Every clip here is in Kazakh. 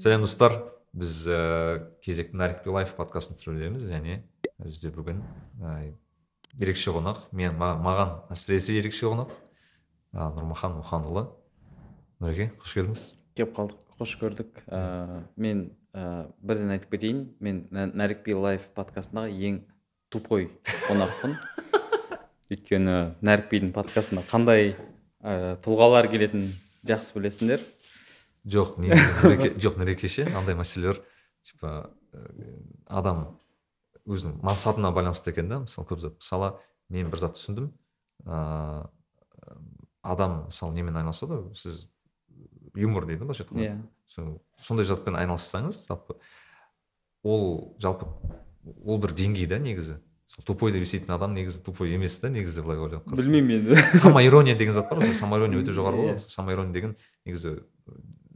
сәлем достар. Біз ә, кезекті нарик лайф подкастын түсірудеміз және бізде бүгін ә, ерекше қонақ. Мен ма- маған әсіресе ерекше қонақ. Ә, нұрмахан мұханұлы. Нұреке қош келдіңіз. Келіп қалдық. Қош көрдік. Ә, мен ә, бірден айтып кетейін. Мен би лайф подкастындағы ең тупой қонақпын. Өйткені нәрік бидің подкастына қандай ә, тұлғалар келетінін жақсы білесіңдер. Жоқ негізі нұреке жоқ нұреке ше андай мәселелер типа ә, адам өзінің мақсатына байланысты екен да мысалы көп зат мысалы мен бір зат түсіндім ыыы адам мысалы немен айналысады сіз юмор дейді ғой былайша айтқанда иә Со- сондай затпен айналыссаңыз жалпы ол жалпы ол бір деңгей да негізі сол тупой деп есейтін адам негізі тупой емес та негізі былай ойлап қарасаң. білмеймін енді самоирония деген зат бар ғой самоирония өте жоғары ғой Иә. самоирония деген негізі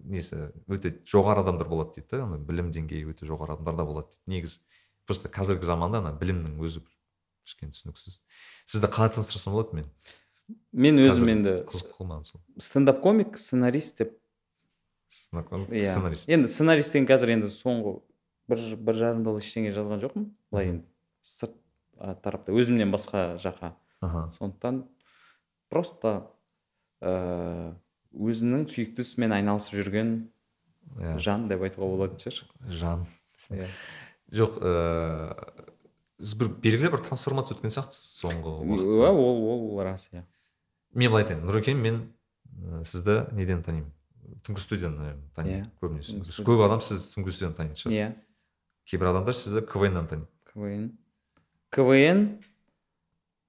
несі өте жоғары адамдар болады дейді да ана білім деңгейі өте жоғары адамдарда болады дейді. Негізі просто қазіргі заманда ана білімнің өзі бір кішкене түсініксіз. Сізді қалай таныстырсам болады мен? Мен өзім енді қызық қылмаған сол стендап комик сценарист деп. Иә. сценарист. Енді сценарист деген қазір енді соңғы бір бір жарым жыл ештеңе жазған жоқпын. Былай енді сырт тарапта өзімнен басқа жаққа. Аха. Сондықтан просто ә, өзінің сүйікті ісімен айналысып жүрген иә. жан деп айтуға болатын шығар жан. Иә. Жоқ ыыы сіз бір белгілі бір трансформация өткен сияқтысыз соңғы Уа, уақытта ол ол рас иә. Мен былай айтайын нұреке мен ә, сізді неден танимын? Түнгі студияны наверное танимын Иә, көбінесе. Көп адам сізді түнгі студияны танитын шығар. Иә. Кейбір адамдар сізді квннан таниды квн. Квн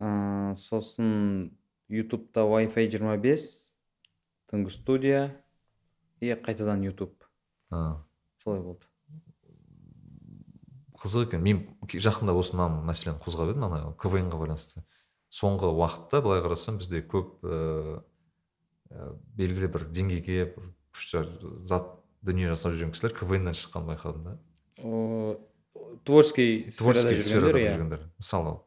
ә, сосын ютубта wi-fi 25 түнгі студия и қайтадан ютуб. Солай болды. Қызық екен. Мен жақында осы мына мәселені қозғап едім ана квнға байланысты. Соңғы уақытта былай қарасам бізде көп ыыы белгілі бір деңгейге бір күшті зат дүние жасап жүрген кісілер квннан шыққанын байқадым да. Творческий творческий сферада иә. жүргендер. Мысалы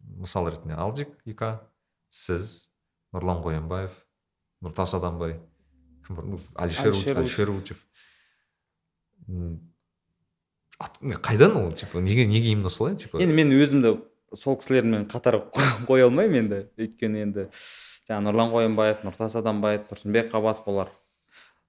мысал ретінде алдик ика сіз нұрлан қоянбаев нұртас адамбай. Кім бар? Әлішер Әлішер ат- не, қайдан ол типа неге неге именно солай типа? Енді мен өзімді сол кісілермен қатар қоя алмаймын енді. Өйткені енді жаңағы нұрлан қоянбаев нұртас адамбаев тұрсынбек қабатов олар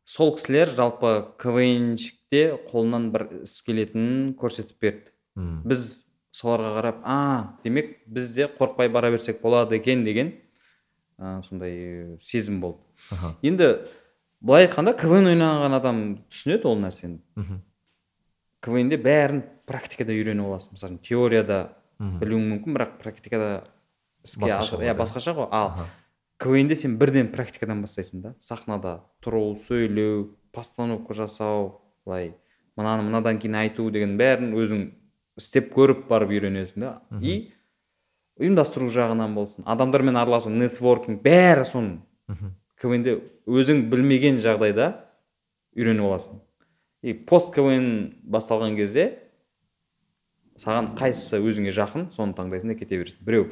сол кісілер жалпы квнщикте қолынан бір іс келетінін көрсетіп берді. Біз соларға қарап а демек біз де қорықпай бара берсек болады екен деген ә, сондай сезім болды. Аха. Енді былай айтқанда квн ойнаған адам түсінеді ол нәрсені. Мхм, квнде бәрін практикада үйреніп аласың. Мысалы теорияда білуің мүмкін бірақ практикада іске иә басқаша ғой. Ал квнде сен бірден практикадан бастайсың да. Сахнада тұру сөйлеу постановка жасау былай мынаны мынадан кейін айту деген бәрін өзің істеп көріп барып үйренесің да. И ұйымдастыру жағынан болсын адамдармен араласу нетворкинг бәрі соның. Мхм. квнде өзің білмеген жағдайда үйреніп аласың. И пост квн басталған кезде саған қайсысы өзіңе жақын соны таңдайсың да кете бересің. Біреу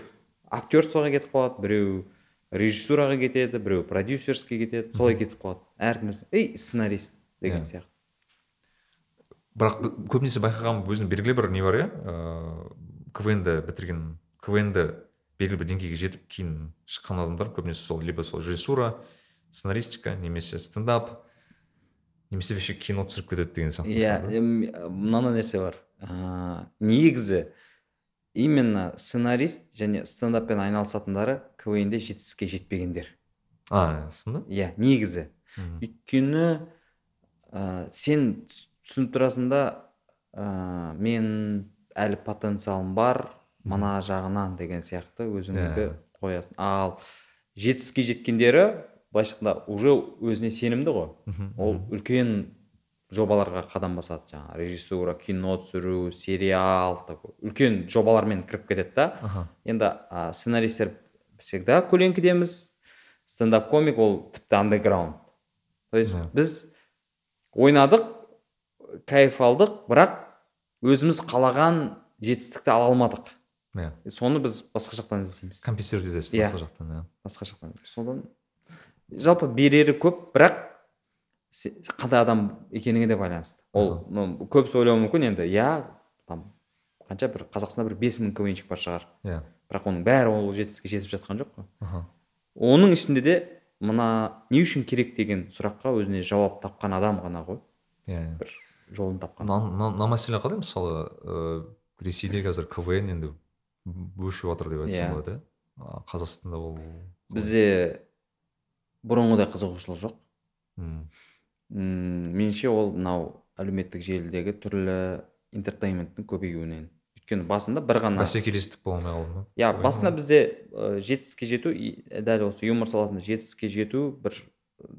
актерствоға кетіп қалады біреу режиссураға кетеді біреу продюсерский кетеді солай кетіп қалады. Әркім ей сценарист деген Иә. сияқты. Бірақ көбінесе байқағаным өзінің белгілі бір не бар иә? Ыыы квнді бітірген квнді белгілі бір деңгейге жетіп кейін шыққан адамдар көбінесе сол либо сол режиссура сценаристика немесе стендап немесе вообще кино түсіріп кетеді деген сияқты иә мынандай нәрсе бар. Ыыы негізі именно сценарист және стендаппен айналысатындары квнде жетістікке жетпегендер. А сын ба иә негізі. Өйткені ә, сен түс- түсініп тұрасың да ә, мен әлі потенциалым бар мына жағынан деген сияқты өзіңді Иә. қоясың. Ал жетістікке жеткендері былайша айтқанда уже өзіне сенімді ғой. Ол үлкен жобаларға қадам басады жаңағы. Режиссура кино түсіру сериал такой үлкен жобалармен кіріп кетеді да. Енді а, сценаристер всегда көлеңкедеміз. Стендап комик ол тіпті андеграунд. То есть біз ойнадық кайф алдық бірақ өзіміз қалаған жетістікті ала алмадық. Иә. Соны біз басқа жақтан іздейміз. Компенсировать етесіз Иә. басқа жақтан иә. Басқа жақтан. Содан жалпы берері көп бірақ қандай адам екеніңе де байланысты. Ол ну, көбісі ойлауы мүмкін енді иә там қанша бір қазақстанда бір бес мың квнщик бар шығар иә. Бірақ оның бәрі ол жетістікке жетіп жатқан жоқ қой. Аха. Оның ішінде де мына не үшін керек деген сұраққа өзіне жауап тапқан адам ғана ғой. Иә иә. Бір жолын тапқан. Мына мәселе қалай? Мысалы ыыы ресейде қазір квн енді өшіп жатыр деп айтсам Иә. болады иә. Қазақстанда ол бізде бұрынғыдай қызығушылық жоқ. М, м меніңше ол мынау әлеуметтік желідегі түрлі интертейменттің көбеюінен. Өйткені басында бір ғана бәсекелестік бола алмай қалды ма иә басында бізде ә, жетістікке жету дәл осы юмор саласында жетістікке жету бір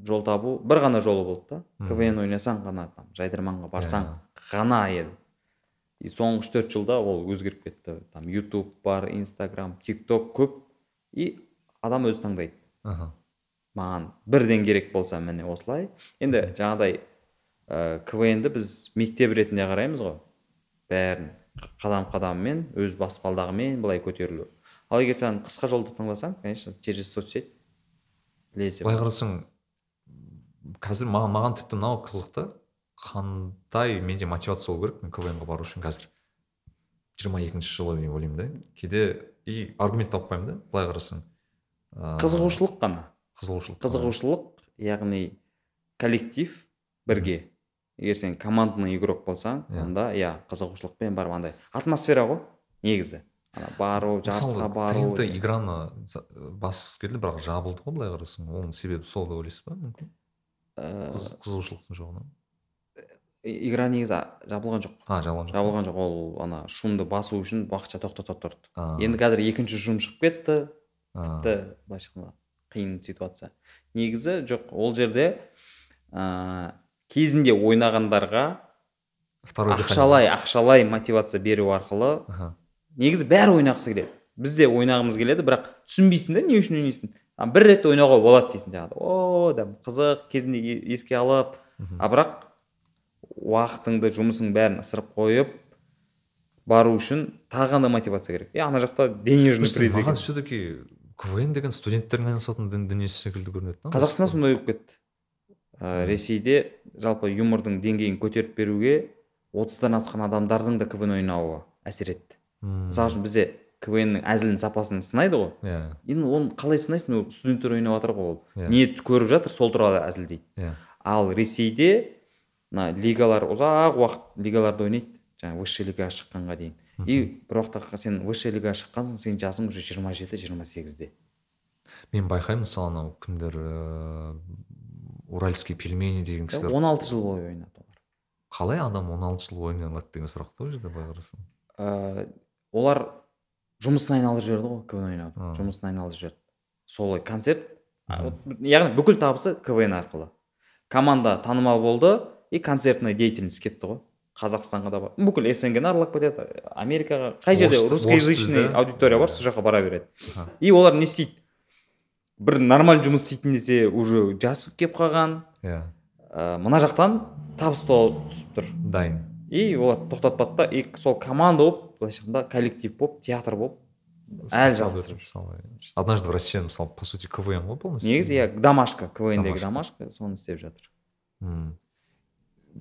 жол табу бір ғана жолы болды да. Квн ойнасаң ғана там жайдарманға барсаң Иә. ғана еді. И соңғы үш төрт жылда ол өзгеріп кетті. Там ютуб бар инстаграм тик ток көп. И адам өзі таңдайды. Аха. Маған бірден керек болса міне осылай. Енді жаңағыдай ә, квн ді біз мектеп ретінде қараймыз ғой. Бәрін қадам қадаммен өз баспалдағымен былай көтерілу. Ал егер сен қысқа жолды таңдасаң конечно через соцсеть лезде былай қарасаң қазір маған, маған тіпті мынау қызық та қандай менде мотивация болу керек? мен квн ға бару үшін қазір жиырма екінші жылы деп ойлаймын да. Кейде и аргумент таппаймын да былай қарасаң. Ыыы, қызығушылық қана. қызығушылық. Қызығушылық яғни коллектив бірге. Егер сен командный игрок болсаң Иә. онда иә қызығушылықпен барып андай атмосфера ғой негізі. Ана бару жарысқа бару. тнт играны басқысы келді бірақ жабылды ғой былай қарасаң. Оның себебі сол деп ойлайсыз ба? Мүмкін Ә, Қыз- қызығушылықтың жоғынан игра негізі жабылған жоқ. А жабылған жоқ. Жабылған жоқ. Ол ана шумды басу үшін уақытша тоқтата тұрды. Енді қазір екінші шум шығып кетті. Тіпті былайша айтқанда қиын ситуация. Негізі жоқ ол жерде ә, кезінде ойнағандарға ақшалай ақшалай мотивация беру арқылы негізі бәрі ойнағысы келеді. Біз де ойнағымыз келеді бірақ түсінбейсің да не үшін ойнайсың? Бір рет ойнауға болады дейсің жаңағыдай. О да қызық кезінде еске алып. А бірақ уақытыңды жұмысың бәрін ысырып қойып бару үшін тағы да мотивация керек. И ана жақта денежный приз маған все таки квн деген студенттердің айналысатын дүн- дүниесі секілді көрінеді да қазақстанда сондай болып кетті. Ә, ресейде жалпы юмордың деңгейін көтеріп беруге отыздан асқан адамдардың да квн ойнауы әсер етті. Мысалы үшін бізде квннің әзілін сапасын сынайды ғой. Иә. Енді оны қалай сынайсың? Ол студенттер ойнап жатыр ғой ол. Иә. не көріп жатыр сол туралы әзілдейді. Иә. Ал ресейде мына лигалар ұзақ уақыт лигаларда ойнайды жаңағы высший лигаға шыққанға дейін. И бір уақытта сен высший лигаға шыққансың сенің жасың уже жиырма жеті жиырма сегізде. Мен байқаймын мысалы анау кімдер ыыы уральский пельмени деген кісілер. Он алты жыл бойы ойнады олар. Қалай адам 16 жыл ойнай алады деген сұрақ та ол жерде былай қарасаң. Ә, олар жұмысын айналдырып жіберді ғой квн ойнауды. Жұмысын айналдырып жіберді. Солай концерт яғни бүкіл табысы квн арқылы. Команда танымал болды. И концертная деятельность кетті ғой қазақстанға да бар. Бүкіл снг ны аралап кетеді. Америкаға қай жерде? Русскоязычный аудитория бар сол жаққа бара береді. И олар не істейді. Бір нормаль жұмыс істейтін десе уже жас келіп қалған. Иә. Ә, мына жақтан табыс то- түсіп тұр. Дайын. И олар тоқтатпады да и сол команда болып былайша айтқанда коллектив болып театр болып әлі жалғастырып однажды в россия мысалы по сути квн ғой полностью? Негізі иә домашка квндегі Домашка. домашка соны істеп жатыр. М.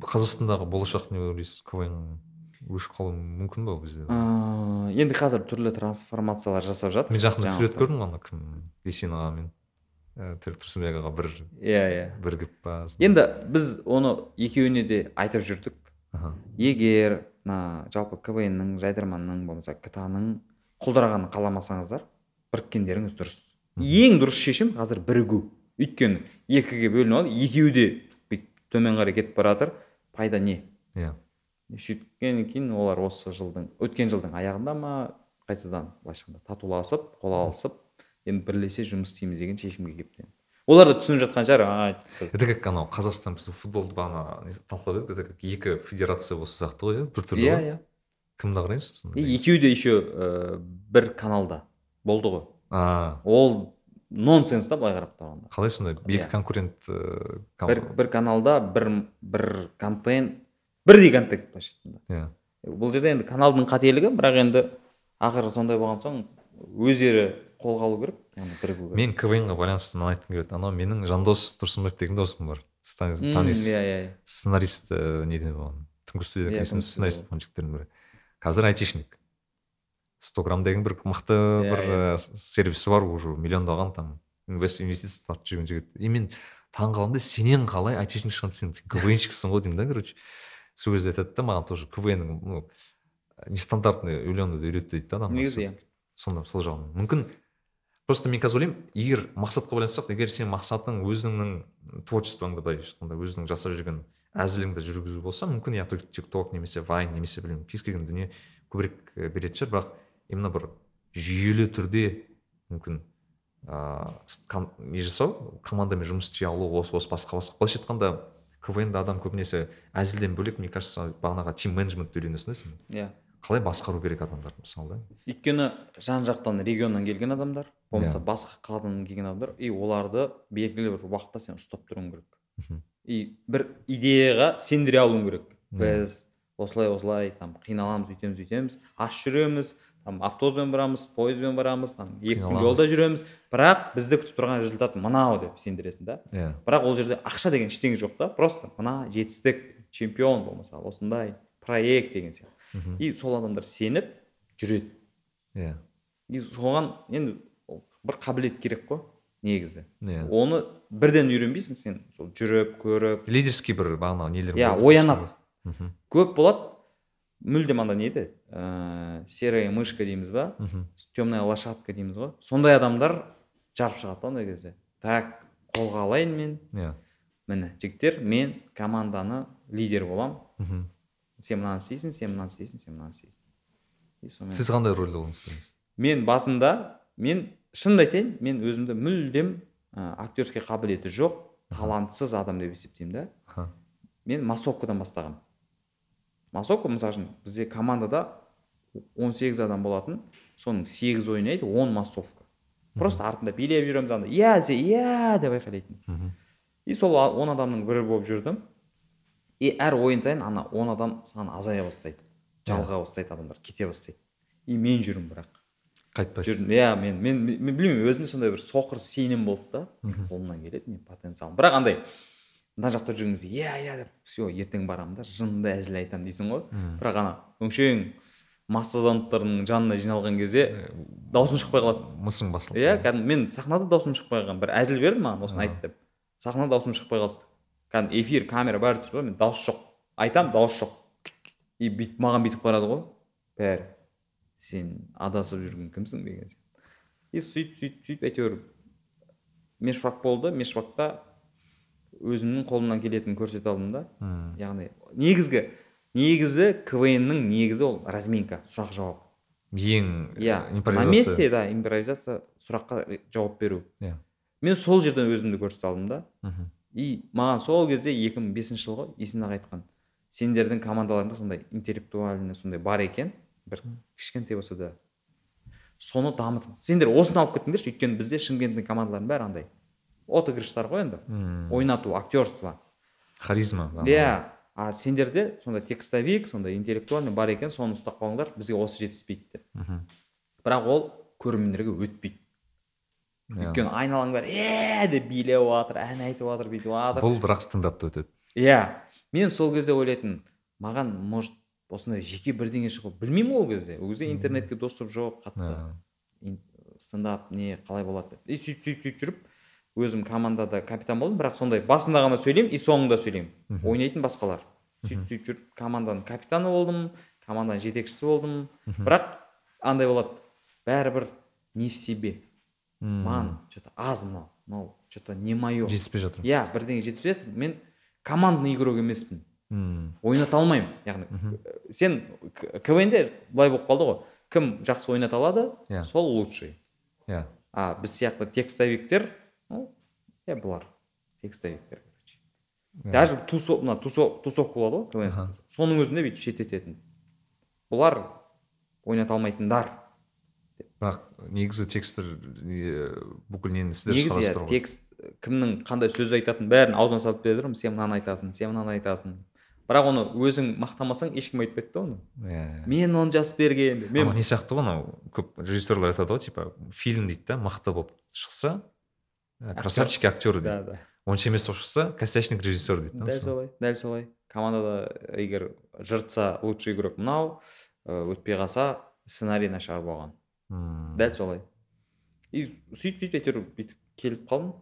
қазақстандағы болашақ не ойлайсыз? Квн өшіп қалуы мүмкін ба бізде ыыы енді қазір түрлі трансформациялар жасап жатыр. Мен жақында сурет көрдім ана кім? Есен аға мен ә, тілек тұрсынбек аға бір иә иә. бірігіп па енді біз оны екеуіне де айтып жүрдік. Егер мына жалпы квннің жайдарманның болмаса кта ның құлдырағанын қаламасаңыздар біріккендеріңіз дұрыс. Ең дұрыс шешім қазір бірігу. Өйткені екіге бөлініп алды екеуі де бүйтіп төмен қарай кетіп бара жатыр. Пайда не? Иә. Сөйткеннен кейін олар осы жылдың өткен жылдың аяғында ма қайтадан былайша айтқанда татуласып қол алысып енді бірлесе жұмыс істейміз деген шешімге келіпті олар да түсініп жатқан шығар «А, это как анау қазақстан біз футболды бағана талқылап едік это как екі федерация болса сияқты ғой иә біртүрлі иә иә. Кімді қарайсыз екеуі де еще ә, бір каналда болды ғой. А. Ол нонсенс та былай қарап тұрғанда. Қалай сонда екі Иә. конкурент ыыы, ком- бір, бір каналда бір бір контент бірдей контент былайша айтқанда. Иә. Бұл жерде енді каналдың қателігі бірақ енді ақыры сондай болған соң өздері қолға алу керек яғни бірігу керек. Мен квн ға байланысты мынаны айтқым келеді анау менің жандос тұрсынбаев деген досым бар. Станис- М, танис иә иә иә. сценарист ә, неде болған түнгі студияда Иә, түнгі сценарист студияда. болған жігіттердің бірі. Қазір айтишник. Сто грамм деген бір мықты Иә, бір иә. ә, сервисі бар уже миллиондаған там инвест инвестиция тартып жүрген жігіт. И мен таң қалдым да сенен қалай айтишник шыққан сен квнщиксің ғой деймін да короче. Сол кезде айтады да маған тоже квн ну нестандартный үйленуді үйретті дейді да адамдар Негізі иә. сонда сол жағынан. Мүмкін просто мен қазір ойлаймын егер мақсатқа байланысты жоқ егер сен мақсатың өзіңнің творчествоңды былайша айтқанда өзіңнің жасап жүрген әзіліңді жүргізу болса мүмкін иә тик ток немесе вайн немесе білмеймін кез келген дүние көбірек і, беретін шығар. Бірақ именно бір жүйелі түрде мүмкін ыыы не жасау? Командамен жұмыс істей алу осы осы басқа басқа. Былайша айтқанда квн да адам көбінесе әзілден бөлек мне кажется бағанағы тим менеджментті үйренесің да сен. Иә. Қалай басқару керек адамдарды мысалы да? Өйткені жан жақтан регионнан келген адамдар болмаса Иә. басқа қаладан келген адамдар и оларды белгілі бір уақытта сен ұстап тұруың керек. И бір идеяға сендіре алуың керек. Біз осылай осылай там қиналамыз өйтеміз өйтеміз аш жүреміз там автобуспен барамыз пойызбен барамыз там екі күн жолда жүреміз. Бірақ бізді күтіп тұрған результат мынау деп сендіресің да. Иә. Бірақ ол жерде ақша деген ештеңе жоқ та просто мына жетістік чемпион болмаса осындай проект деген сияқты. Мхм. и сол адамдар сеніп жүреді. Иә. И соған енді бір қабілет керек қой негізі. Иә. Оны бірден үйренбейсің сен сол жүріп көріп. Лидерский бір бағанағы нелер Иә, оянады. мхм. Көп болады мүлдем анда не еді ыыы серая мышка дейміз ба мхм. темная лошадка дейміз ғой. Сондай адамдар жарып шығады да ондай кезде. Так қолға алайын мен. Иә. Міне жігіттер мен команданы лидер боламын мхм. Сен мынаны істейсің сен мынаны істейсің сен мынаны істейсің. И сонымен сіз қандай рөлде болдыңыз мен басында мен шынымды айтайын мен өзімді мүлдем ә, актерский қабілеті жоқ талантсыз адам деп есептеймін да. Мен массовкадан бастағанмын. Массовка мысалы үшін бізде командада 18 адам болатын. Соның 8 ойнайды 10 массовка. Просто артында билеп жүреміз анда. Иә десе иә деп айқайлайтын. И сол он адамның бірі болып жүрдім. И әр ойын сайын ана он адам саны азая бастайды. Жалыға бастайды адамдар кете бастайды. И мен жүрмін бірақ. Қайтпайсыз. Жүрдім. Иә мен мен, мен, мен білмеймін өзімде сондай бір соқыр сенім болды да. Қолымнан келеді мен потенциалым. Бірақ андай мына жақта жүрген кезде иә иә деп. Все ертең барамын да. Жынды әзіл айтамын дейсің ғой. Бірақ ана өңшең мастодонттардың жанына жиналған кезде даусың шықпай қалады. мысың басылды иә кәдімгі мен сахнада даусым шықпай қалған. бір әзіл берді маған осыны айт деп. Сахнада даусым шықпай қалды. Кәдімгі эфир камера бәрі тұр ғой мен дауыс жоқ. Айтамын дауыс жоқ. И бүйтіп маған бүйтіп қарады ғой. Бәрі. Сен адасып жүрген кімсің деген сияқты. И сөйтіп сөйтіп сөйтіп әйтеуір. Мешфак болды. Мешфакта өзімнің қолымнан келетінін көрсете алдым да. Мм. яғни негізгі негізі квн-нің негізі ол разминка сұрақ жауап. Ең иә на месте да импровизация сұраққа жауап беру. Иә. Мен сол жерден өзімді көрсете алдым да. Мхм. и маған сол кезде 2005 жыл ғой есен аға айтқан сендердің командаларыңда сондай интеллектуальный сондай бар екен бір кішкентай болса да. Соны дамытыңыз. Сендер осыны алып кетіңдерші өйткені бізде шымкенттің командаларының бәрі андай отыгрыштар ғой енді. Ойнату актерство. Харизма иә а сендерде сондай текстовик сондай интеллектуальный бар екен соны ұстап қалыңдар бізге осы жетіспейді деп. Мхм. бірақ ол көрермендерге өтпейді. Иә. өйткені айналаң бәрі е деп билеп жатыр ән айтып жатыр бүйтіп жатыр. Бұл бірақ стендапта өтеді. Иә. Мен сол кезде ойлайтынмын маған может осындай жеке бірдеңе шығу білмеймін ол кезде. Ол кезде интернетке доступ жоқ қатты Иә. ин- стендап не қалай болады деп. И сөйтіп сөйтіп сөйтіп жүріп өзім командада капитан болдым бірақ сондай басында ғана сөйлеймін и соңында сөйлеймін. Ойнайтын басқалар. Сөйтіп сөйтіп жүріп команданың капитаны болдым команданың жетекшісі болдым. Бірақ андай болады бәрібір не в себе. Маған че то аз мынау мынау че то не мое жетіспей жатыр. Иә бірдеңе жетіспей жатыр. Мен командный игрок емеспін. Ойната алмаймын яғни Мхм. сен квнде былай болып қалды ғой. Кім жақсы ойната алады Иә. сол лучший. Иә. А біз сияқты текстовиктер иә бұлар текстовиктер короче. Даже тусов мына тусов тусовка болады ғой КВН соның өзінде бүйтіп шеттететін. Бұлар ойната алмайтындар. Бірақ негізі текстер не, бүкіл нені сіздер негізі шығарасыздар иә ғой. текст кімнің қандай сөз айтатынын бәрін аузына салып бере тұрмын сен мынаны айтасың сен мынаны айтасың. Бірақ оны өзің мақтамасаң ешкім айтпайды да оны. Иә. Мен оны жазып берген деп. анау мен не сияқты ғой анау көп режиссерлар айтады ғой типа фильм дейді да мықты болып шықса красавчики актеры да дейді да. Онша емес болып шықса косячник режиссер дейді да дәл солай дәл солай командада егер жыртса лучший игрок мынау өтпей қалса сценарий нашар болған дәл солай и сөйтіп сөйтіп әйтеуір бүйтіп келіп қалдым.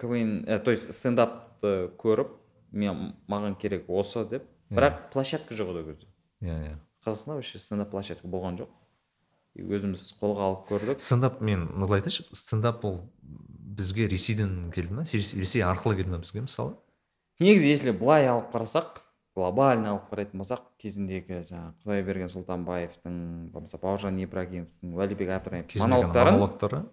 Квн ә, то есть стендапты көріп мен маған керек осы деп. Иә. бірақ площадка жоқ еді ол кезде. Иә иә. Қазақстанда вообще стендап площадка болған жоқ. Өзіміз қолға алып көрдік. Стендап мен былай айтайыншы стендап ол бізге ресейден келді ма Ресей арқылы келді ма бізге мысалы? Негізі если былай алып қарасақ глобально алып қарайтын болсақ кезіндегі жаңағы құдайберген сұлтанбаевтың болмаса бауыржан ибрагимовтың уәлибек әбдірайымовтың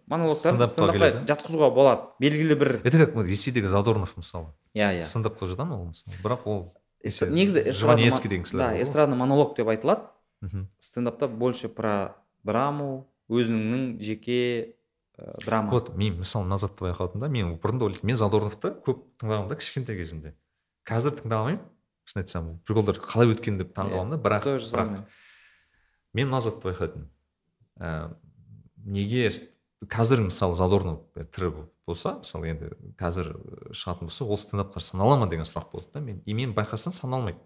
монологтарын стендапқа жатқызуға болады. Белгілі бір это как ресейдегі задорнов мысалы. Иә иә. Стендапқа жатады ма ол мысалы? Бірақ ол негізі жванецкий деген кісілер да эстрадный монолог деп айтылады. Мгм. стендапта больше про драму өзіңнің жеке ә, драма. Вот мен мысалы мына затты байқадым да мен бұрын да ойлайтынмын мен задорновты көп тыңдағанмын да кішкентай кезімде. Қазір тыңдамаймын шын айтсам ол приколдар қалай өткен деп таң Иә, қаламын да бірақ. бірақ мен мына затты байқайтынмын. Ә, неге қазір мысалы задорнов тірі болса мысалы енді қазір э, шығатын болса ол стендаптар санала ма деген сұрақ болды да мен. И мен байқасам саналмайды.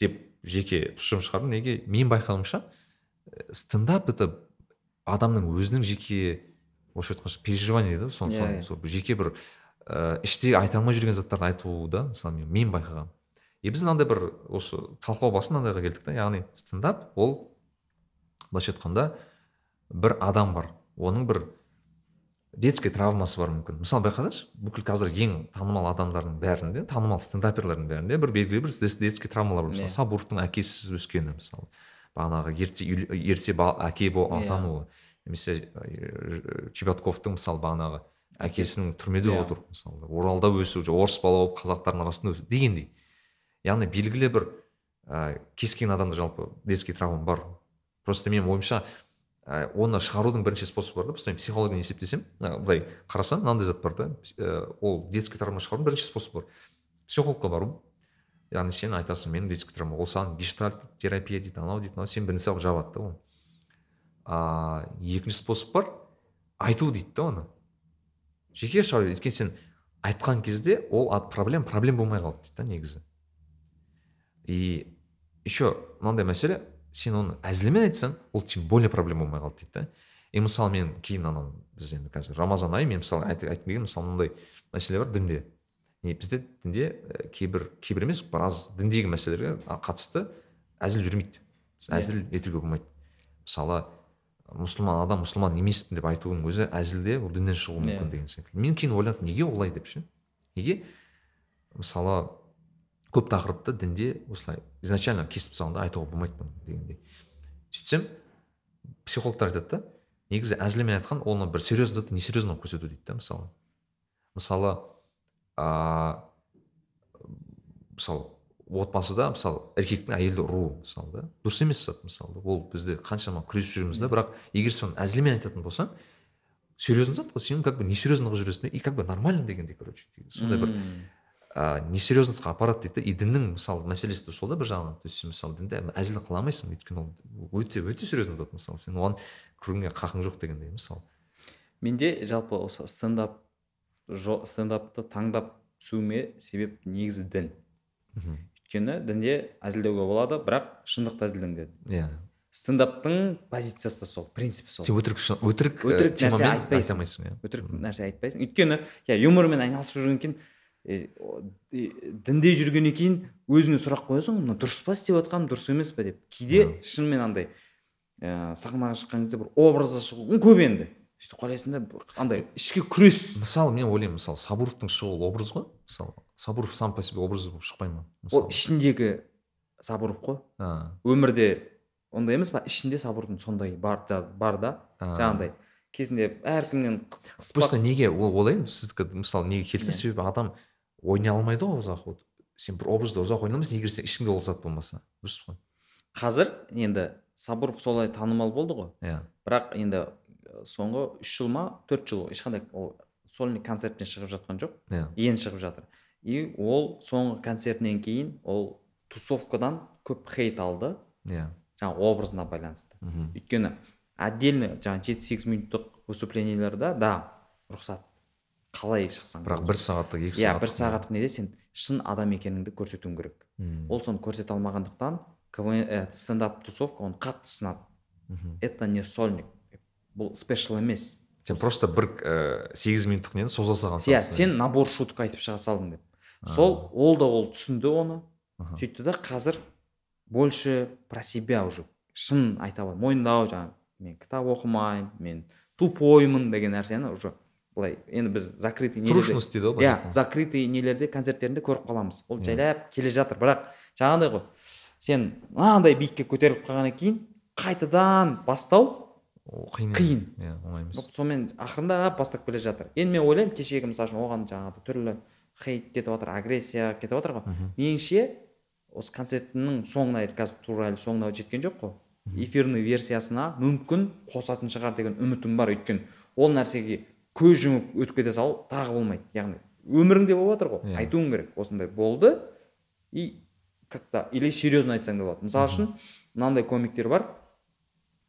Деп жеке тұжырым шығардым. Неге? Мен байқауымша э, стендап это адамның өзінің жеке орысша айтқанша переживание дейді ғой соны Иә, иә. сол жеке бір ә, іште айта алмай жүрген заттарды айту да мысалы мен, мен байқағаным и біз мынандай бір осы талқылау басында мынандайға келдік та яғни стендап ол былайша айтқанда бір адам бар. Оның бір детский травмасы бар мүмкін. Мысалы байқасаңшы бүкіл қазір ең танымал адамдардың бәрінде танымал стендаперлердің бәрінде бір белгілі бір детский травмалар бар. Мысалы Иә. сабуровтың әкесіз өскені мысалы. Бағанағы ерте ерте ба- әке Иә. атануы немесе чебатковтың мысалы бағанағы әкесінің түрмеде Иә. отыру мысалы оралда өсу орыс бала болып қазақтардың арасында өсу дегендей. Яғни белгілі бір ә, кез келген адамда жалпы детский травма бар. Просто менің ойымша ә, оны шығарудың бірінші способы бар да просто мен психологияны есептесем ә, былай қарасам мынандай зат бар да ә, ол детский травма шығарудың бірінші способы бар. Психологқа бару яғни сен айтасың менің детский травма ол саған гештальт терапия дейді анау дейді мынау сен бірінші алып жабады да оны. Екінші способ бар айту дейді да оны. Жеке шығару өйткені сен айтқан кезде ол ат- проблем проблем болмай қалды дейді да негізі. И еще мынандай мәселе сен оны әзілмен айтсаң ол тем более проблема болмай қалды дейді да. И мысалы мен кейін анау біз енді қазір рамазан айы мен мысалы айт- айтқым келген мысалы мынандай мәселе бар дінде. Не бізде дінде ә, кейбір кейбір емес біраз діндегі мәселелерге қатысты әзіл жүрмейді. Иә. әзіл етуге болмайды. Мысалы мұсылман адам мұсылман емеспін деп айтуының өзі әзілде ол діннен шығуы мүмкін Иә. деген секілді. Мен кейін ойладым неге олай деп ше? Неге? Мысалы көп тақырыпты дінде осылай изначально кесіп тастағанда айтуға болмайды бұны дегендей. Сөйтсем психологтар айтады да негізі әзілмен айтқан оны бір серьезный затты несерьезно қылып көрсету дейді да мысалы. Мысалы а, мысалы отбасыда мысалы еркектің әйелді ұруы мысалы да? Дұрыс емес зат мысалы ол бізде қаншама күресіп жүрміз да? Бірақ егер соны әзілмен айтатын болсаң серьезный зат қой. Сен как бы несерьезно қылып жүресің да? И как бы нормально дегендей короче сондай бір ә, несерьезностьқа апарады дейді да? И діннің мысалы мәселесі де сол да бір жағынан. То есть сен мысалы дінде әзіл қыла алмайсың өйткені ол өте өте серьезный зат мысалы. Сен оған кіруіңе қақың жоқ дегендей мысалы. Менде жалпы осы стендап стендапты таңдап түсуіме себеп негізі дін. Мхм. өйткені дінде әзілдеуге болады бірақ шындықты әзілдеңдеді иә. Стендаптың позициясы сол принципі сол. Сен өтірік өтірік, Өтірік нәрсе айтпайсың. алмайсың иә? Өтірік нәрсе айтпайсың. Өйткені иә юмормен айналысып жүргеннен кейін дінде жүргеннен кейін өзіңе сұрақ қоясың мына дұрыс па істеп жатқаным дұрыс емес па деп. Кейде шынымен андай ә, сахнаға шыққан кезде бір образға шығу көп енді. Сөйтіп қарайсың да андай ішкі күрес. Мысалы мен ойлаймын мысалы сабуровтың шығуы образ ғой. Мысалы сабуров сам по себе образ болып шықпай ма? Ол ішіндегі сабуров қой. А, өмірде ондай емес па? Ішінде сабурдың сондай бар, да- бар да. Жаңағыдай кезінде әркімнен просто неге ол ойлаймын сіздікі мысалы неге келсін Иә. себебі адам ойнай алмайды ғой ұзақ вот. Сен бір образды ұзақ ойнай алмайсың егер сен ішіңде ол зат болмаса. Дұрыс қой. Қазір енді сабуров солай танымал болды ғой. Иә. Бірақ енді соңғы үш жыл ма төрт жыл ешқандай ол сольный концертіне шығып жатқан жоқ. Иә. Енді шығып жатыр. И ол соңғы концертінен кейін ол тусовкадан көп хейт алды. Иә. Жаңағы образына байланысты. Мхм. өйткені отдельно жаңағы жеті сегіз минуттық выступлениелерде да рұқсат қалай шықсаң бірақ бір сағаттық екі иә сағаттық бір сағаттық. неде сен шын адам екеніңді көрсетуің керек. Мм. ол соны көрсете алмағандықтан КВН ә, стендап тусовка оны қатты сынады. Мгм. это не сольник. Бұл спешл емес. Сен просто бір ііі сегіз минуттық нені соза салған иә сен набор шуток айтып шыға салдың деп. Сол ол да ол түсінді оны. Сөйтті да қазір больше про себя уже. Шын айта алады мойындау жаңағы мен кітап оқымаймын мен тупоймын деген нәрсені уже. Былай енді біз закрытый трушность дейді ғой иә закрытый нелерде концерттерінде көріп қаламыз. Ол Иә. жайлап келе жатыр. Бірақ жаңағыдай ғой сен мынандай биікке көтеріліп қалғаннан кейін қайтадан бастау қиын қиын. иә оңай емес сонымен ақырындап бастап келе жатыр. Енді мен ойлаймын кешегі мысалы үшін оған жаңағы түрлі хейт кетіп жатыр агрессия кетіп жатыр ғой. Меніңше осы концертінің соңына қазір тура әлі соңына жеткен жоқ қой. Эфирный версиясына мүмкін қосатын шығар деген үмітім бар өйткені ол нәрсеге көз жұмып өтіп кете салу тағы болмайды яғни өміріңде болып жатыр ғой Иә. айтуың керек осындай болды. И как то или серьезно айтсаң да болады. Мысалы үшін мынандай комиктер бар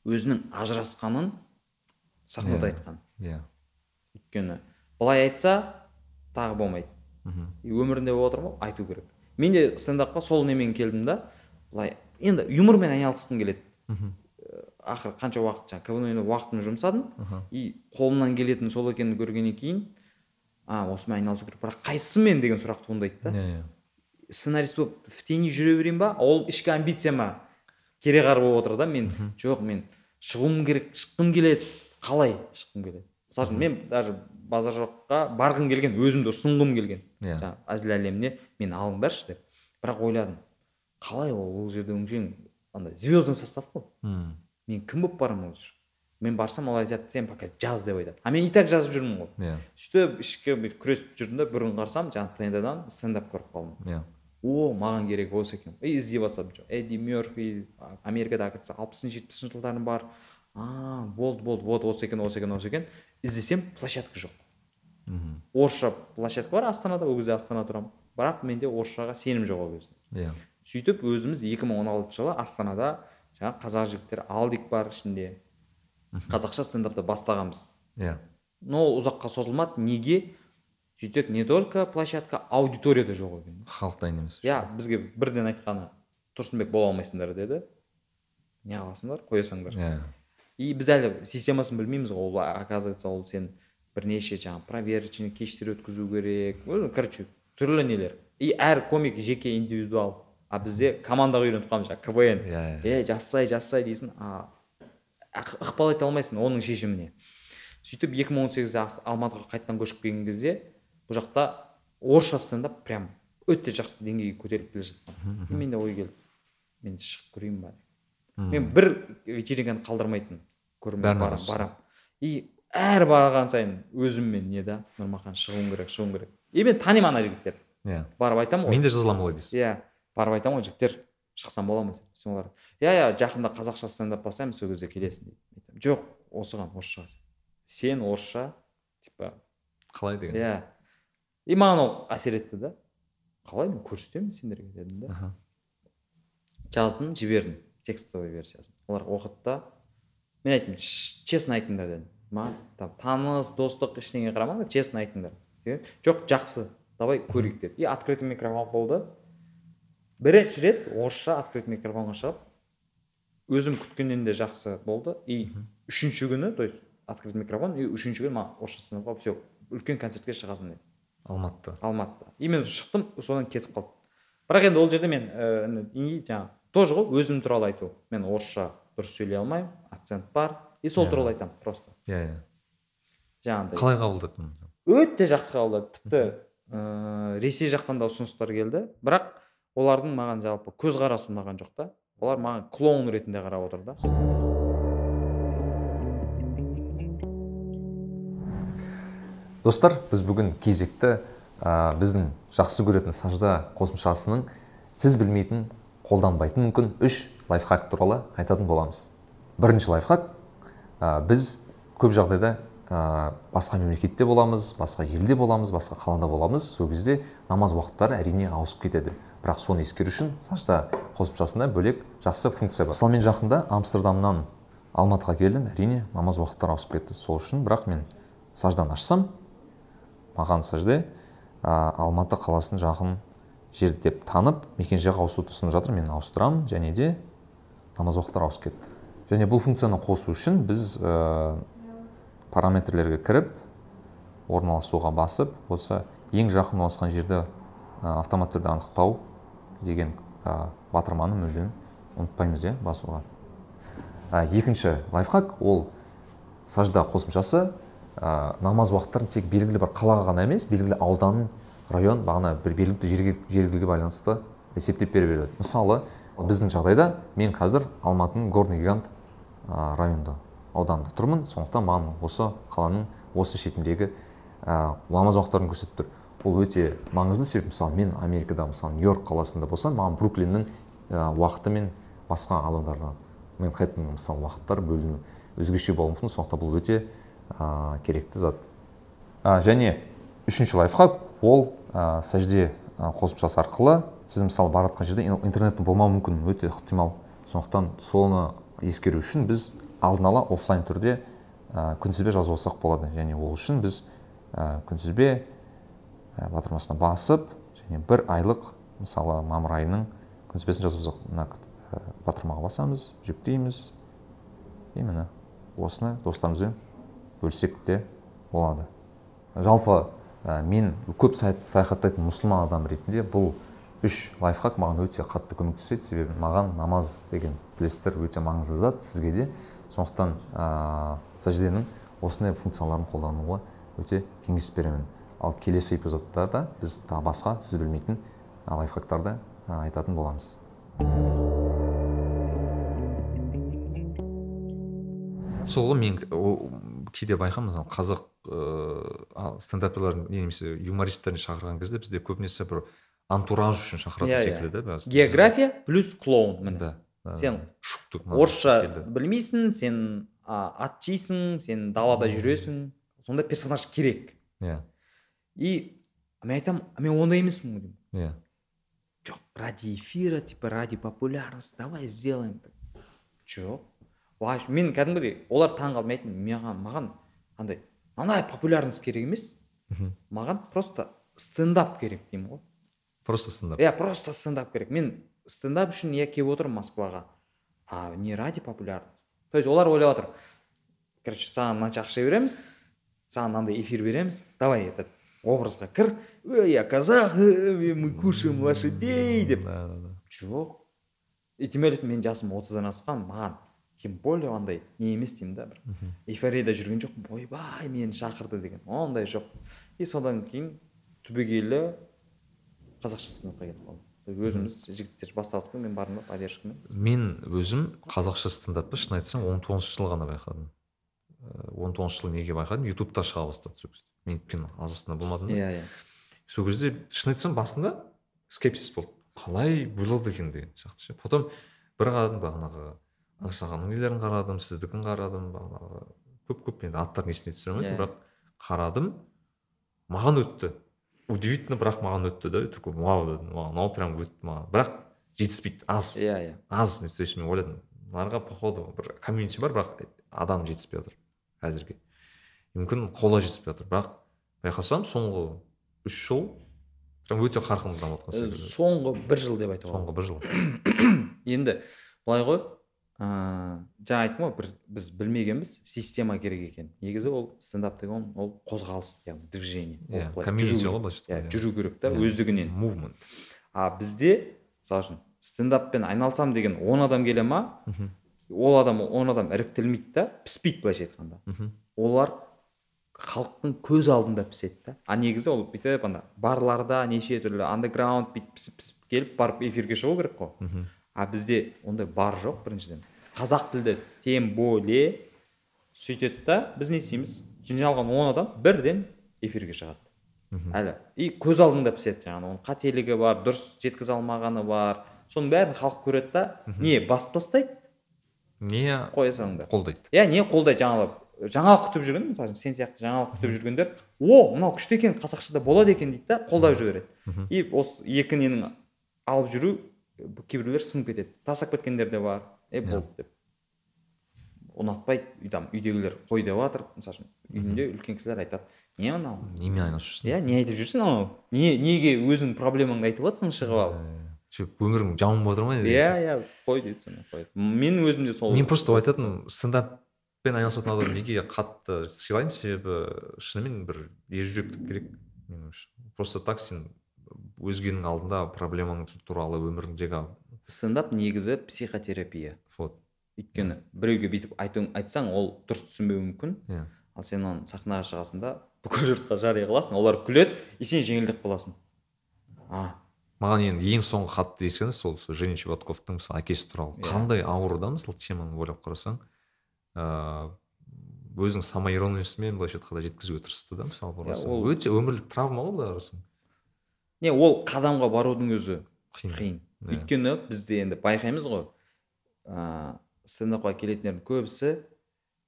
өзінің ажырасқанын сахнада Иә. айтқан. иә. Өйткені былай айтса тағы болмайды. Мгм. и өмірінде болып отыр ма айту керек. Мен де стендапқа сол немен келдім да былай енді юмормен айналысқым келеді. Мгм. ақыры қанша уақыт жаңағы квн ойнап уақытымды жұмсадым и қолымнан келетіні сол екенін көргеннен кейін а осымен айналысу керек. Бірақ қайсысымен деген сұрақ туындайды да. Иә иә. Сценарист болып в тени жүре берейін ба? Ол ішкі амбицияма кереғар болып отыр да мен. Жоқ мен шығуым керек шыққым келеді. Қалай шыққым келеді? Мысалы үшін мен даже базар жоққа барғым келген өзімді ұсынғым келген. Иә. жаңағы әзіл әлеміне мені алыңдаршы деп. Бірақ ойладым қалай ол ол жерде өңшең андай звездный состав қой. Мм. мен кім болып барамын ол жерге? Мен барсам ол айтады сен пока жаз деп айтады. А мен и так жазып жүрмін ғой иә. Сөйтіп ішкі бүйтіп күресіп жүрдім да бір күн қарасам жаңағы тндадан стендап көріп қалдым. Иә. О маған керек осы екен и іздей бастадым жоқ эдди мерфи америкадағы алпысыншы жетпісінші жылдардың бар. А болды болды вот осы екен осы екен осы екен. Іздесем площадка жоқ. Мгм. орысша площадка бар астанада ол кезде астана тұрамын. Бірақ менде орысшаға сенім жоқ ол кезде. Иә. Сөйтіп өзіміз 2016 жылы астанада жаңағы қазақ жігіттері алдик бар ішінде. Қазақша стендапты бастағанбыз. Иә. Но ол ұзаққа созылмады. Неге? Сөйтсек не только площадка аудитория да жоқ екен. Халық дайын емес иә бізге бірден айтқаны тұрсынбек бола алмайсыңдар деді. Не қыласыңдар қоя салыңдар иә. И біз әлі системасын білмейміз ғой ол оказывается ол сен бірнеше жаңағы проверочный кештер өткізу керек короче түрлі нелер. И әр комик жеке индивидуал. А бізде командаға үйреніп қалғанбыз жаңағы квн. Иә иә. Е жасай жасай дейсің а ық- ықпал ете алмайсың оның шешіміне. Сөйтіп 2018-де Ас- алматыға қайтадан көшіп келген кезде бұл жақта орысша стендап прям өте жақсы деңгейге көтеріліп келе жатқан И менде ой келді мен шығып көрейін ба деп. мен бір вечеринканы қалдырмайтын көрмей Бәрін барам араласасыз. барам. И әр барған сайын өзіммен не да нұрмахан шығуым керек шығуым керек. И мен танимын ана жігіттерді иә. Барып айтамын ғой. Мен де жаза аламын олай дейсіз. Иә барып айтамын ғой жігіттер. Шықсам бола ма сосын олар иә иә жақында қазақша стендап бастаймыз сол кезде келесің дейді жоқ осыған орысша сен орысша типа қалай деген? Иә. И маған ол әсер етті да. Қалай мен көрсетемін сендерге дедім да. Жаздым жібердім текстовый версиясын. Олар оқыды да мен айттым «Ш- честно айтыңдар дедім. Маған там таныс достық ештеңе қарамаңдар честно айтыңдар. Жоқ жақсы давай көрейік деді и открытый микрофон болды. Бірінші рет орысша открытый микрофонға шығып өзім күткеннен де жақсы болды. И үшінші күні то есть открытый микрофон и үшінші күні маған орысша стендапқа все үлкен концертке шығасың деді. Алматыда. Алматыда. И мен шықтым содан кетіп қалдым. Бірақ енді ол жерде мен ііі и жаңағы тоже ғой өзім туралы айту. Мен орысша дұрыс сөйлей алмаймын акцент бар и сол Иә. туралы айтамын просто. Иә иә. Жаңағыдай. Қалай қабылдадың өте жақсы қабылдады. Тіпті ыыы ресей жақтан да ұсыныстар келді. Бірақ олардың маған жалпы көзқарасы ұнаған жоқ та. Олар маған клоун ретінде қарап отыр да. Достар біз бүгін кезекті ә, біздің жақсы көретін сажда қосымшасының сіз білмейтін қолданбайтын мүмкін үш лайфхак туралы айтатын боламыз. Бірінші лайфхак ә, біз көп жағдайда ә, басқа мемлекетте боламыз басқа елде боламыз басқа қалада боламыз. Сол кезде намаз уақыттары әрине ауысып кетеді. Бірақ соны ескеру үшін сажда қосымшасында бөлек жақсы функция бар. Мысалы мен жақында амстердамнан алматыға келдім. Әрине намаз уақыттары ауысып кетті сол үшін. Бірақ мен саждан ашсам маған сәжде ә, алматы қаласын жақын жер деп танып мекенжайға ауысуды ұсынып жатыр. Мен ауыстырамын және де намаз уақыттары ауысып кетті. Және бұл функцияны қосу үшін біз ә, параметрлерге кіріп орналасуға басып осы ең жақын орналасқан жерді ә, автоматты түрде анықтау деген ә, батырманы мүлдем ұмытпаймыз иә басуға. Ә, екінші лайфхак ол сажда қосымшасы. Ә, намаз уақыттарын тек белгілі бір қалаға ғана емес белгілі аудан район бағана бір белгілі жерге, байланысты есептеп бере береді. Мысалы біздің жағдайда мен қазір алматының горный гигант ә, районда ауданда тұрмын. Сондықтан маған осы қаланың осы шетіндегі ә, намаз уақыттарын көрсетіп тұр. Бұл өте маңызды себебі мысалы мен америкада мысалы нью йорк қаласында болсам маған бруклиннің ә, уақыты мен басқа аудандарда манхэттеннің мысалы уақыттары бөліну өзгеше болуы мүмкін. Сондықтан бұл өте ә, керекті зат. Ә, және үшінші лайфхак ол ә, сәжде қосымшасы арқылы сіз мысалы бара жатқан жерде интернеттің болмауы мүмкін өте ықтимал. Сондықтан соны ескеру үшін біз алдын ала офлайн түрде ә, күнтізбе жазып алсақ болады. Және ол үшін біз ә, күнтізбе ә, батырмасына басып және бір айлық мысалы мамыр айының күнтізбесін жазып алсақ мына батырмаға басамыз жүктейміз. И міне осыны достарымызбен бөлсек те болады. Жалпы ә, мен көп саяхаттайтын мұсылман адам ретінде бұл үш лайфхак маған өте қатты көмектеседі. Себебі маған намаз деген білесіздер өте маңызды зат сізге де. Сондықтан ә, сәжденің осындай функцияларын қолдануға өте кеңес беремін. Ал келесі эпизодтарда біз тағы басқа сіз білмейтін лайфхактарды айтатын боламыз. Сол мен кейде байқаймын мысалы қазақ ыыы стендаперлердің немесе юмористтерін шақырған кезде бізде көбінесе бір антураж үшін шақыратын иә, секілді да география плюс клоун міне. Да сен шуктық орысша білмейсің сен а, ат жейсің сен далада жүресің. Сондай персонаж керек. Иә. И мен айтамын мен ондай емеспін деймін. Иә. Жоқ ради эфира типа ради популярности давай сделаем жоқ вообще мен кәдімгідей олар таң айттым маған маған андай андай популярность керек емес. Маған просто стендап керек деймін ғой. Просто стендап. Иә просто стендап керек. Мен стендап үшін иә келіп отырмын москваға. А не ради популярности? То есть олар ойлап отыр. Короче саған мынанша ақша береміз саған мынандай эфир береміз. Давай этот образға кір. Ей я казах мы кушаем лошадей деп. да да да. Жоқ и тем более менің жасым отыздан асқан маған тем более андай не емес деймін да бір эйфорияда жүрген жоқпын ойбай мені шақырды деген ондай жоқ и содан кейін түбегейлі қазақша стендапқа кетіп қалдым өзіміз жігіттер бастап жатқан мен бардым да поддержкамен мен өзім қазақша стендапты шын айтсам он тоғызыншы жылы ғана байқадым он тоғызыншы жылы неге байқадым ютубта шыға бастады сол кезде мен өйткені қазақстанда болмадым иә иә сол кезде шын айтсам басында скепсис болды қалай болады екен деген сияқты ше потом бір қарадым бағанағы ағасағанның нелерін қарадым сіздікін қарадым бағанағы көп көп енді аттарын есіме түсіре алмаймын Иә. бірақ қарадым. Маған өтті. Удивительно бірақ маған өтті да. Такой вау дедім. «Вау, мынау прям өтті маған. Бірақ жетіспейді аз. Иә иә. Аз то есть мен ойладым. Мыналарға походу бір комьюнити бар бірақ адам жетіспей жатыр әзірге. Мүмкін қола жетіспей жатыр бірақ байқасам соңғы үш жыл прям өте қарқынды дамып жатқан секілді. соңғы бір жыл деп айтуға соңғы бір жыл. Енді былай ғой. Ыыы жаңа айттым ғой бір біз білмегенбіз система керек екен. Негізі ол стендап деген ол қозғалыс яғни движение. Иә комьюнити жүру ғой былайша иә жүру керек та Иә. өздігінен. Мувмент а бізде мысалы үшін стендаппен айналысамын деген он адам келе ма ол адам он адам іріктелмейді да піспейді былайша айтқанда. Олар халықтың көз алдында піседі да а негізі ол бүйтіп ана барларда неше түрлі андеграунд бүйтіп пісіп пісіп келіп барып эфирге шығу керек қой. А бізде ондай бар жоқ біріншіден. Қазақ тілді тем более сөйтеді да біз не істейміз? Жиналған он адам бірден эфирге шығады. Мхм. Әлі. И көз алдыңда піседі жаңағы оның қателігі бар дұрыс жеткізе алмағаны бар. Соның бәрін халық көреді да не басып тастайды? Не қоя салыңдар қолдайды. Иә не қолдайды? Жаңағы жаңалық күтіп жүрген мысалы сен сияқты жаңалық күтіп жүргендер о мынау күшті екен қазақшада болады екен дейді да қолдап жібереді. И осы екі ненің алып жүру кейбіреулер сынып кетеді. Тастап кеткендер де бар. Е болды деп. Ұнатпайды там үйдегілер қой деп жатыр мысалы үшін үйінде үлкен кісілер айтады. Не мынау? Немен айналысып жүрсің? Иә не айтып жүрсің анау? Не неге өзіңнің проблемаңды айтып жатрсың шығып алып че өмірің жаман болып жатыр ма иә иә қой дейді соны қой мен өзім де сол мен просто айтатынмын стендаппен айналысатын адам неге қатты сыйлаймын? Себебі шынымен бір ержүректік керек менің ойымша. Просто так сен өзгенің алдында проблемаң туралы өміріңдегі стендап негізі психотерапия. Вот. Өйткені біреуге бүйтіп айтсаң ол дұрыс түсінбеуі мүмкін. Иә. Ал сен оны сахнаға шығасың да бүкіл жұртқа жария қыласың олар күледі и сен жеңілдеп қаласың. А. Маған енді ең соңғы қатты ескені сол сол женя чебатковтың мысалы әкесі туралы. Иә. қандай ауыр да мысалы теманы ойлап қарасаң ыыы өзінің самоирониясымен былайша айтқанда жеткізуге тырысты да мысалы қарасаң ол- өте өмірлік травма ғой былай қарасаң. Не ол қадамға барудың өзі қиын. қиын. Иә. өйткені бізде енді байқаймыз ғой. Ыыы стендапқа келетіндердің көбісі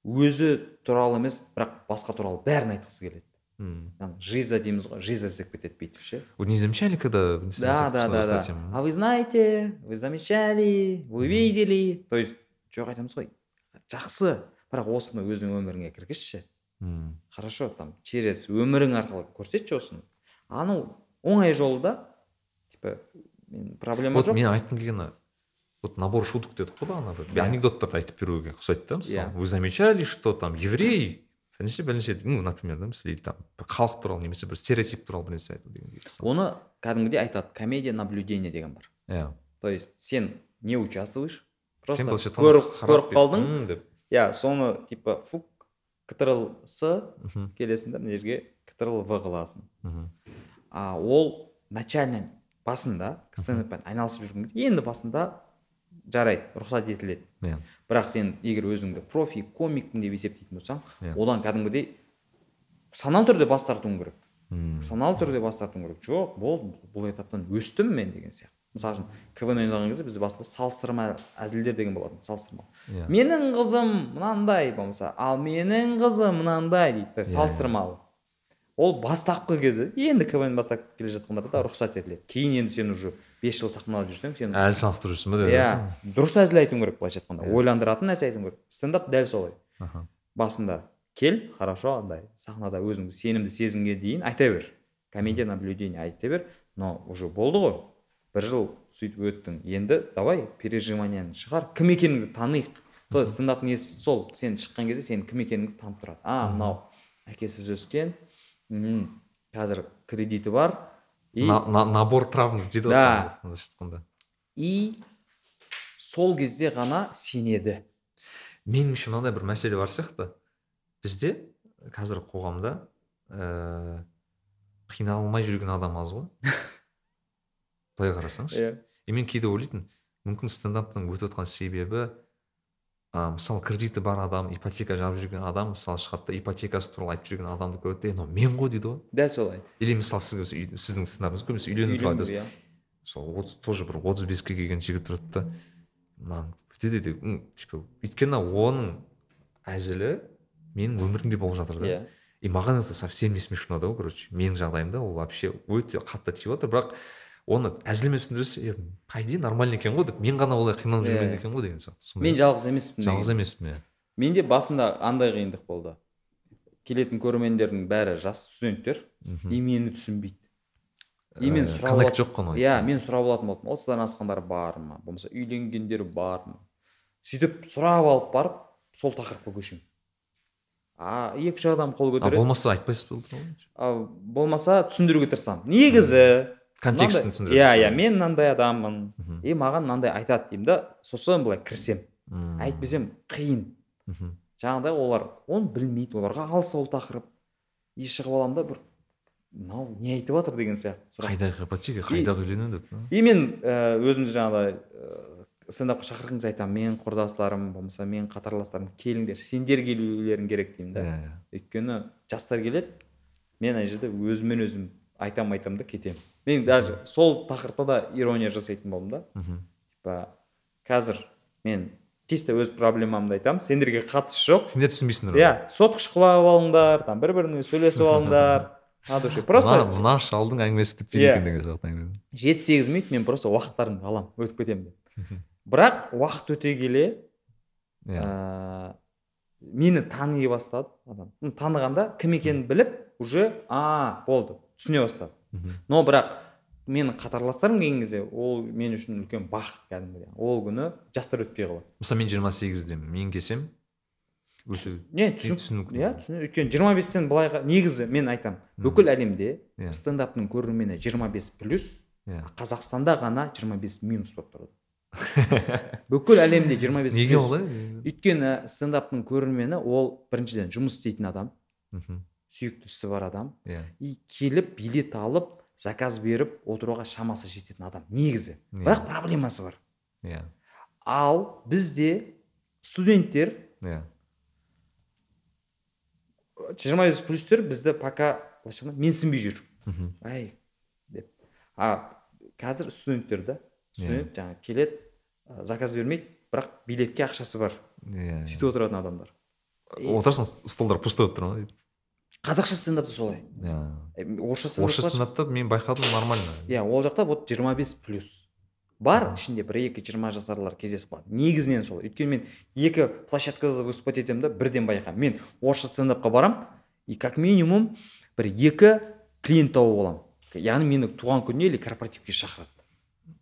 өзі туралы емес бірақ басқа туралы бәрін айтқысы келеді. М. там жиза дейміз ғой жиза іздеп кетеді бүйтіп ше. Вы не замечали когда да да да да. а вы знаете вы замечали вы видели. То есть жоқ айтамыз ғой. Жақсы. Бірақ осыны өзің өміріңе кіргізші. М. хорошо там через өмірің арқылы көрсетші осыны. Анау оңай жолы да типа мен проблема вот жоқ. мен айтқым келгені вот набор шуток дедік қой бағана бір. Анекдоттарды айтып беруге ұқсайды да мысалы. Иә. вы замечали что там еврей пәленше пәленше ну например да мысалы или там бір халық туралы немесе бір стереотип туралы бір нәрсе айту дегендей оны кәдімгідей айтады. Комедия наблюдения деген бар. Иә. То есть сен не участвуешь просто көріп қалдың. деп. Иә соны типа фук ктрл с келесің да мына жерге ктрл в қыласың мхм. а ол начально басында стендаппен айналысып жүрген кезде енді басында жарайды рұқсат етіледі. Иә. Бірақ сен егер өзіңді профи комикпін деп есептейтін болсаң Иә. одан кәдімгідей саналы түрде бас тартуың керек. М. саналы түрде бас тартуың керек. Жоқ болды бұл этаптан өстім мен деген сияқты. Мысалы үшін квн ойнаған кезде бізде басында салыстырма әзілдер деген болатын салыстырма. Иә. Менің қызым мынандай болмаса ал менің қызым мынандай дейді. Иә, салыстырмалы. Ол бастапқы кезі. Енді квн бастап келе жатқандарда рұқсат етіледі. Кейін енді сен уже бес жыл сахнада жүрсең сен әлі салыстырып жүрсің ба деп иә дұрыс әзіл айтуың керек былайша айтқанда. Иә. ойландыратын нәрсе айтуың керек. Стендап дәл солай. Аха. басында кел хорошо андай. Сахнада өзіңді сенімді сезімге дейін айта бер. Комедия наблюдение айта бер. Но уже болды ғой. Бір жыл сөйтіп өттің. Енді давай переживанияны шығар. Кім екеніңді таниық то есть стендаптың несі сол. Сен шыққан кезде сенің кім екеніңді танып тұрады. А мынау әкесіз өскен мхм, қазір кредиті бар. И На- на- набор травм дейді ғой Да. былайша айтқанда и сол кезде ғана сенеді. Меніңше мынандай бір мәселе бар сияқты. Бізде қазір қоғамда ііі қиналмай жүрген адам аз ғой. Былай қарасаңшы. Иә. И мен кейде ойлайтынмын мүмкін стендаптың өтіп жатқан себебі а, мысалы кредиті бар адам ипотека жабып жүрген адам мысалы шығады да ипотекасы туралы айтып жүрген адамды көреді де мынау мен ғой дейді ғой. Дәл солай. Или мысалы сіз сіздің стендапыңыз көбінесе үйлену туралы айтасыз. иә. Мысалы отыз тоже бір отыз беске келген жігіт тұрады да. Мынаны бүйтеді де м, типа өйткені оның әзілі менің өмірімде болып жатыр да. Иә. И маған это совсем не смешно да короче менің жағдайымда ол вообще өте қатты тиіп жатыр бірақ оны әзілмен түсіндірсе е по идее нормально екен ғой деп мен ғана олай қиналып жүрмейді екен ғой деген сияқты. Сондай. мен жалғыз емеспін жалғыз емеспін иә менде басында андай қиындық болды. Келетін көрермендердің бәрі жас студенттер и мені түсінбейді. И мен сұрап коннект жоқ қой иә мен сұрап алатын болдым. Отыздан асқандар бар ма? Болмаса үйленгендер бар ма? Сөйтіп сұрап алып барып сол тақырыпқа көшемін. А екі үш адам қол көтереді. болмаса айтпайсыз ба болмаса түсіндіруге тырысамын. Негізі контекстін түсіндіресіз иә иә мен мынандай адаммын. И маған мынандай айтады деймін да сосын былай кірісемін. М. әйтпесем қиын. Мхм. жаңағыдай олар оны білмейді оларға алыс ол тақырып. И шығып аламын да бір мынау не айтып жатыр? деген сияқты қайдағы ипотека қайдағы үйлену деп и мен ә, өзімді жаңағыдай ә, стендапқа шақырған кезде айтамын. Менің құрдастарым болмаса менің қатарластарым келіңдер сендер келулерің керек деймін да. Иә иә. Өйткені жастар келеді мен ана жерде өзіммен өзім айтамын айтамын да кетемін. Мен даже сол тақырыпта да ирония жасайтын болдым да. Мхм. типа қазір мен чисто өз проблемамды айтамын сендерге қатысы жоқ. Сендер түсінбейсіңдер иә сотка шұқылап алыңдар там бір біріңе сөйлесіп алыңдар. На душе просто мына шалдың әңгімесі бітпейді Иә. екен деген сияқты әңгіме. жеті сегіз минут мен просто уақыттарыңды аламын өтіп кетемін деп. Бірақ уақыт өте келе ә, мені тани бастады адам. Танығанда кім екенін біліп уже а болды түсіне бастады. Но бірақ менің қатарластарым келген кезде ол мен үшін үлкен бақыт кәдімгідей ол күні жастар өтпей қалады мысалы мен жиырма сегіздемін мен келсем өсу не түсінікті. түсінік иә түсінік өйткені жиырма бестен былайға негізі мен айтамын бүкіл әлемде Иә. стендаптың көрермені жиырма бес плюс иә қазақстанда ғана 25 минус болып тұрады бүкіл әлемде 25 неге плюс. олай өйткені стендаптың көрермені ол біріншіден жұмыс істейтін адам мхм. Сүйікті ісі бар адам. Иә. И келіп билет алып заказ беріп отыруға шамасы жететін адам негізі. Иә. бірақ проблемасы бар. Иә. Ал бізде студенттер иә. жиырма бес плюстер бізді пока былайша айтқанда менсінбей жүр. Мхм. әй деп. А қазір студенттер да студент жаңағы келеді заказ бермейді бірақ билетке ақшасы бар. Иә. Сөйтіп отыратын адамдар. Отырасың столдар пустой болып тұр ма қазақша стендапта солай. Иә. Э, орысша орысша стендапта мен байқадым нормально. Иә ол жақта вот 25 плюс бар ішінде бір екі жиырма жасарлар кездесіп қалады негізінен солай өйткені мен екі площадкада выступать етемін да бірден байқаймын. Мен орысша стендапқа барамын и как минимум бір екі клиент тауып аламын. Яғни мені туған күніне или корпоративке шақырады.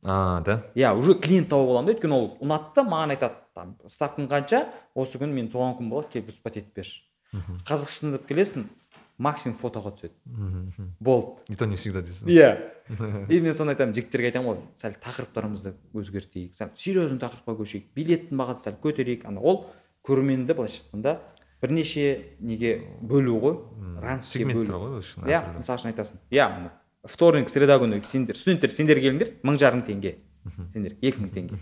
А да? Иә уже клиент тауып аламын да. Өйткені ол ұнатты да маған айтады там ставкаң қанша? Осы күні менің туған күнім болады келіп выступать етіп берші қазақша стендап келесің максимум фотоға түседі. Болды. И то не всегда дейсің иә. И мен соны айтамын жігіттерге айтамын ғой сәл тақырыптарымызды өзгертейік сәл серьезный тақырыпқа көшейік билеттің бағасын сәл көтерейік. Ана ол көрерменді былайша айтқанда бірнеше неге бөлу ғой рангке бөлу. ғой иә мысалы үшін айтасың. Иә вторник среда күні сендер студенттер сендер келіңдер мың жарым теңге. Сендер екі мың теңге.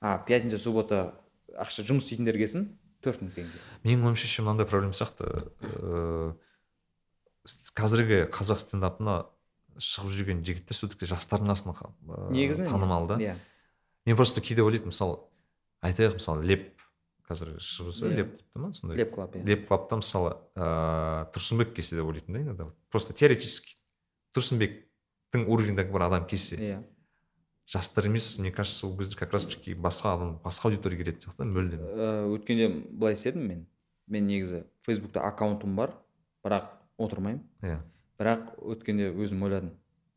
А пятница суббота ақша жұмыс істейтіндер келсін төрт мың теңге. Менің ойымша еще мынандай проблема сияқты. Ыыы с- қазіргі қазақ стендапына шығып жүрген жігіттер все таки жастардың арасында негізі танымал да. Иә. Мен просто кейде ойлайтынмын мысалы айтайық мысалы леп қазір шығып жатса Иә. леп ма сондай? Леп клаб иә. Леп клабта мысалы ыыы тұрсынбек келсе деп ойлайтын да иногда просто теоретически тұрсынбектің уровеньдегі бір адам келсе иә. жастар емес мне кажется ол кезде как раз таки басқа адам басқа аудитория келетін сияқты мүлдем. Өткенде былай істедім мен. Мен негізі фейсбукта аккаунтым бар бірақ отырмаймын. Иә. Бірақ өткенде өзім ойладым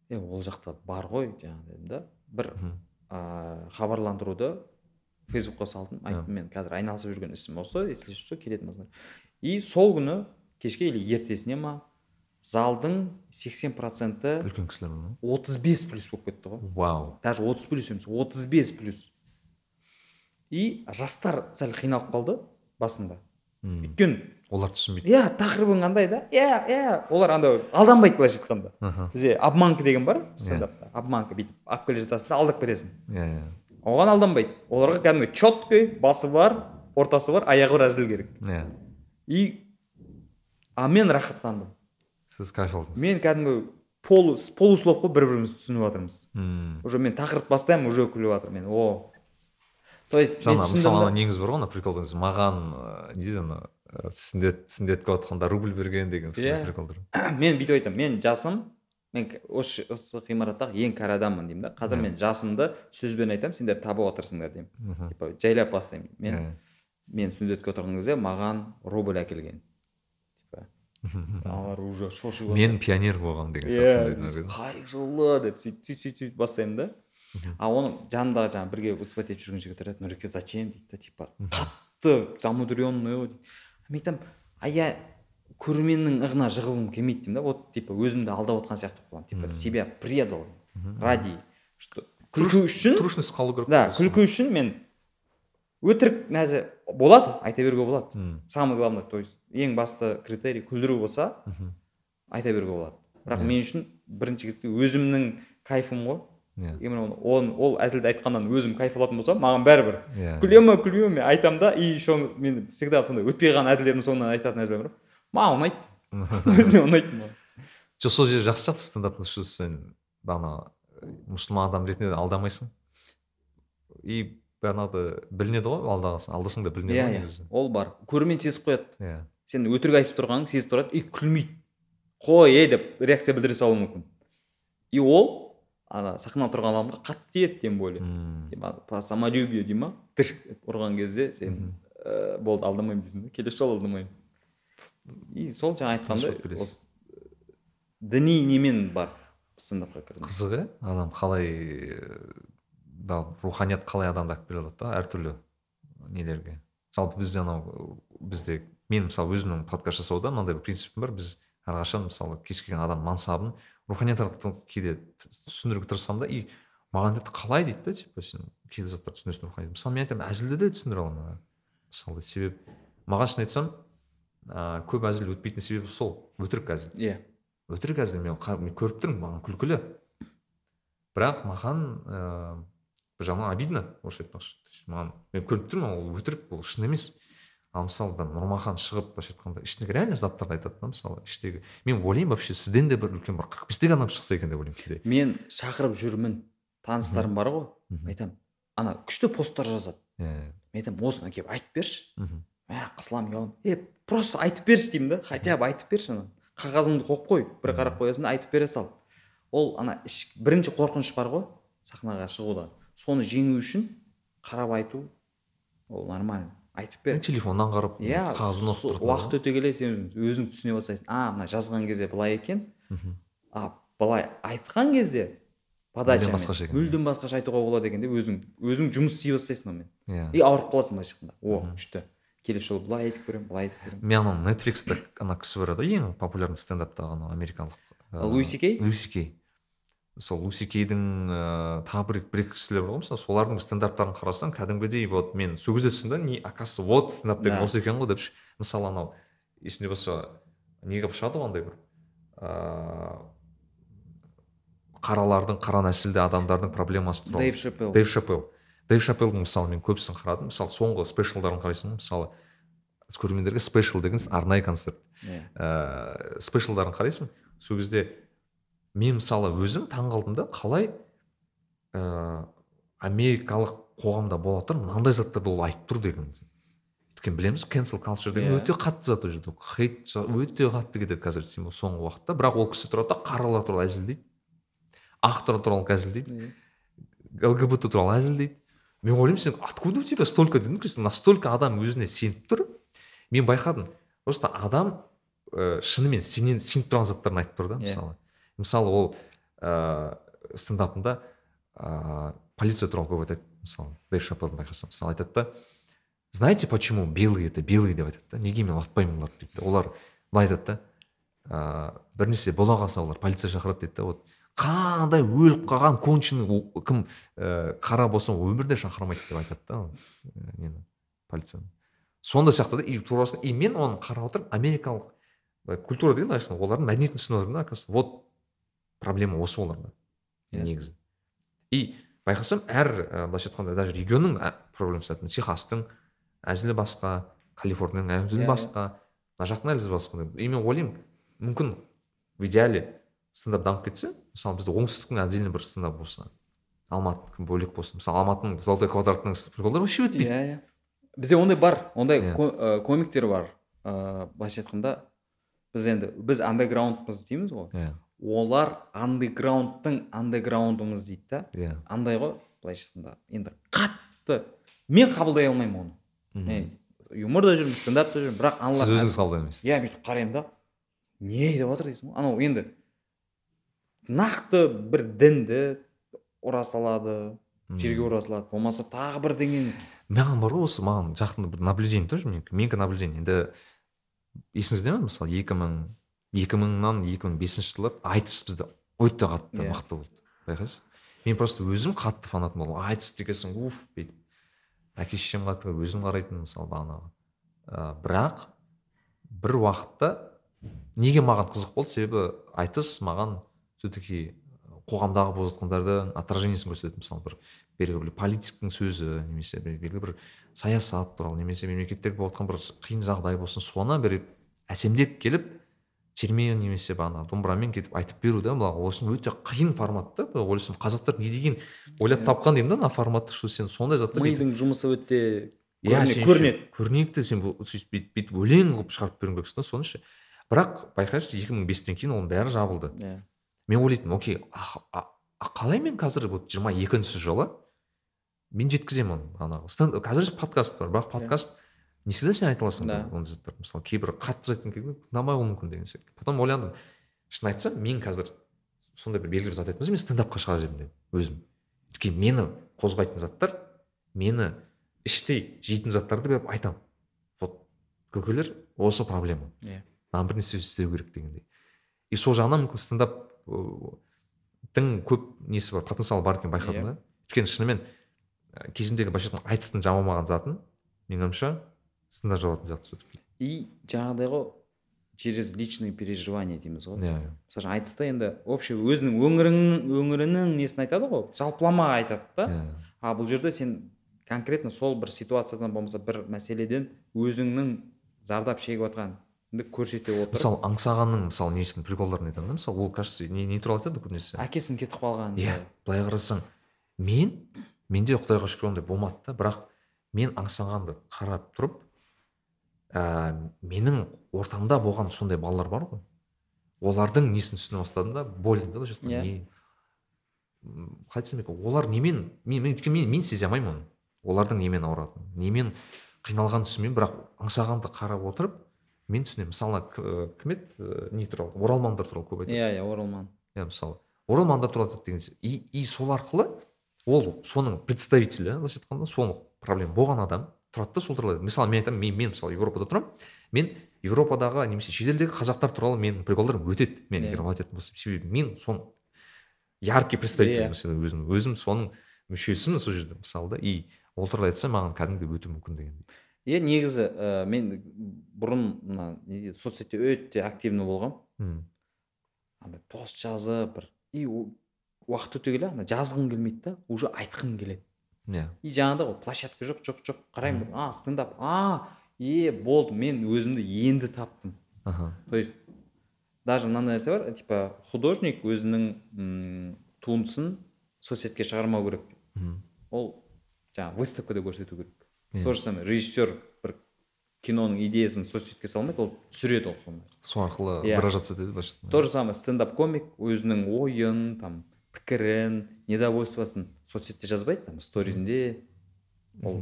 е ол жақта бар ғой жаңағы дедім да. Бір ыыы хабарландыруды фейсбукқа салдым. Айттым мен қазір айналысып жүрген ісім осы если что келетін болсаңдар и сол күні кешке или ертесіне ма залдың 80 проценті үлкен кісілер ма 35 плюс болып кетті ғой. Вау. Даже 30 плюс емес 35 плюс. И жастар сәл қиналып қалды басында. Өйткені олар түсінбейді. Иә тақырыбың қандай да? Иә иә. Олар андай алданбайды былайша айтқанда. Аха. бізде обманка деген бар стендапта. Обманка бүйтіп алып келе жатасың да алдап кетесің. Иә иә. Оған алданбайды. Оларға кәдімгі четкий басы бар ортасы бар аяғы бар әзіл керек. Иә. И а мен рахаттандым. Сіз кайф алдыңыз мен кәдімгі полу полуслов қой бір бірімізді түсініп жатырмыз. Уже мен тақырып бастаймын уже күліп жатыр мен о. То есть жаңа мысалы ана неңіз бар ғой ана приколда маған не дейді ана? Ы, сүндет сүндетке отқанда рубль берген деген сондай Иә. приколдар мен бүйтіп айтамын. Мен жасым мен осы осы ғимараттағы ең кәрі адаммын деймін да. Қазір мен жасымды сөзбен айтамын сендер табып отырсыңдар деймін. Типа жайлап бастаймын. Мен мен сүндетке отырған кезде маған рубль әкелген. Типа алар уже шоши мен пионер болғанмын деген сияқты сондай иә қай жылы деп сөйтіп сөйтіп сөйтіп сөйтіп бастаймын да. А оның жанындағы жаңағы бірге выступать етіп жүрген жігіт айтады нұреке зачем? дейді да типа қатты замудренный ғой мен айтамын а я көрерменнің ығына жығылғым келмейді деймін да. Вот типа өзімді алдап отқан сияқты болып қаламын типа себя предал ради. Что күлкі үшін трушность қалу керек да күлкі үшін мен өтірік нәзі болады айта беруге болады. М. самое главное то есть ең басты критерий күлдіру болса айта беруге болады. Бірақ Иә. мен үшін бірінші кезде өзімнің кайфым ғой. Иә именно оны ол әзілді айтқаннан өзім кайф алатын болсам маған бәрібір. Иә күле ма күлмей ма мен айтамын да и еще мен всегда сондай өтпей қалған әзілдерімнің соңынан айтатын әзілдер бар. Маған ұнайды. Өзіме ұнайды маған. Жоқ сол жер жақсы сияқты стендаптың что сен бағана мұсылман адам ретінде алдамайсың. И бағанағыдай білінеді ғой алдағансың алдасаң да білінеді ғой негізі. Ол бар. Көрермен сезіп қояды. Иә сен өтірік айтып тұрғаныңды сезіп тұрады и күлмейді. Қой ей деп реакция білдіре салуы мүмкін. И ол ана сахнада тұрған адамға қатты тиеді тем более по самолюбию дей ма? Тыш етіп ұрған кезде сен ә, болды алдамаймын дейсің да келесі жолы алдамаймын и сол жаңа айтқандай діни немен бар стендапқа кірдім. Қызық иә адам қалай да руханият қалай адамды алып келе алады да әртүрлі нелерге. Жалпы бізде анау бізде мен мысалы өзімнің подкаст жасауда мынандай бір принципім бар. Біз әрқашан мысалы кез келген адам мансабын руханият арқылы кейде түсіндіруге тырысамын да и маған дейді қалай дейді да типа сен кейде заттарды түсінесің рухани мысалы мен айтамын әзілді де түсіндіре аламын мысалы себеп маған шын айтсам ыыы көп әзіл өтпейтін себебі сол өтірік әзіл. Иә. Өтірік әзіл мен, мен көріп тұрмын маған күлкілі. Бірақ маған ыыы бір жағынан обидно орысша айтпақшы. То есть маған мен көріп тұрмын ол өтірік ол шын емес. Ал мысалы да нұрмахан шығып былайша айтқанда ішіндегі реально заттарды айтады да мысалы іштегі. Мен ойлаймын вообще сізден де бір үлкен бір қырық бестегі адам шықса екен деп ойлаймын кейде. Мен шақырып жүрмін таныстарым бар ғой. Айтамын ана күшті посттар жазады иә мен айтамын осыны келіп айтып берші мә қысыламын ұяламын е просто айтып берші деймін да. Хотя бы айтып берші ана қағазыңды қойып қой бір қарап қоясың да айтып бере сал. Ол ана іш, бірінші қорқыныш бар ғой сахнаға шығуда. Соны жеңу үшін қарап айту ол нормально. Айтып бер телефоннан қарап иә қағазын оқып уақыт өте келе сен өзің түсіне бастайсың. А мына жазған кезде былай екен. А былай айтқан кезде подачамен басқаша екен. мүлдем басқаша айтуға болады екен деп өзің өзің жұмыс істей бастайсың онымен. Иә. И ауырып қаласың былайша айтқанда о күшті. Келесі жолы былай айтып көремін былай айтып көремін мен анау нетфликста ана кісі бар еді ең популярный стендаптағы анау америкалық ыыы, Луиси Кей? луиси кей. Сол луиси кейдің ыыы тағы бір бір екі кісілер бар ғой мысалы солардың стендаптарын қарасаң кәдімгідей вот мен сол кезде түсіндім да не оказывается вот стендап деген осы екен ғой деп ше. мысалы анау есімде болса неге шығады ғой андай бір ыыы қаралардың қара нәсілді адамдардың проблемасы туралы. Дэйв шапел дэйв шапел дэйв шапелдің мысалы мен көбісін қарадым. Мысалы соңғы спешалдарын қарайсың ғой, мысалы көрермендерге спешл деген арнайы концерт. Иә. ыыы спешалдарын қарайсың сол кезде мен мысалы өзім таң қалдым да қалай ыыы америкалық қоғамда бола тұр мынандай заттарды ол айтып тұр деген өйткені білеміз cancel culture деген Иә. өте қатты зат ол жерде. Хейт өте қатты кетеді қазір соңғы уақытта. Бірақ ол кісі тұрады да қаралар туралы әзілдейді. Ақтар туралы әзілдейді. Лгбт туралы әзілдейді. Мен ойлаймын сен откуда у тебя столько дедім настолько адам өзіне сеніп тұр. Мен байқадым. Просто адам ә, шынымен сенен сеніп тұрған заттарын айтып тұр да Иә. мысалы. Мысалы ол ыыы стендапында ыыы полиция туралы көп айтады. Мысалы дэйв шапелдің байқасам мысалы айтады да знаете почему белые это белые? деп айтады да. Неге мен ұнатпаймын оларды дейді олар былай айтады да ыыы бір нәрсе бола қалса олар полиция шақырады дейді да. Вот қандай өліп қалған конченый кім ііі қара болса өмірде шақырмайды деп айтады да нені полицияны. Сондай сияқты да и турасын и мен оны қарап отырып америкалық культура деген олардың мәдениетін түсініп отырмын да оказывается. Вот проблема осы оларда. Иә. негізі. И байқасам әр і, былайша айтқанда даже регионның ә- проблемасы техастың әзілі басқа калифорнияның әзілі Иә, иә. басқа мына жақтың әзілі басқа и мен ойлаймын мүмкін в идеале стендап дамып кетсе мысалы бізде оңтүстіктің отдельно бір стендап болса алматынікі бөлек болсын мысалы алматының золотой квадратының приколдары вообще өтпейді. Иә иә. Бізде ондай бар ондай Иә. ко- ә, комиктер бар. Ыыы былайша айтқанда біз енді біз андеграундпыз дейміз ғой. Иә. Олар андеграундтың андеграундымыз дейді да. Иә. Андай ғой былайша айтқанда енді қатты мен қабылдай алмаймын оны. Мхм. мен юморда жүрмін стендапта жүрмін бірақ сіз аналар өзіңіз қабылдаймыз иә бүйтіп қараймын да. Не деп жатыр дейсің ғой? Анау енді нақты бір дінді ұра салады жерге ұра салады болмаса тағы бірдеңені маған бар ғой осы маған жақында бір наблюдение тоже менікі менікі наблюдение. Енді есіңізде ме? Мысалы екі мың екі мыңнан екі мың бесінші жылы айтыс бізде өте қатты Иә. мықты болды байқайсыз? Мен просто өзім қатты фанатым болдым. Айтыс деген соң уф бүйтіп. Әке шешем қатты өзім қарайтынмын мысалы бағанағы. Ә, бірақ бір уақытта неге маған қызық болды? Себебі айтыс маған все таки қоғамдағы болып жатқандардың отражениесін көрсетеді мысалы бір белгілі бір политиктің сөзі немесе белгілі бір саясат туралы немесе мемлекеттерде болып жатқан бір қиын жағдай болсын соны бір әсемдеп келіп термен немесе бағанағы домбырамен кетіп айтып беру да ол үшін өте қиын формат та. Былай ойласам қазақтар не деген ойлап тапқан деймін да мына форматты что сен сондай затты мидың жұмысы өте иә көрінеді. көрнекті сен сөйтіп бүйтіп бүйтіп өлең қылып шығарып беруің керексің да соны ше бірақ байқайсыз екі мың бестен кейін оның бәрі жабылды. Иә мен ойлайтынмын окей а, қалай мен қазір вот жиырма екінші жылы мен жеткіземін оны бағанағы қазір подкаст бар бірақ подкаст не всегда сен айта аласың Да. ондай заттар мысалы кейбір қатты зат айтқан кезде ұнамай қалуы мүмкін деген сияқты. Потом ойландым шын айтсам мен қазір сондай бір белгілі бір зат айтқан соң мен стендапқа шығар едім деп өзім. Өйткені мені қозғайтын заттар мені іштей жейтін заттарды беріп айтамын. Вот көкелер осы проблема. Иә. Маған бір нәрсе істеу керек дегендей. И сол жағынан мүмкін стендап тың көп несі бар потенциалы бар екенін байқадым Иә. да. Өйткені шынымен кезіндегі былайша айтқанда айтыстың жамамаған затын менің ойымша стендап жабатын сияқты все таки и жаңағыдай ғой через личные переживания дейміз ғой. Иә мысалы үшін айтыста енді общий өзінің өңіріңнің өңірінің несін айтады ғой жалпылама айтады да. Иә а бұл жерде сен конкретно сол бір ситуациядан болмаса бір мәселеден өзіңнің зардап шегіп жатқаныңды көрсете отырып мысалы аңсағанның мысалы несін приколдарын айтамын да мысалы ол кажется не, не туралы айтады көбінесе әкесінің кетіп қалғанын иә былай қарасаң мен менде құдайға шүкір ондай болмады да бірақ мен аңсағанды қарап тұрып ә, менің ортамда болған сондай балалар бар ғой. Олардың несін түсіне бастадым да больно да былайша айтқанда Иә. не? Қалай айтсам екен? Олар немен мен мен өйткені мен, мен сезе алмаймын оны. Олардың немен ауыратынын. Немен қиналғанын түсінбеймін бірақ аңсағанды қарап отырып мен түсінемін. Мысалы кім еді? Не туралы? Оралмандар туралы көп айтады. Иә иә оралман. Иә мысалы оралмандар туралы айтады деген и сол арқылы ол соның представителі былайша айтқанда соның проблема болған адам тұрады да сол туралы. Мысалы мен айтамын мен, мен мысалы европада тұрамын. Мен европадағы немесе шетелдегі қазақтар туралы менің приколдарым өтеді. Мен Иә. егер айтатын болсам себебі мен соның яркий представитель Иә. мысалы өзім. Өзім соның мүшесімін сол жерде мысалы да. И ол туралы айтса маған кәдімгідей өтуі мүмкін деген. Иә негізі ә, мен бұрын мына неде соцсетте өте активный болғанмын андай пост жазып бір и уақыт өте келе ана жазғым келмейді да уже айтқым келеді. Иә. И жаңағыдай ғой площадка жоқ жоқ жоқ. Қараймын а стендап. А е болды мен өзімді енді таптым. Аха. То есть даже мынандай нәрсе бар типа художник өзінің м, туындысын соцсетке шығармау керек. Ол жаңағы выставкада көрсету керек. Иә. то же самое режиссер бір киноның идеясын соцсетке салмайды ол түсіреді ол соны сол арқылы Иә. выражаться етеді былайша то же самое стендап комик өзінің ойын там пікірін недовольствосын соцсетте жазбайды там сторизінде ол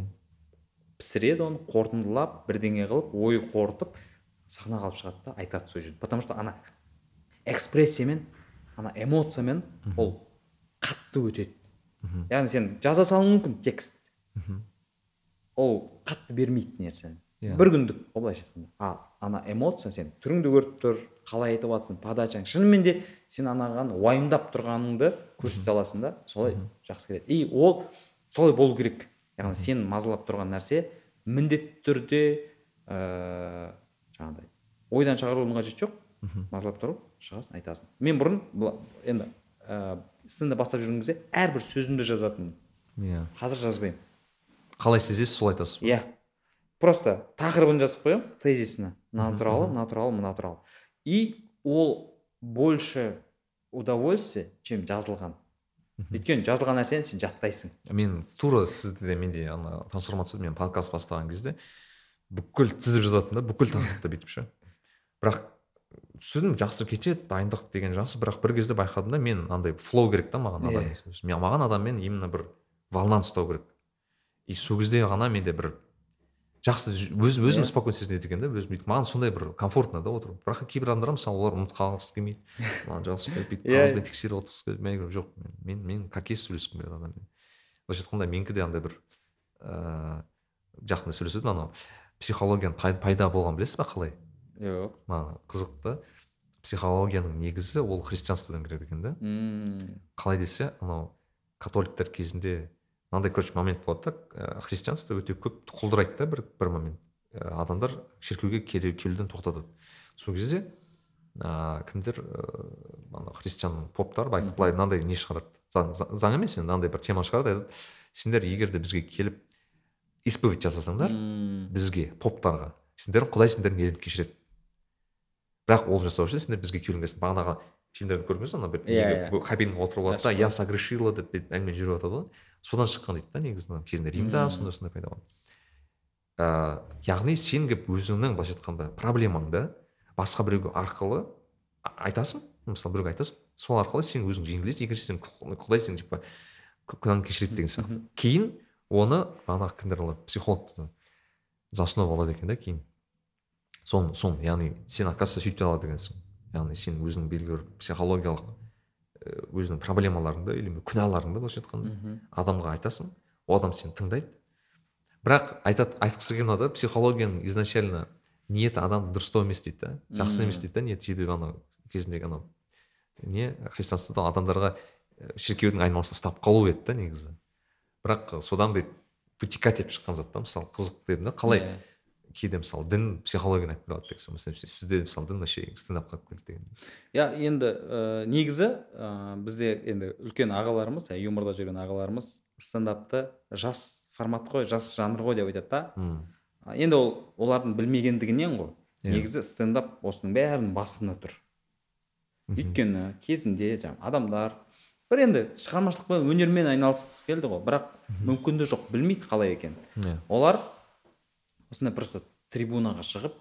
пісіреді оны қорытындылап бірдеңе қылып ой қорытып сахнаға алып шығады да айтады сол жерде. Потому что ана экспрессиямен ана эмоциямен ол қатты өтеді. Яғни сен жаза салуың мүмкін текст. Ол қатты бермейді нәрсені. Иә. бір күндік. Ол былайша айтқанда а ана эмоция сен түріңді көріп тұр қалай айтып жатрсың подачаң. Шынымен де сен анаған уайымдап тұрғаныңды көрсете аласың да солай жақсы келеді. И ол солай болу керек. Яғни сен мазалап тұрған нәрсе міндетті түрде ыыы жаңағыдай ойдан шығаруының қажеті жоқ. Мазалап тұрып шығасың айтасың. Мен бұрын бұла- енді ыыы стендап бастап жүрген кезде әрбір сөзімді жазатынмын. Иә. Қазір жазбаймын. Қалай сезесіз сол айтасыз иә. Просто тақырыбын жазып қоямын тезисіне мына туралы мына туралы мына туралы и ол больше удовольствие чем жазылған. Өйткені жазылған нәрсені сен жаттайсың. Мен тура сізді де менде ана трансформация мен подкаст бастаған кезде бүкіл тізіп жазатынмын да бүкіл тақырыпты бүйтіп ше. Бірақ түсіндім жақсы кетеді дайындық деген жақсы. Бірақ бір кезде байқадым да мен андай флоу керек та маған Иә. адам мен маған адаммен именно бір волнаны ұстау керек. И сол кезде ғана менде бір жақсы өз, өзім Иә. спокойно сезінеді екенмін да өзім бүйтіп маған сондай бір комфортно да отыру бірақ кейбір адамдар мысалы олар ұмытып қалғысы келмейді. Маған келмейді бүйтіп Иә. қағазбен тексеріп отырғысы келеді. Мен айтамын, жоқ мен мен, как есть сөйлескім келеді адаммен былайша айтқанда менікі де андай бір ыыы жақында сөйлесетін анау психологияның пай- пайда болғанын білесіз ба қалай? Жоқ. Маған қызық та. Психологияның негізі ол христианстводан келеді екен да. Мм, қалай десе анау католиктер кезінде мынандай короче момент болады да. Ә, христианство өте көп құлдырайды да бір бір момент. Ә, адамдар шіркеуге келуден тоқтатады сол кезде ә, кімдер ыыы христиан поптар былай Мгм. былай мынандай не шығарады? Заң, емес енді мынандай бір тема шығарады айтады сендер егер де бізге келіп исповедь жасасаңдар бізге поптарға сендер құдай сендердің еліңді кешіреді бірақ ол жасау үшін сендер бізге келуің керексің бағанағы фильмдерді көрдіңіз ба ана бір Иә, неге иә. кабинаға отырып алады да я согрешила деп бүйтіп әңгіме жүріп жатады ғой. Содан шыққан дейді да негізі мына кезінде римда сондай сондай пайда болған ыыы яғни сен келіп өзіңнің былайша айтқанда проблемаңды басқа біреуге арқылы айтасың. Мысалы біреуге айтасың сол арқылы сен өзің жеңілесің екінші сен құ- құдай сен типа кү- күнәңді кешіреді деген сияқты. кейін оны бағанағы кімдер алады? Психолог за основу алады екен да кейін. Соны соны яғни сен оказывается сөйте алады екенсің яғни сен өзіңнің белгілі бір психологиялық э, өзіңнің проблемаларыңды или күнәларыңды былайша айтқанда адамға айтасың ол адам сені тыңдайды. Бірақ айтады айтқысы келген да психологияның изначально ниеті адамды дұрыстау емес дейді да жақсы емес дейді да ниеті себебі анау кезіндегі анау. Не христианствода адамдарға э, шіркеудің айналасын ұстап қалу еді да негізі. Бірақ содан бүйтіп вытекать етіп шыққан зат та мысалы қызық дедім да қалай? Иә. Кейде мысалы дін психологияны айтып береді деген мысалы сізде мысалы дін вообще стендапқа алып келді деген. Иә енді ә, негізі ә, бізде енді үлкен ағаларымыз ә, юморда жүрген ағаларымыз стендапты жас формат қой жас жанр ғой деп айтады да. Енді ол олардың білмегендігінен ғой. Иә. негізі стендап осының бәрінің басында тұр. Өйткені кезінде жаңағы адамдар бір енді шығармашылықпен өнермен айналысқысы келді ғой бірақ мүмкіндігі жоқ білмейді қалай екенін. Иә. Олар осындай просто трибунаға шығып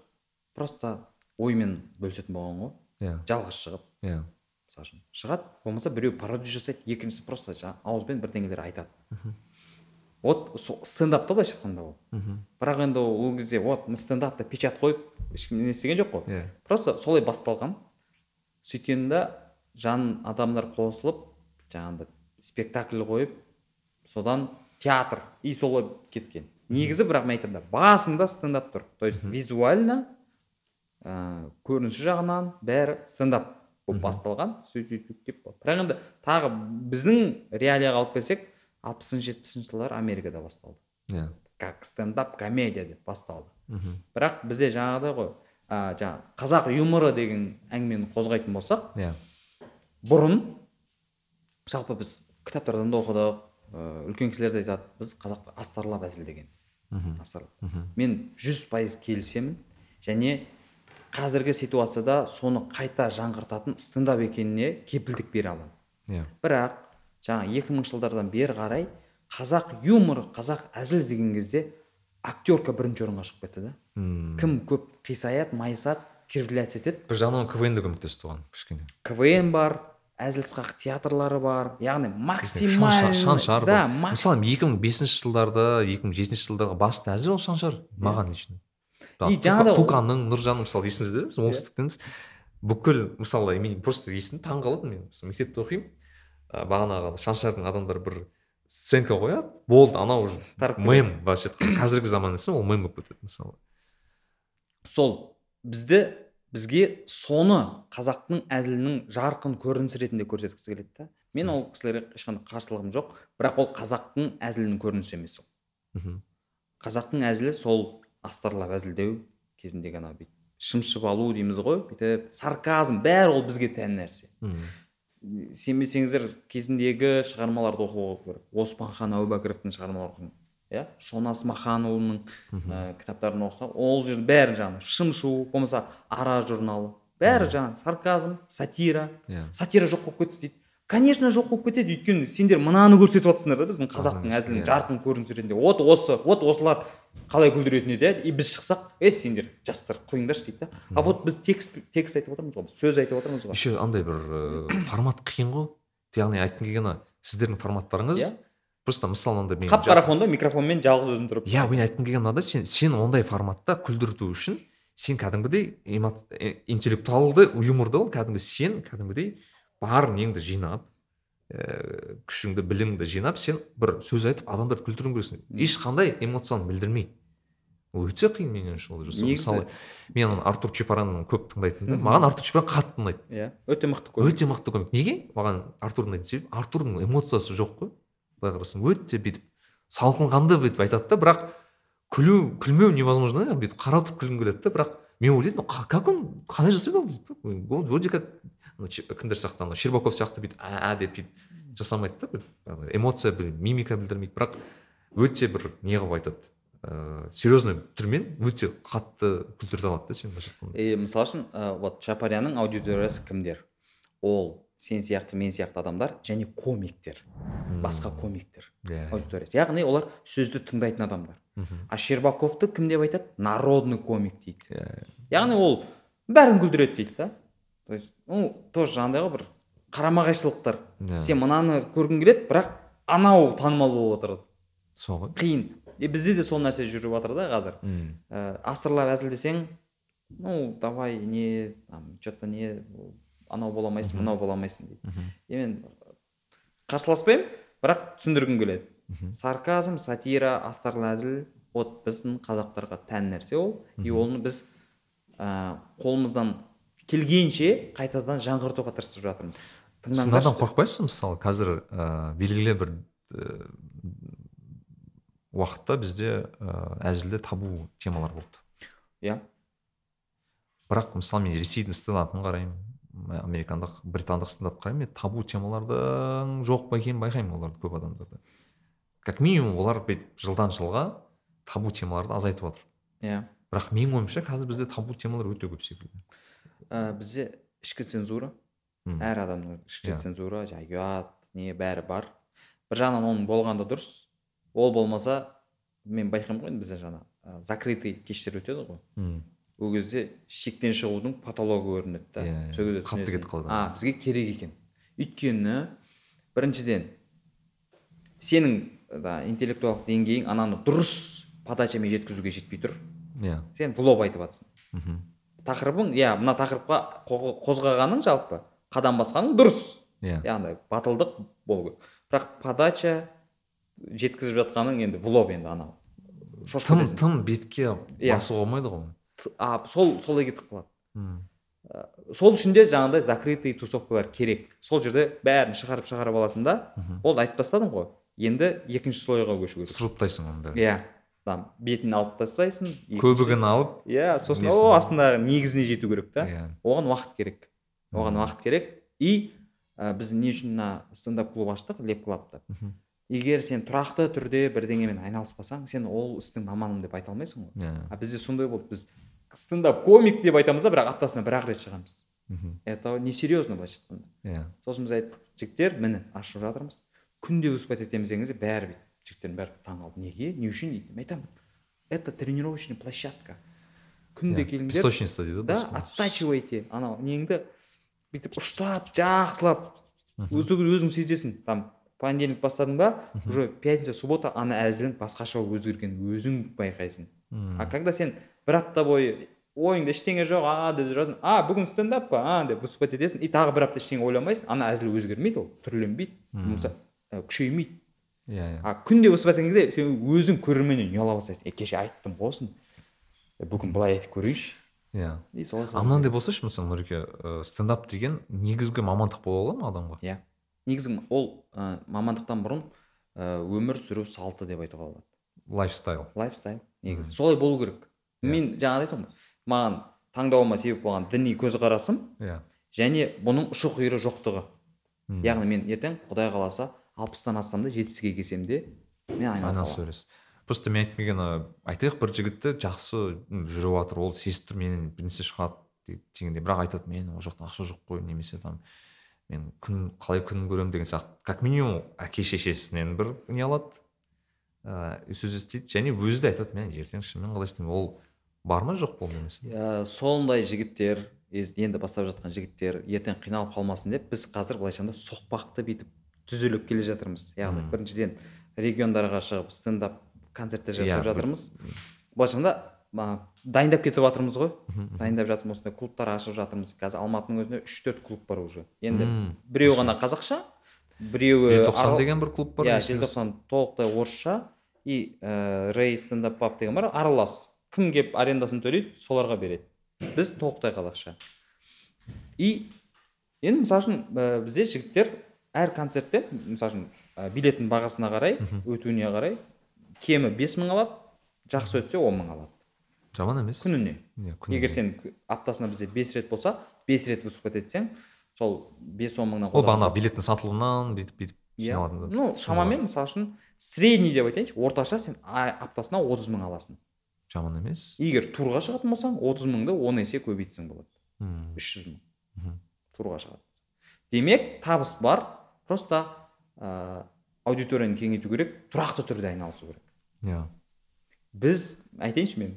просто оймен бөлісетін болған ғой. Иә. Жалғыз шығып. Иә. Мысалы үшін шығады болмаса біреу пародия жасайды екіншісі просто жаңағы ауызбен бірдеңелер айтады. Вот сол стендап та былайша айтқанда ол. Мхм. бірақ енді ол кезде вот мы стендапта печат қойып ешкім не істеген жоқ қой. Иә. Просто солай басталған. Сөйткенде жан адамдар қосылып жаңағыдай спектакль қойып содан театр и солай кеткен. Негізі бірақ мен айтамын да басында стендап тұр. То есть визуально ә, көрінісі жағынан бәрі стендап болып басталған. Сөйтіп сөйтіп бірақ енді тағы біздің реалияға алып келсек алпысыншы жетпісінші жылдары америкада басталды. Иә. Как стендап комедия деп басталды. Мхм. бірақ бізде жаңағыдай ғой ә, жаңағы қазақ юморы деген әңгімені қозғайтын болсақ иә. бұрын жалпы біз кітаптардан да оқыдық ә, үлкен кісілер де айтады біз қазақта астарлап әзілдеген. Мен жүз пайыз келісемін. Және қазіргі ситуацияда соны қайта жаңғыртатын стендап екеніне кепілдік бере аламын. Иә. Бірақ жаңа екі мың жылдардан бері қарай қазақ юморы қазақ әзілі деген кезде актерка бірінші орынға шығып кетті да. М. кім көп қисаяды майысады кривляться етеді. Бір жағынан квн де көмектесті оған кішкене. Квн бар әзіл сықақ театрлары бар яғни максимально шаншар да, макс- мысалы екі мың бесінші жылдарда екі мың жетінші жылдарда басты әзіл ол шаншар маған лично. И жаңағыдай нұржанның мысалы есіңізде біз оңтүстіктенбіз бүкіл мысалы мен просто естідім таң қалдым мен. Мектепте оқимын бағанағы шаншардың адамдары бір сценка қояды болды анау уже мем былайша айтқанда қазіргі заман ол мем болып кетеді мысалы. Сол бізді бізге соны қазақтың әзілінің жарқын көрінісі ретінде көрсеткісі келеді да мен ол кісілерге ешқандай қарсылығым жоқ бірақ ол қазақтың әзілінің көрінісі емес ол. Қазақтың әзілі сол астарлап әзілдеу кезіндегі ана бүйтіп шымшып алу дейміз ғой бүйтіп сарказм бәрі ол бізге тән нәрсе. Сенбесеңіздер кезіндегі шығармаларды оқу керек. Оспанхан әубәкіровтің шығармаларын иә? Шона смаханұлының ә, кітаптарын оқысақ ол жерде бәрі жаңағы шымшу болмаса ара журналы. Бәрі жаңағы сарказм сатира. Иә. Сатира жоқ болып кетті дейді. Конечно жоқ болып кетеді. Өйткені сендер мынаны көрсетіп жатсыңдар да біздің қазақтың әзілінің жарқын көрінісі ретінде. Вот осы вот осылар қалай күлдіретін еді иә? И біз шықсақ е сендер жастар қойыңдаршы дейді да. А вот біз текст текст айтып отырмыз ғой сөз айтып отырмыз ғой. Еще андай бір ә, формат қиын ғой. Яғни айтқым келгені сіздердің форматтарыңыз Иә. Просто мысалы андай мен қап қара фонда микрофонмен жалғыз өзің тұрып иә мен айтқым келгені мынандай сен сен ондай форматта күлдірту үшін сен кәдімгідей э, интеллектуалды юморды ол кәдімгі сен кәдімгідей бар неңді жинап ііі күшіңді біліміңді жинап сен бір сөз айтып адамдарды күлдіруің керексің. Ешқандай эмоцияны білдірмей. Ол өте қиын менің ойымша ол жасау. Мысалы мен артур чепаранны көп тыңдайтынмын да маған артур чепаран қатты ұнайды иә өте мықты көрінеді өте мықты комик неге? Маған артур ұнайтын себебі артурдың эмоциясы жоқ қой. Былай қарасаң өте бүйтіп салқынқанды бүйтіп айтады да бірақ күлу күлмеу невозможно да бүйтіп қаратып күлгің келеді да бірақ мен ойлайтынмын «Қа- как он қалай жасайды ол? дейді ол вроде как кімдер сияқты ана щербаков сияқты бүйтіп а деп бүйтіп жасамайды да эмоция мимика білдірмейді. Бірақ өте бір не қылып айтады ыыы серьезный түрмен өте қатты күлдірте алады да сені былайша айтқанда. И мысалы үшін ә, вот шапарияның аудиториясы кімдер? Ол сен сияқты мен сияқты адамдар және комиктер. Басқа комиктер иә аудиториясы. Яғни олар сөзді тыңдайтын адамдар. Мхм. а щербаковты кім деп айтады? Народный комик дейді. Иә яғни ол бәрін күлдіреді дейді да. То есть ну тоже андай ғой бір қарама қайшылықтар иә. Сен мынаны көргің келеді бірақ анау танымал болып отырады. Сол ғой. Қиын. И бізде де сол нәрсе жүріп жатыр да қазір. М. ә, астырлап әзілдесең ну давай не там че то не анау бола алмайсың мынау бола алмайсың дейді. И мен қарсыласпаймын бірақ түсіндіргім келеді. Сарказм сатира астарлы әзіл вот біздің қазақтарға тән нәрсе ол. И оны біз ә, қолымыздан келгенше қайтадан жаңғыртуға тырысып жатырмыз. Сынардан қорықпайсыз мысалы? Қазір ә, белгілі бір ә, уақытта бізде ә, әзілде табу темалар болды. Иә. Бірақ мысалы мен ресейдің стендапын қараймын. Американдық британдық стендап қараймын мен табу темалардың жоқ па екенін байқаймын оларды көп адамдарда как минимум олар бүйтіп жылдан жылға табу темаларды азайтып жатыр. Иә. Бірақ менің ойымша қазір бізде табу темалар өте көп секілді. Ә, бізде ішкі цензура. М. әр адамның ішкі Иә. цензура жаңағы ұят не бәрі бар. Бір жағынан оның болғаны дұрыс. Ол болмаса мен байқаймын ғой енді бізде жаңа ә, закрытый кештер өтеді ғой. Ол кезде шектен шығудың патологы көрінеді да. Иә, иә. сол кезде Қатты кетіп қалады. а бізге керек екен. Өйткені біріншіден сенің да интеллектуалдық деңгейің ананы дұрыс подачамен жеткізуге жетпей тұр. Иә. Сен влог айтып жатрсың мхм. тақырыбың иә мына тақырыпқа қо- қозғағаның жалпы қадам басқаның дұрыс. Иә. Яғни батылдық болу керек бірақ подача жеткізіп жатқаның енді влог енді анау. Тым тым бетке Иә. басуға болмайды ғой. А, сол солай кетіп қалады. М. сол үшін де жаңағыдай закрытый тусовкалар керек. Сол жерде бәрін шығарып шығарып аласың да болды айтып тастадың ғой. Енді екінші слойға көшу керек. Сұрыптайсың оның бәрін. Иә. Там бетін алып тастайсың көбігін алып иә сосын о астындағы негізіне жету керек та. Иә. Оған уақыт керек. Оған уақыт керек. И ә, біз не үшін мына стендап клуб аштық? Леп клабты Мхм. егер сен тұрақты түрде бірдеңемен айналыспасаң сен ол істің маманымын деп айта алмайсың ғой. Иә. А бізде сондай болды. Біз стендап комик деп айтамыз да бірақ аптасына бір ақ рет шығамыз. Мхм. это несерьезно былайша айтқанда. Иә. Сосын біз айттық жігіттер міне ашып жатырмыз. Күнде выступать етеміз деген кезде бәрі бүйтіп жігіттердің бәрі таңқалып неге? Не үшін дейді? Мен айтамын. Это тренировочный площадка. Күнде Иә, келіңдер. песочница дейді да оттачивайте анау неңді бүйтіп ұштап жақсылап. Мхм. өзің өзің сезесің. Там понедельник бастадың ба уже пятница суббота ана әзілің басқаша болып өзгергенін өзің байқайсың. А когда сен бір апта бойы ойыңда ештеңе жоқ а деп жүрасың а бүгін стендап па? А деп выступать етесің. И тағы бір апта ештеңе ойламайсың. Ана әзіл өзгермейді ол түрленбейді. Болмаса күшеймейді. Иә иә. А күнде выступать еткен кезде сен өзің көрерменнен ұяла бастайсың. Е кеше айттым ғой осыны бүгін былай айтып көрейінші. Иә. И солай а мынандай болсашы мысалы нұреке стендап деген негізгі мамандық бола ала ма адамға? Иә. Негізі ол ә, мамандықтан бұрын ә, өмір сүру салты деп айтуға болады. Лайфстайл. Лайфстайл негізі. Солай болу керек. Мен жаңа айттым ғой маған таңдауыма себеп болған діни көзқарасым иә және бұның ұшы қиыры жоқтығы. М. яғни мен ертең құдай қаласа алпыстан ассам да жетпіске келсем де мен айналыса бересіз. Просто мен айтқым келгені айтайық бір жігітті жақсы жүріп жатыр ол сезіп тұр менен бір нәрсе шығады де- дегенде бірақ айтады мен ол жақта ақша жоқ қой немесе там мен күн қалай күн көремін деген сияқты. Как минимум әке шешесінен бір не алады ыыы сөз естиді және өзі де айтады мен ертең шынымен қалай істеймін. Ол бар ма жоқ па нәрсе Ә, сондай жігіттер енді бастап жатқан жігіттер ертең қиналып қалмасын деп біз қазір былайша айтқанда соқпақты бүйтіп түзеліп келе жатырмыз. Яғни Мм. біріншіден региондарға шығып стендап концерттер жасап Иә, жатырмыз. Былайша айтқанда дайындап кетіп жатырмыз ғой. Дайындап жатырмыз осындай клубтар ашып жатырмыз. Қазір алматының өзінде үш төрт клуб бар уже. Енді Мм. біреуі ғана қазақша біреуі желтоқсан деген бір клуб бар иә желтоқсан толықтай орысша. И ә, рей стендап паб деген бар аралас. Кім келіп арендасын төлейді соларға береді. Біз толықтай қазақша. И енді мысалы үшін ә, бізде жігіттер әр концертте мысалы үшін ә, билеттің бағасына қарай өтуіне қарай кемі бес мың алады жақсы өтсе он мың алады. Жаман емес. Күніне. Иә, күніне. егер сен аптасына бізде бес рет болса бес рет выступать етсең сол бес он мыңнан ол қосады. бағана билеттің сатылуынан бүйтіп бүйтіп иә. ну шамамен мысалы үшін средний деп айтайыншы орташа сен аптасына отыз мың аласың. Жаман емес. Егер турға шығатын болсаң отыз мыңды он есе көбейтсең болады. Үш жүз мың. Турға шығады. Демек табыс бар просто ә, аудиторияны кеңейту керек тұрақты түрде айналысу керек. Иә. Біз айтайыншы мен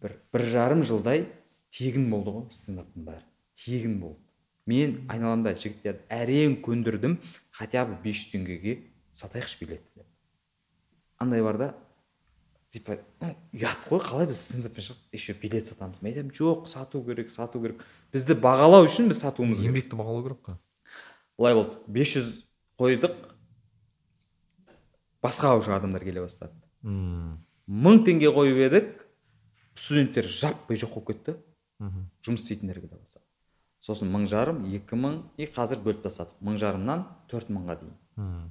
бір бір жарым жылдай тегін болды ғой стендаптың бәрі. Тегін болды. Мен айналамда жігіттерді әрең көндірдім хотя бы бес жүз теңгеге сатайықшы билетті деп. Андай бар да типа «Ну, ұят қой қалай біз стендаппен шығып еще билет сатамыз. Мен айтамын жоқ сату керек сату керек бізді бағалау үшін біз сатуымыз керек. Еңбекті бағалау керек қой. Былай болды. 500 қойдық. Басқа уже адамдар келе бастады. Мм. Мың теңге қойып едік. Студенттер жаппай жоқ болып кетті. Мхм. жұмыс істейтіндер келе бастады. Сосын мың жарым екі мың. И қазір бөліп тастадық. Мың жарымнан төрт мыңға дейін. Мм.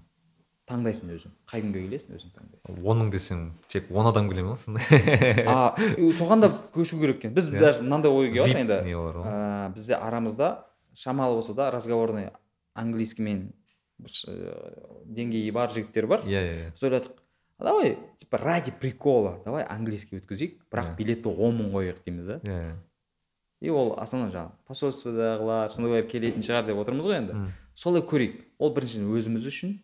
Таңдайсың өзің? Қай күнге келесің өзің таңдайсың? Он мың десең тек он адам келе ма а соған да көшу керек екен. Біз Иә. даже мынандай ой келіп VIP жатыр енді. бізде арамызда шамалы болса да разговорный английскиймен деңгейі бар жігіттер бар. Иә иә біз ойладық давай типа ради прикола давай английский өткізейік бірақ Иә. билетті он мың қояйық дейміз да? Иә иә. И ол основной жаңағы посольстводағылар сондайлар келетін шығар деп отырмыз ғой енді. Солай көрейік. Ол біріншіден өзіміз үшін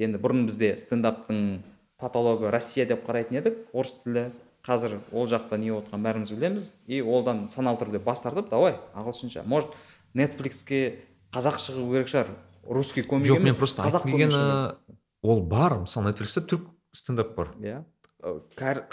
енді бұрын бізде стендаптың патологы россия деп қарайтын едік. Орыс тілі. Қазір ол жақта не болып жатқанын бәріміз білеміз. И олдан саналы түрде бас тартып давай ағылшынша. Может нетфликске қазақ шығу керек шығар. Русский комик жоқ мен просто қазақ келгені ол бар. Мысалы нетфликсте түрік стендап бар. Иә. Ә,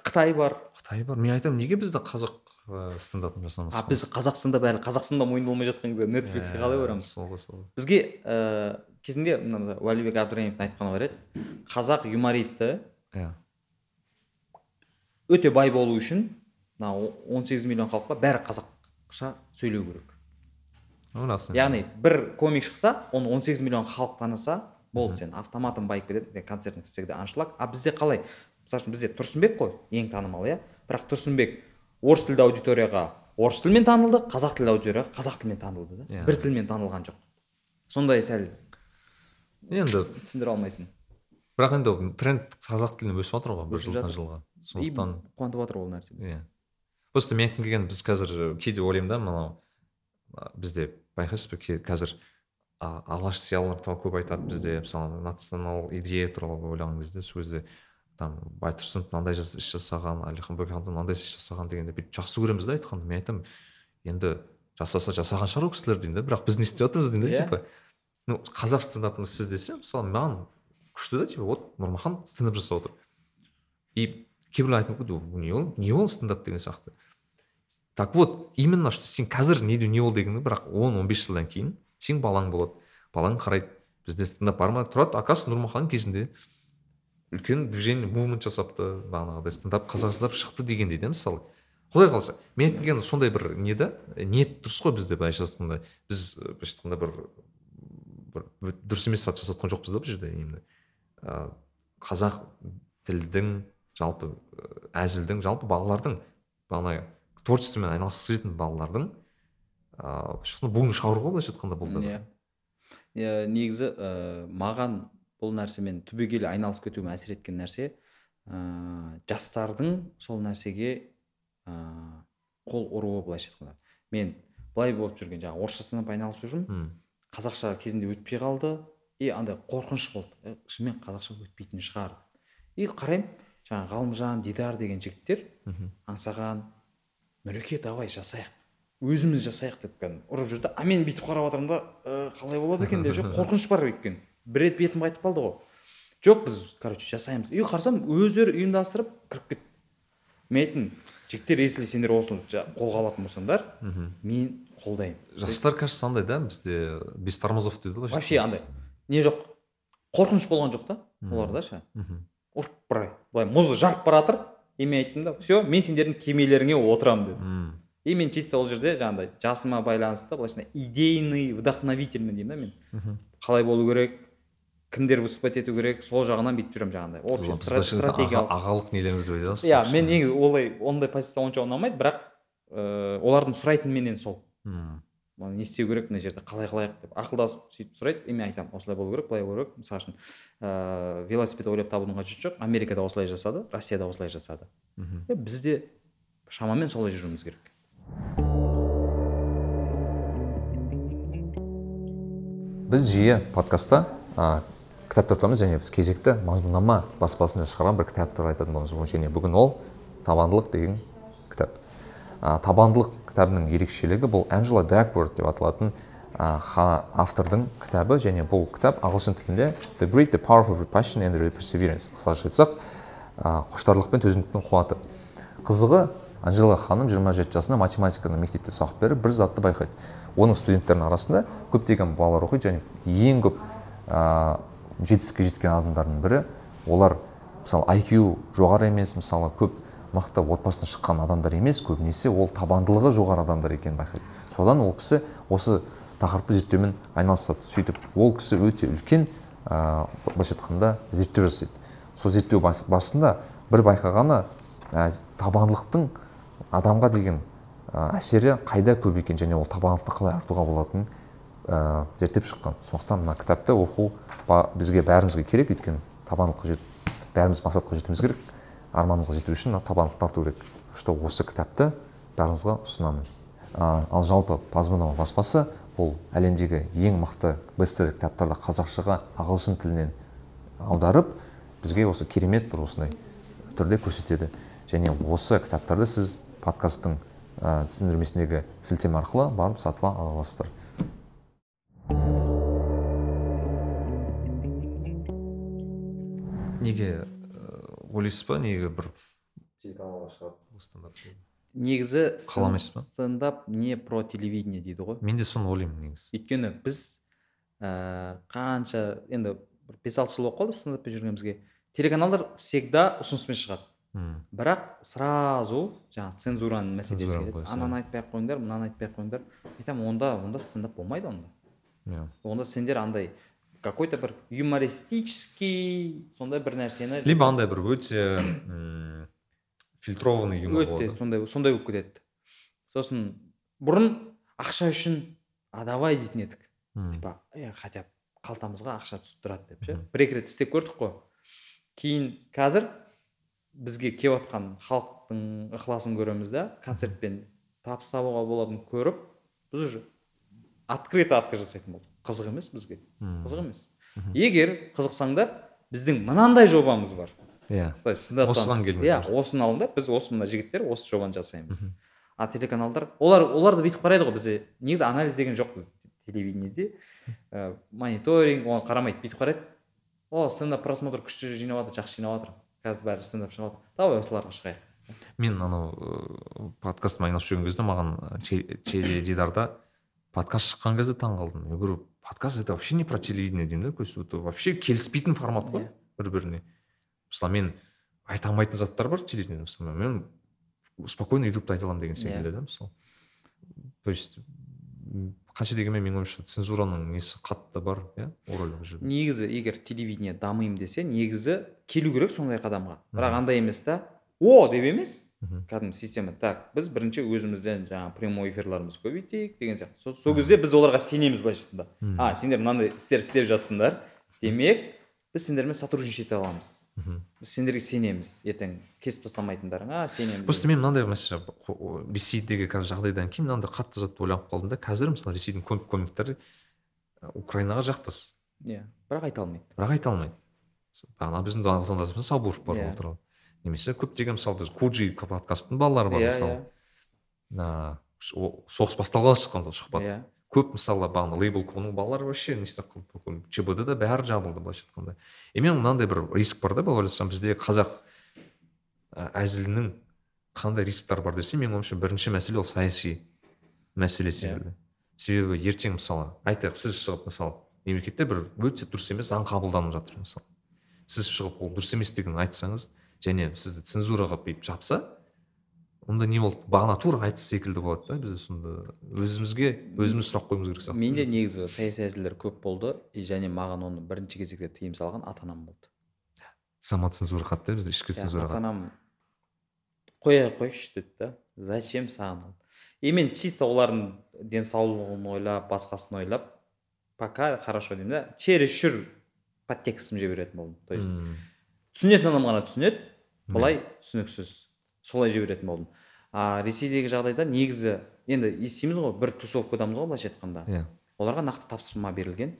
қытай бар. Қытай бар. Мен айтамын неге бізде қазақ ә, стендапын жасамасқа а біз қазақстанда бәрі қазақстанда мойындалмай жатқан кезде нетфликске қалай барамыз сол ғой сол бізге ә, кезінде мына уәлибек абдраимовтың айтқаны бар еді. Қазақ юмористі иә. өте бай болу үшін мына 18 миллион халыққа бәрі қазақша сөйлеу керек. Рас яғни бір комик шықса оны 18 миллион халық таныса болды сен автоматом байып кетеді концертің всегда аншлаг а бізде қалай? Мысалы үшін бізде тұрсынбек қой ең танымал иә? Бірақ тұрсынбек орыс тілді аудиторияға орыс тілімен танылды қазақ тілді аудиторияға қазақ тілімен танылды да. Иә. бір тілмен танылған жоқ. Сондай сәл енді түсіндіре алмайсың. бірақ енді тренд қазақ тіліне өсіп жатыр ғой бір жылдан жылға. Сондықтан қуантып жатыр ол нәрсе бізді. иә. Просто мен айтқым келгені біз қазір кейде ойлаймын да мынау бізде байқайсыз ба қазір алаш зиялылар туралы көп айтады бізде мысалы национал идея туралы ойлаған кезде сол кезде там байтұрсынов мынандай іс жасаған әлихан бөкейханов мынандай іс жасаған дегенде бүйтіп жақсы көреміз да айтқанды мен айтамын енді жасаса жасаған шығар ол кісілер деймін да бірақ біз не істеп жатырмыз деймін да Иә. типа. Ну қазақ стендапын сіз десе мысалы маған күшті да типа вот нұрмахан стендап жасап отыр. И кейбіреулер айтуы мүмкін «Ол не ол не ол стендап деген сияқты так вот именно что сен қазір не не ол дегенде бірақ 10-15 жылдан кейін сен балаң болады. Балаң қарайды бізде стендап бар ма? Тұрады. Оказывается нұрмахан кезінде үлкен движение мувмент жасапты бағанағыдай стендап қазақ стендап шықты дегендей да мысалы. Құдай қаласа мен айтқым сондай бір не да? Ниет дұрыс қой бізде былайша айтқанда. Біз былайша айтқанда бір бір дұрыс емес зат жасап жатқан жоқпыз да бұл жерде именно ә, қазақ тілдің жалпы ә, әзілдің жалпы балалардың бағанағы творчествомен айналысқысы келетін балалардың ыыы былайша айтқанда буын шығару ғой былайша айтқанда бұл да иә. Иә, негізі ә, маған бұл нәрсемен түбегейлі айналысып кетуіме әсер еткен нәрсе ә, жастардың сол нәрсеге ә, қол ұруы былайша айтқанда. Мен былай болып жүрген жаңағы орысша стендап айналысып жүрмін. Қазақша кезінде өтпей қалды. И андай қорқыныш болды. «Е, шынымен қазақша өтпейтін шығар. И қараймын жаңағы ғалымжан дидар деген жігіттер аңсаған нұреке давай жасайық өзіміз жасайық деп кәдімгі ұрып жүр да а мен бүйтіп қарап отырмын да «Ә, қалай болады екен деп. Ше қорқыныш бар өйткені. Бір рет бетім қайтып қалды ғой. Жоқ біз короче жасаймыз. И қарасам өздері ұйымдастырып кіріп кетті мен айттым жігіттер если сендер осыны қолға алатын болсаңдар мен қолдаймын. Жастар кажется андай да бізде без тормозов дейді ғой вообще андай. Не жоқ қорқыныш болған жоқ та оларда ше. Ұрып былай былай мұзды жарып бара жатыр и мен айттым да все мен сендердің кемелеріңе отырамын дедім и мен чисто ол жерде жаңағыдай жасыма байланысты былайша идейный вдохновительмін деймін да мен. Қалай болу керек кімдер выступать ету керек сол жағынан бүйтіп жүремін жаңағыдай общий ағалық нелеріңізді айтасыз иә мен негізі олай ондай позиция онша ұнамайды бірақ ыыы олардың сұрайтыны менен сол. Мм. Мына не істеу керек мына жерде қалай қылайық деп ақылдасып сөйтіп сұрайды и мен айтамын осылай болу керек былай болу керек. Мысалы үшін ыыы велосипед ойлап табудың қажеті жоқ америкада осылай жасады россияда осылай жасады. Мхм. Бізде шамамен солай жүруіміз керек. Біз жиі подкастта кітаптар тұрамыз және біз кезекті мазмұннама баспасында шығарған бір кітап туралы айтатын боламыз. Және бүгін ол табандылық деген кітап. Ә, табандылық кітабының ерекшелігі бұл анджела дакворд деп аталатын ә, автордың кітабы және бұл кітап ағылшын тілінде the great the powerful passion and perseverance қысқаша айтсақ ә, құштарлық пен төзімділіктің қуаты. Қызығы анжела ханым 27 жасында математиканы мектепте сабақ беріп бір затты байқайды. Оның студенттердің арасында көптеген балалар оқиды және ең көп жетістікке жеткен адамдардың бірі. Олар мысалы IQ жоғары емес мысалы көп мықты отбасынан шыққан адамдар емес көбінесе ол табандылығы жоғары адамдар екенін байқайды. Содан ол кісі осы тақырыпты зерттеумен айналысады. Сөйтіп ол кісі өте үлкен ә, былайша айтқанда зерттеу жасайды. Сол зерттеу барысында бір байқағаны ә, табандылықтың адамға деген әсері қайда көп екен және ол табандылықты қалай артуға болатынын ә, зерттеп шыққан. Сондықтан мына кітапты оқу ба, бізге бәрімізге керек. Өйткені табандылыққа жет бәріміз мақсатқа жетуіміз керек. Арманымызға жету үшін табандылықты арту керек. Что осы кітапты бәріңізге ұсынамын. Ә, ал жалпы пазманова баспасы ол әлемдегі ең мықты бестселлер кітаптарды қазақшаға ағылшын тілінен аударып бізге осы керемет бір осындай түрде көрсетеді. Және осы кітаптарды сіз подкасттың ә, түсіндірмесіндегі сілтеме арқылы барып сатып ала аласыздар. Неге ойлайсыз ба? Неге бір телеканалға шығады стандарт негізі қаламайсыз ба? стендап не про телевидение дейді ғой. Мен де соны ойлаймын негізі. Өйткені біз ә, қанша енді бір бес алты жыл болып қалды стендаппен жүргенімізге телеканалдар всегда ұсыныспен шығады. Үм. бірақ сразу жаңағы цензураның мәселесі ананы айтпай ақ қойыңдар мынаны айтпай ақ қойыңдар. Айтамын онда онда стендап болмайды онда. Иә. Онда сендер андай какой то бір юмористический сондай бір нәрсені либо андай бір өте м, фильтрованный юмор өте сондай сондай болып кетеді. Сосын бұрын ақша үшін а давай дейтін едік. Типа е хотя бы қалтамызға ақша түсіп тұрады деп ше? Бір екі рет істеп көрдік қой. Кейін қазір бізге келіп жатқан халықтың ықыласын көреміз да концертпен табыс табуға болатынын көріп біз уже открыто отказ жасайтын болдық қызық емес бізге. Қызық емес. Егер қызықсаңдар біздің мынандай жобамыз бар. Иә. Осыған келіңіздер. иә осыны алыңдар біз осы мына жігіттер осы жобаны жасаймыз. А телеканалдар олар олар да бүйтіп қарайды ғой бізде негізі анализ деген жоқ бізде телевидениеде. Ә, мониторинг оған қарамайды бүйтіп қарайды. О стендап просмотр күшті жинап жатыр жақсы жинап жатыр. Қазір бәрі стендап шығып жатыр. Давай осыларға шығайық. Мен анау ыыы, подкастпен айналысып жүрген кезде маған те- теледидарда подкаст шыққан кезде таң қалдым. Я говорю подкаст это вообще не про телевидение деймін да? То есть это вообще келіспейтін формат қой Иә. бір біріне мысалы мен айта алмайтын заттар бар телевидениеде мысалы мен спокойно ютубта айта аламын деген секілді да мысалы. То есть қанша дегенмен менің ойымша цензураның несі қатты бар иә рөлі бұл жерде. Негізі егер телевидение дамимын десе негізі келу керек сондай қадамға. Бірақ андай емес та о! деп емес. Кәдімгі система. Так біз бірінші өзімізден жаңағы прямой эфирларымызды көбейтейік деген сияқты. Сол, сол кезде біз оларға сенеміз былайша айтқанда. А сендер мынандай істер істеп жатсыңдар. Демек біз сендермен сотрудничать ете аламыз. Мхм. біз сендерге сенеміз. Ертең кесіп тастамайтындарыңа сенеміз. Просто мен мынандай мәселе ресейдегі қазір жағдайдан кейін мынандай қатты затты ойланып қалдым да қазір мысалы ресейдің көп комиктері украинаға жақтас. Иә бірақ айта алмайды. Бірақ айта алмайды. Бағана біздің отандасымыз сабуров бар ол туралы немесе көптеген мысалы біз куджи подкасттың балалары бар иә мысалы. о- соғыс басталғалы шыққан сол сұхбат иә. көп мысалы бағана лейбл оның балалары вообще не істеп қалды бүкіл чбд да бәрі жабылды былайша айтқанда. И мен мынандай бір риск бар да былай ойласам бізде қазақ әзілінің қандай рисктар бар десе менің ойымша бірінші мәселе ол саяси мәселе секілді себебі ертең мысалы айтайық сіз шығып мысалы мемлекетте бір өте дұрыс емес заң қабылданып жатыр мысалы. Сіз шығып ол дұрыс емес дегенін айтсаңыз және сізді цензураға бүйтіп жапса онда не болды? Бағана тура айтыс секілді болады да бізде сонда. Өзімізге өзіміз сұрақ қоюымыз керек сияқты. Менде негізі саяси әзілдер көп болды и және маған оны бірінші кезекте тыйым салған ата анам болды самоцензура қатты бізде ішкі Иә, цензура ата анам қоя қойшы деді да. Зачем саған? Ол и мен чисто олардың денсаулығын ойлап басқасын ойлап пока хорошо деймін да. Чересчур подтекстін жіберетін болдым. То есть түсінетін адам ғана түсінеді. Былай түсініксіз. Солай жіберетін болдым. А ресейдегі жағдайда негізі енді естиміз ғой бір тусовкадамыз ғой былайша айтқанда. Иә. Оларға нақты тапсырма берілген.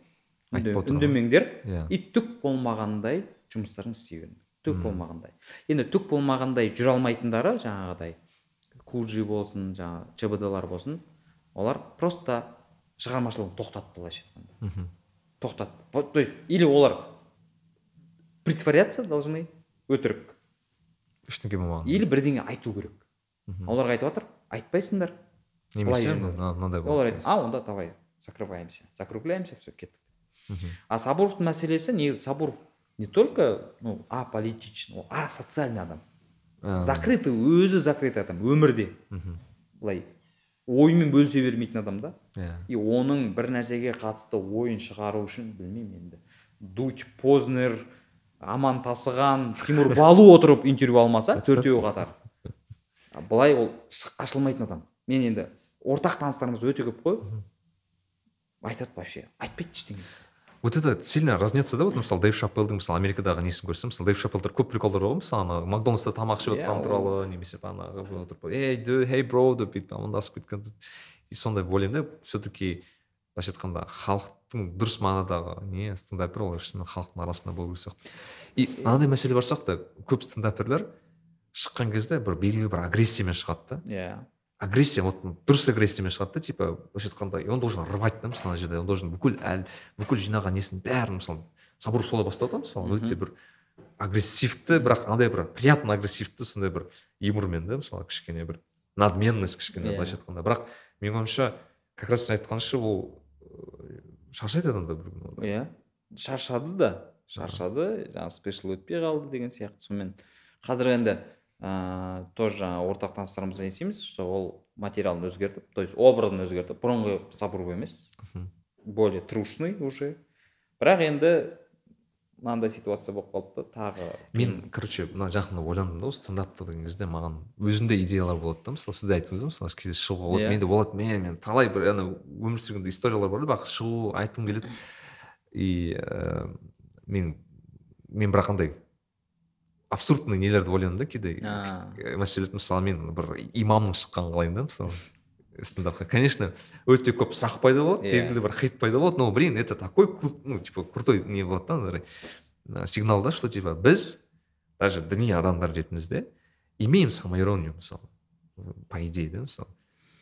Үндемеңдер. Иә. И түк болмағандай жұмыстарын істей беріңдер түк болмағандай. Енді түк болмағандай жүре алмайтындары жаңағыдай куджи болсын жаңағы чбдлар болсын олар просто шығармашылығын тоқтатты былайша айтқанда. Мхм. тоқтатты. То есть или олар притворяться должны өтірік. Ештеңе болмаған. Или бірдеңе айту керек. Оларға айтып жатыр айтпайсыңдар немесе мынандай олар а онда давай закрываемся закругляемся все кеттік. А сабуровтың мәселесі негізі сабуров не только ну аполитичный ол асоциальный адам. Закрытый өзі закрытый адам өмірде. Былай ойымен бөлісе бермейтін адам да. Иә. И оның бір нәрсеге қатысты ойын шығару үшін білмеймін енді дуть познер аман тасыған тимур балу отырып интервью алмаса төртеуі қатар. Былай ол ашылмайтын адам. Мен енді ортақ таныстарымыз өте көп қой. Айтады вообще айтпайды ештеңе. Вот это сильно разнится да вот мысалы дэйв шапелдің мысалы америкадағы несін көрсем мысалы дэйв шапелдер көп приколдар бар ғой мысалы ана макдональдста тамақ ішіп Иә, отырған ол- туралы немесе бағанағы отырып ду хей бро деп бүйтіп амандасып кеткен. И сондай ойлаймын да все таки былайша айтқанда халықтың дұрыс мағынадағы не стендапер ол шынымен халықтың арасында болу керек сияқты. И мынандай мәселе бар сияқты. Көп стендаперлер шыққан кезде бір белгілі бір агрессиямен шығады да. Иә. Агрессия вот дұрыс агрессиямен шығады да типа былайша айтқанда и он должен рвать да мысалы ана жерде. Он должен бүкіл әл бүкіл жинаған несін бәрін мысалы сабуров солай бастады да мысалы өте бір агрессивті бірақ андай бір приятно агрессивті сондай бір юмормен да мысалы кішкене бір надменность кішкене Иә. былайша айтқанда. Бірақ менің ойымша как раз сен айтқанша ол шаршайды адамдар бір күні иә шаршады да шаршады жаңағы спешл өтпей қалды деген сияқты. Сонымен қазір енді ыыы тоже жаңағы ортақ таныстарымыздан естиміз что ол материалын өзгертіп то есть образын өзгертіп бұрынғы сабуров емес более трушный уже. Бірақ енді мынандай ситуация болып қалды да тағы мен короче мына жақында ойландым да осы стендапты деген кезде маған өзімде идеялар болады да мысалы сіз де айттыңыз ғой мысалы кейде шығуға болады Иә. менде болады мен мен талай бір ана өмір сүргенде историялар бар да бірақ шығу айтқым келеді. И ә, мен мен бірақ андай абсурдный нелерді ойлаймын да кейде. Мәселе мысалы мен бір имамның шыққанын қалаймын да мысалы. Стендапқа конечно өте көп сұрақ пайда болады Иә. белгілі бір хейт пайда болады но блин это такой ну типа крутой не болады да андай ә, сигнал да что типа біз даже діни адамдар ретімізде имеем самоиронию мысалы по идее да мысалы.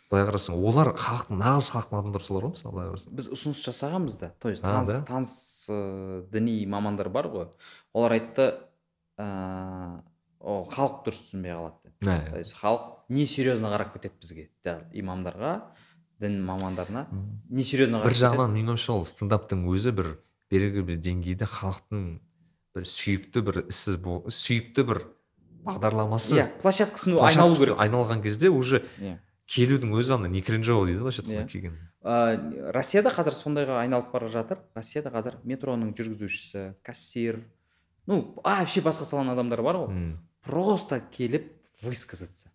Былай қарасаң олар халықтың нағыз халықтың адамдары солар ғой мысалы былай қарасаң. Біз ұсыныс жасағанбыз да. То есть таныс, да? таныс ыыы діни мамандар бар ғой. Олар айтты ыыы ол халық дұрыс түсінбей қалады. То есть халық несерьезно қарап кетеді бізге имамдарға дін мамандарына. Несерьезно бір қарап жағынан менің ойымша ол стендаптың өзі бір белгілі бір деңгейде халықтың бір сүйікті бір ісі сүйікті бір бағдарламасы. Иә площадкасын айналу керек. айналған кезде уже иә. келудің өзі ана не кринжово дейді былайша Иә. келген. Ә, россияда қазір сондайға айналып бара жатыр. Россияда қазір метроның жүргізушісі кассир ну вообще басқа саланың адамдары бар ғой. Просто келіп высказаться.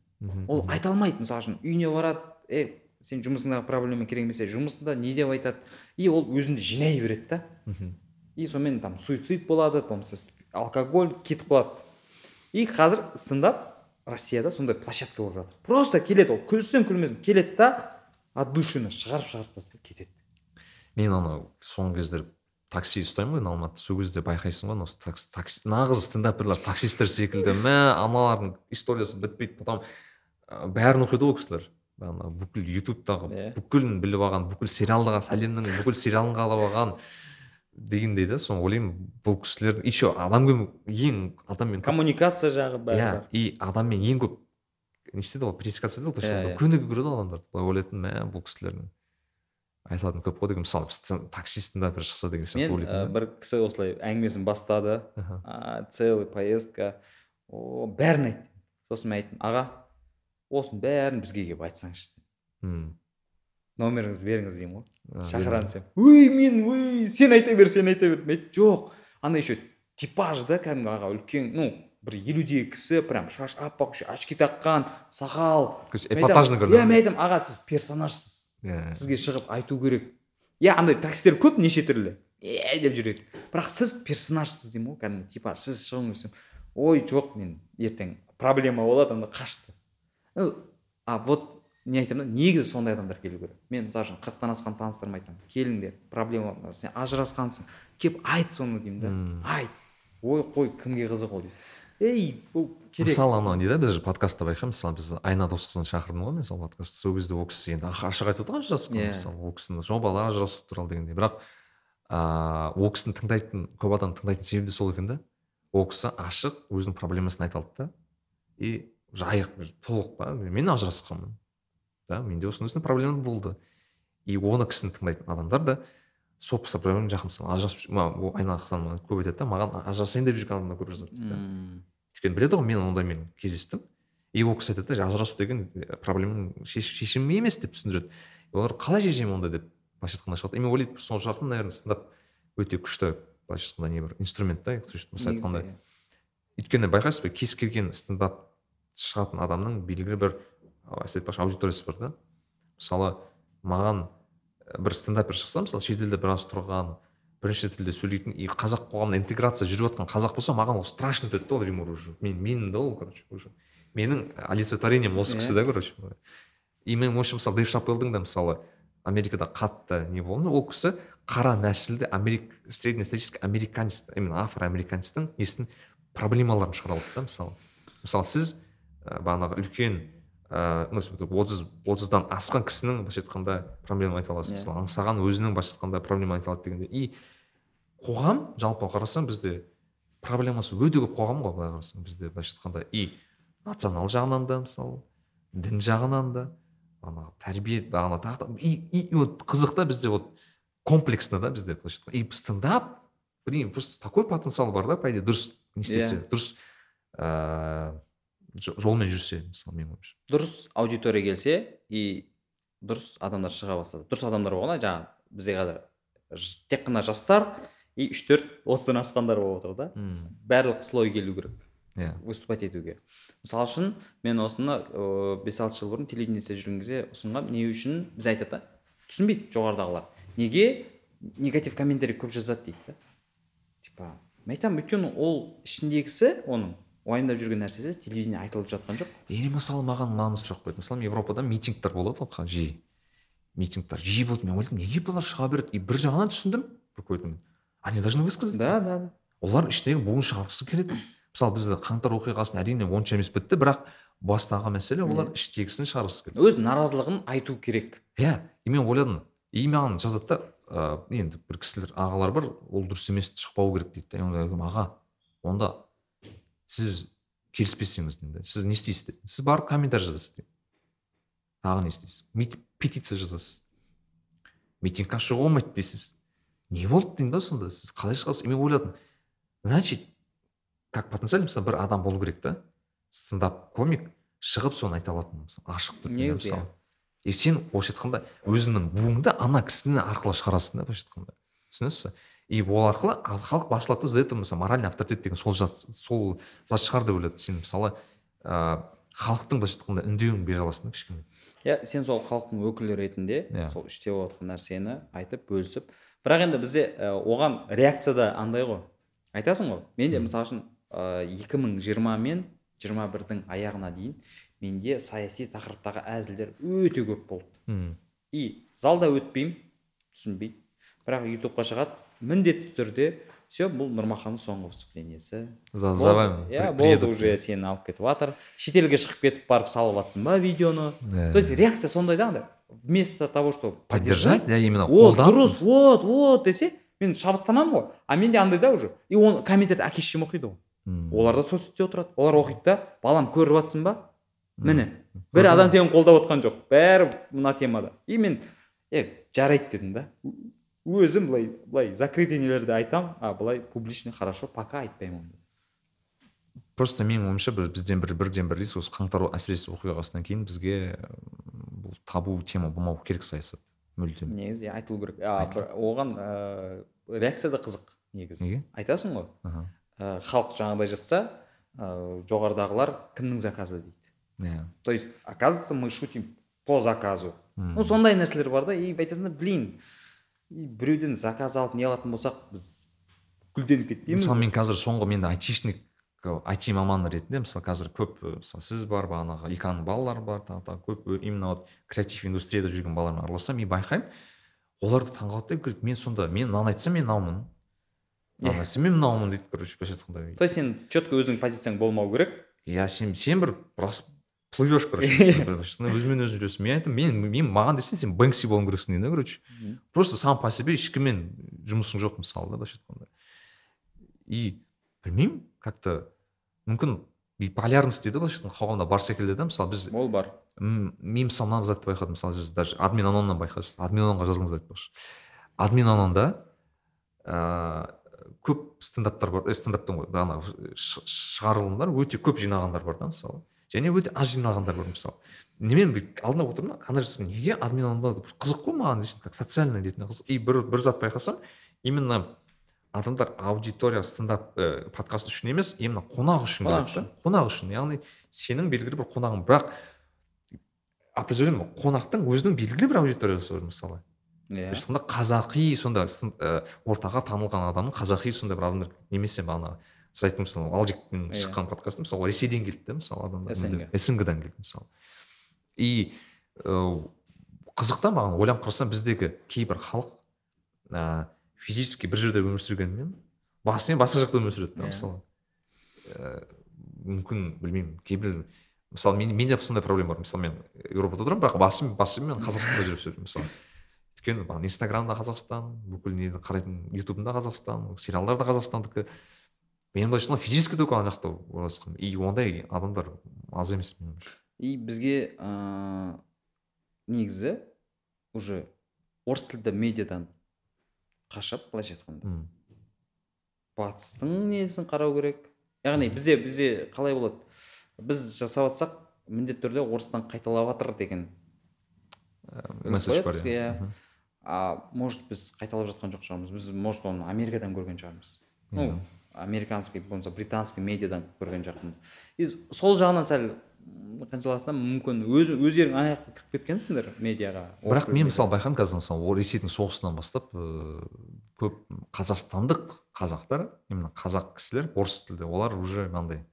Ол айта алмайды мысалы үшін үйіне барады е сен жұмысыңдағы проблема керек емес жұмысында не деп айтады и ол өзінде жинай береді да. И сонымен там суицид болады болмаса алкоголь кетіп қалады. И қазір стендап россияда сондай площадка болып жатыр. Просто келеді ол күлсін күлмесін келеді да от душины шығарып шығарып тастайды кетеді. Мен анау соңғы кезде такси ұстаймын ғой алматыда сол кезде байқайсың ғой осы такси, такси нағыз стендаперлер таксисттер секілді. Мә аналардың историясы бітпейді потом бәрін оқиды ғой кісілер. Ана бүкіл ютубтағы Иә. бүкілін біліп алған бүкіл сериалдағы сәлемнің бүкіл сериалын қалап алған дегендей да соны ойлаймын бұл кісілер еще адаммен ең адаммен коммуникация жағы бәрі иә бар. и адаммен ең көп не істейді ғой пересекаться етеді ғой Иә, иә. көнігі көреді ғой адамдар. Былай ойлайтын мә бұл кісілердің айтылатын көп қой деген мысалы стен- такси стендапер шықса деген сияқты мен ә, да. бір кісі осылай әңгімесін бастады. Целый поездка. О бәрін айтты сосын мен айттым аға осының бәрін бізге келіп айтсаңызшы М. номеріңізді беріңіз деймін ғой. Шақырамын десем ой мен ой сен айта бер сен айта бер. Мен айттым жоқ. Ана еще типаж да кәдімгі аға үлкен ну бір елудегі кісі прям шаш аппақ еще очки таққан сақал. Короче, эпатажный иә мен айтамын аға сіз персонажсыз. Сізге шығып айту керек. Иә андай таксистер көп неше түрлі. Е деп жүреді. Бірақ сіз персонажсыз деймін ғой кәдімгі. Типа сіз шығыңыз десем ой жоқ мен ертең проблема болады анда қашты а вот не айтамын да негізі сондай адамдар келу керек. Мен мысалы үшін қырықтан асқан таныстарыма айтамын келіңдер проблема бар. сен ажырасқансың келіп айт соны деймін да. Айт. Ой қой кімге қызық ол дейді ей бұл керек. Мысалы анау не да біз подкастта байқаймыз. Мысалы біз айна досқызын шақырдым ғой мен сол подкастта сол кезде ол кісі енді аш- ашық айтып отыр ғой ажырасқан Иә. мысалы ол кісінің жобалары ажырасу туралы дегендей. Бірақ ыыы ол кісіні тыңдайтын көп адам тыңдайтын себебі де сол екен да. Ол кісі ашық өзінің проблемасын айта алды да. И жайық толық та мен ажырасқанмын да. Менде осындай осындай проблема болды. И оны кісіні тыңдайтын адамдар да сол проблемамен жақын мысалы ажырасып маған айналасқан көп айтады да маған ажырасайын деп жүрген адамдар көп жазады дейді өйткені біледі ғой мен ондаймен кездестім. И ол кісі айтады да ажырасу деген э, проблеманың шеш- шешімі емес деп түсіндіреді. Олар қалай шешемін онда? деп былайша айтқанда шығады. И мен ойлаймын сол жақтан наверное стендап өте күшті былайша айтқанда не бір инструмент та былайша айтқанда Негізі, өйткені байқайсыз ба кез келген стендап шығатын адамның белгілі бір а, айтпақшы аудиториясы бар да. Мысалы маған бір стендапер шықса мысалы шетелде біраз тұрған бірінші тілде сөйлейтін и қазақ қоғамына интеграция жүріп жатқан қазақ болса маған ол страшно етеді да ол юмор уже. Мен менің да ол короче уже. Менің олицетворением осы кісі да короче и мен ойымша мысалы дэйв шапелдың да мысалы америкада қатты не болды ол кісі қара нәсілді америк среднестатистический американец именно афроамериканецтің несін проблемаларын шығара алады да мысалы. Мысалы сіз ә, бағанағы үлкен ыыы ну отыз отыздан асқан кісінің былайша айтқанда проблеманы айта аласыз Иә. мысалы аңсаған өзінің былайша айтқанда проблеманы айта алады дегенде и қоғам жалпы қарасаң бізде проблемасы өте көп қоғам ғой былай қарасаң бізде былайша айтқанда и национал жағынан да мысалы дін жағынан да ана тәрбие бағана тағы да и, и, вот қызық та бізде вот комплексно да бізде былайша айтқанда и стендап блин просто такой потенциал бар да по идее дұрыс не істесе Иә. дұрыс ыыы жолмен жүрсе мысалы менің ойымша. Дұрыс аудитория келсе и дұрыс адамдар шыға бастады. Дұрыс адамдар болғанда жаңағы бізде қазір тек қана жастар и үш төрт отыздан асқандар болып отыр да. Барлық слой келу керек. Иә. Выступать етуге. Мысалы үшін мен осыны ыыы бес алты жыл бұрын телевидениеде жүрген кезде ұсынғанмын. Не үшін? Біз айтады да. Түсінбейді жоғарыдағылар. Неге? Негатив комментарий көп жазады дейді да. Типа мен айтамын өйткені ол ішіндегісі оның. Уайымдап жүрген нәрсесі телевидение айтылып жатқан жоқ. Или мысалы маған мынаны сұрақ қойды. Мысалы европада митингтер болады ғой жиі. Митингтер жиі болды. Мен ойладым неге бұлар шыға береді? И бір жағынан түсіндім бір они должны высказаться. Да да да. Олар іштегі буын шығарғысы келеді. Мысалы бізде қаңтар оқиғасын әрине онша емес бітті бірақ бастағы мәселе олар іштегісін шығарғысы келеді өз наразылығын айту керек. Иә и мен ойладым и маған жазады да ыыы енді бір кісілер ағалар бар ол дұрыс емес шықпау керек дейді да аға онда сіз келіспесеңіз деймін да сіз не істейсіз дедім сіз барып комментарий жазасыз деймін. Тағы не істейсіз? Петиция жазасыз. Митингке шығуға болмайды дейсіз. Не болды деймін да сонда? Сіз қалай шығасыз? Мен ойладым. Значит как потенциально мысалы бір адам болу керек та. Стендап комик шығып соны айта алатын ашық түрде мысалы. И сен былайша айтқанда өзіңнің буыңды ана кісінің арқылы шығарасың да былайша айтқанда. Түсінесіз ба и ол арқылы ал- халық басылады да за это мысалы моральный авторитет деген сол зат сол зат шығар деп ойлады. Сен мысалы ыыы халықтың былайша айтқанда үндеуін бере аласың да кішкене. Иә сен сол халықтың өкілі ретінде Иә. сол іште болып жатқан нәрсені айтып бөлісіп. Бірақ енді бізде ә, оған реакция да андай ғой. Айтасың ғой менде мысалы үшін екі мың жиырма мен жиырма бірдің аяғына дейін менде саяси тақырыптағы әзілдер өте көп болды. Мм и залда өтпеймін түсінбейді бірақ ютубқа шығады міндетті түрде. Все бұл нұрмаханның соңғы выступлениесі за Болды, за вами. Иә болды уже сені алып кетіп жатыр шетелге шығып кетіп барып салып жатсың ба видеоны? Иә. то есть реакция сондай да андай. Вместо того чтобы поддержать иә именно қолдап дұрыс вот вот десе мен шабыттанамын ғой. А менде андай да уже. И оны комментарийді әке шешем оқиды ғой. Олар да соцсетте отырады. Олар оқиды да балам көріп жатсың ба? Міне бір адам сені қолдап отқан жоқ. Бәрі мына темада. И мен е жарайды дедім да. Өзім былай былай закрытый нелерде айтамын а былай публичный хорошо пока айтпаймын онда. Просто менің ойымша бір бізден бір бірден бір риск осы қаңтар әсіресе оқиғасынан кейін бізге бұл табу тема болмау керек саясат мүлдем. Негізі иә, айтылу керек. Оған ыыы реакция да қызық негізі. Неге? Айтасың ғой. Халық жаңағыдай жазса ә, жоғарыдағылар кімнің заказы дейді. Иә. То есть оказывается мы шутим по заказу. Ну сондай нәрселер бар да и айтасың да блин біреуден заказ алып не алатын болсақ біз гүлденіп кетпейміз. Мысалы мен қазір соңғы мен айтишник айти маманы ретінде мысалы қазір көп мысалы сіз бар бағанағы иканың балалары бар тағы тағы көп именно вот креатив индустрияда жүрген балалармен араласамын и байқаймын олар да таңқалады да говорит мен сонда мен мынаны айтсам мен мынаумын мынаны айтсам мен мынаумын дейді короче былайша айтқанда. То есть сен четко өзіңнің позицияң болмау керек. Иә сен сен бір рас плывешь короче өзімен өзің жүресің мен айтамын мен, мен маған десең сен бэнкси болуың керексің деймін да короче. Просто сам по себе ешкіммен жұмысың жоқ мысалы да былайша айтқанда и білмеймін как то мүмкін полярность дейді былайша айтқанда қоғамда бар секілді да мысалы біз ол бар. Мен мысалы мына затты байқадым мысалы сіз даже админ аноннан байқайсыз админ анонға жазылыңыз айтпақшы админ анонда ыыы көп стендаптар бар э, стендаптың ғой ана ш- шығарылымдар өте көп жинағандар бар да мысалы және өте аз жинағандар бар мысалы. Немен бүйтіп алдында отырмын да жасаймын, неге админ анонда бір қызық қой маған дейсің как социальный ретінде қызық. И бір бір зат байқасам именно адамдар аудитория стендап ә, подкаст үшін емес именно қонақ үшін келеді да қонақ үшін. Яғни сенің белгілі бір қонағың. Бірақ определенно қонақтың өзінің белгілі бір аудиториясы бар мысалы. Иә. Айтқанда қазақи сонда ә, ортаға танылған адамның қазақи сондай бір адамдар немесе ана сіз айттыңыз мысалы алжикпен Иә. шыққан подкастта мысалы ресейден келді да мысалы адамдар СНГ. снг дан келді мысалы и ә, қызық та маған ойланып қарасам біздегі кейбір халық ә, физически бір жерде өмір сүргенімен басымен басқа жақта өмір сүреді да Иә. мысалы ә, мүмкін білмеймін кейбір мысалы мен, менде сондай проблема бар мысалы мен еуропада отырамын бірақ басым басым мен қазақстанда жүріп мысалы өйткені маған инстаграмда қазақстан бүкіл нені қарайтын ютубымда қазақстан сериалдар да қазақстандікі мен былайша айтқанда физически только ана жақта орналасқан. И ондай адамдар аз емес и бізге ыыы негізі уже орыс тілді медиадан қашып былайша айтқанда. Батыстың несін қарау керек. Яғни бізде бізде қалай болады? Біз жасап жатсақ міндетті түрде орыстан қайталап жатыр деген. Ә, месседж бар иә. иә. А может біз қайталап жатқан жоқ шығармыз. Біз может оны америкадан көрген шығармыз. Ну. Американский болмаса британский медиадан көрген жоқпыз и сол жағынан сәл м, қаншаласында мүмкін. Өз өздерің ана жаққа кіріп кеткенсіңдер медиаға? Бірақ мен мысалы байқадым қазір мысалы ол ресейдің соғысынан бастап ыыы көп қазақстандық қазақтар именно қазақ кісілер орыс тілді олар уже мынандай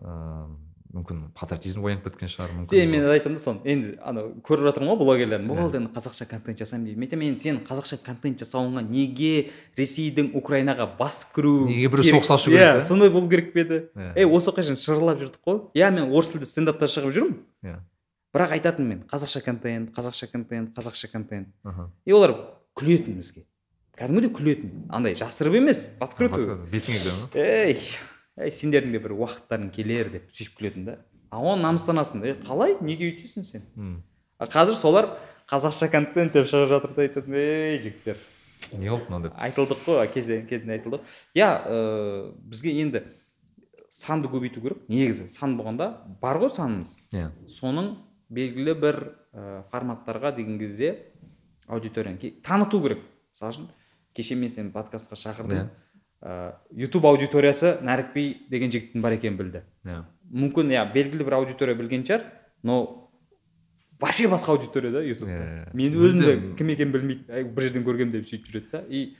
ыыы мүмкін патриотизм оянып кеткен шығар мүмкін мен айтамын да соны. Енді анау көріп жатырмын ғой блогерлерді болды енді қазақша контент жасаймын дейді мен айтамын енді сен қазақша контент жасауыңа неге ресейдің украинаға басып кіру Неге біреу соғыс ашу керек иә сондай болу керек пе еді? Иә. ей осы қашан шырылдап жүрдік қой. Иә мен орыс тілді стендапта шығып жүрмін. Иә. Бірақ айтатынмын мен қазақша контент қазақша контент қазақша контент. И олар күлетін бізге. Кәдімгідей күлетін. Андай жасырып емес в открытую бетіңе ей ей сендердің де бір уақыттарың келер деп сөйтіп күлетін да. А оны намыстанасың е қалай? Неге өйтесің сен? А қазір солар қазақша контент деп шығып жатыр да айтатын ей жігіттер не болды мынау деп? Айтылдық қой кезінде кезінде айтылды иә ыыы бізге енді санды көбейту керек негізі. Сан болғанда бар ғой санымыз иә. Соның белгілі бір ә, форматтарға деген кезде аудиторияны таныту керек. Мысалы үшін кеше мен сені подкастқа шақырдым. Иә. Ютуб аудиториясы нәрікби деген жігіттің бар екенін білді. Иә мүмкін иә белгілі бір аудитория білген шығар но вообще басқа аудитория да ютубта Иә, мен өзім де кім екенін білмейді бір жерден көргенмін деп сөйтіп жүреді да. И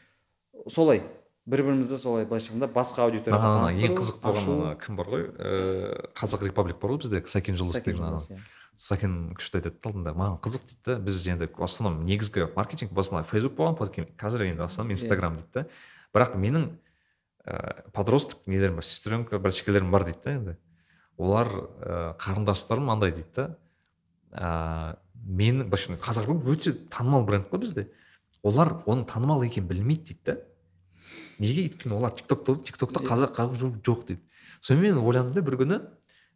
солай бір бірімізді солай былайша айтқанда басқа аудиторияға маған ана ең қызық болған ана кім бар ғой? Ыыы қазақ репаблик бар ғой бізде сәкен жұлдыз деген иә. сәкен күшті айтады да алдында маған қызық дейді да. Біз енді в основном негізгі маркетинг басында фейсбук болған қазір енді в основном инстаграм дейді да. Бірақ менің ыыы подросток нелерім бар сестренка братишкаларым бар дейді да енді. Олар ыыы қарындастарым мынандай дейді да. Ыыы менің былайша айтқанда қазақ өте танымал бренд қой бізде. Олар оның танымал екенін білмейді дейді да. Неге? Өйткені олар тиктокта тиктокта қазақ қазақ жоқ дейді. Сонымен мен ойландым да бір күні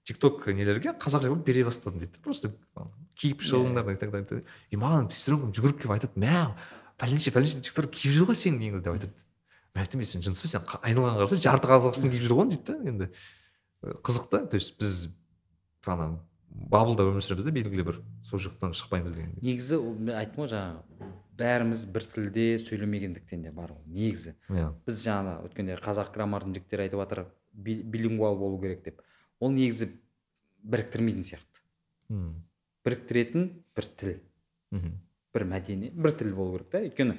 тикток нелерге қазақ репаблик бере бастадым дейді просто киіп шығыңдар и так далее и маған сестренкам жүгіріп келіп айтады мә пәленше пәленше тикток киіп жүр ғой неңді деп айтады. Мен айттым сен жыныс па сен айналған қараса жарты қазақстан киіп жүр ғой дейді да енді. Қызық та то есть біз ана баблда өмір сүреміз да белгілі бір сол жақтан шықпаймыз дегендей негізі ол мен айттым ғой жаңағы бәріміз бір тілде сөйлемегендіктен де бар ол негізі. Иә. Біз жаңа өткенде қазақ граммардың жігіттері айтып жатыр би- билингвал болу керек деп. Ол негізі біріктірмейтін сияқты. М, біріктіретін бір тіл. Мхм. бір мәдени бір тіл болу керек та. Өйткені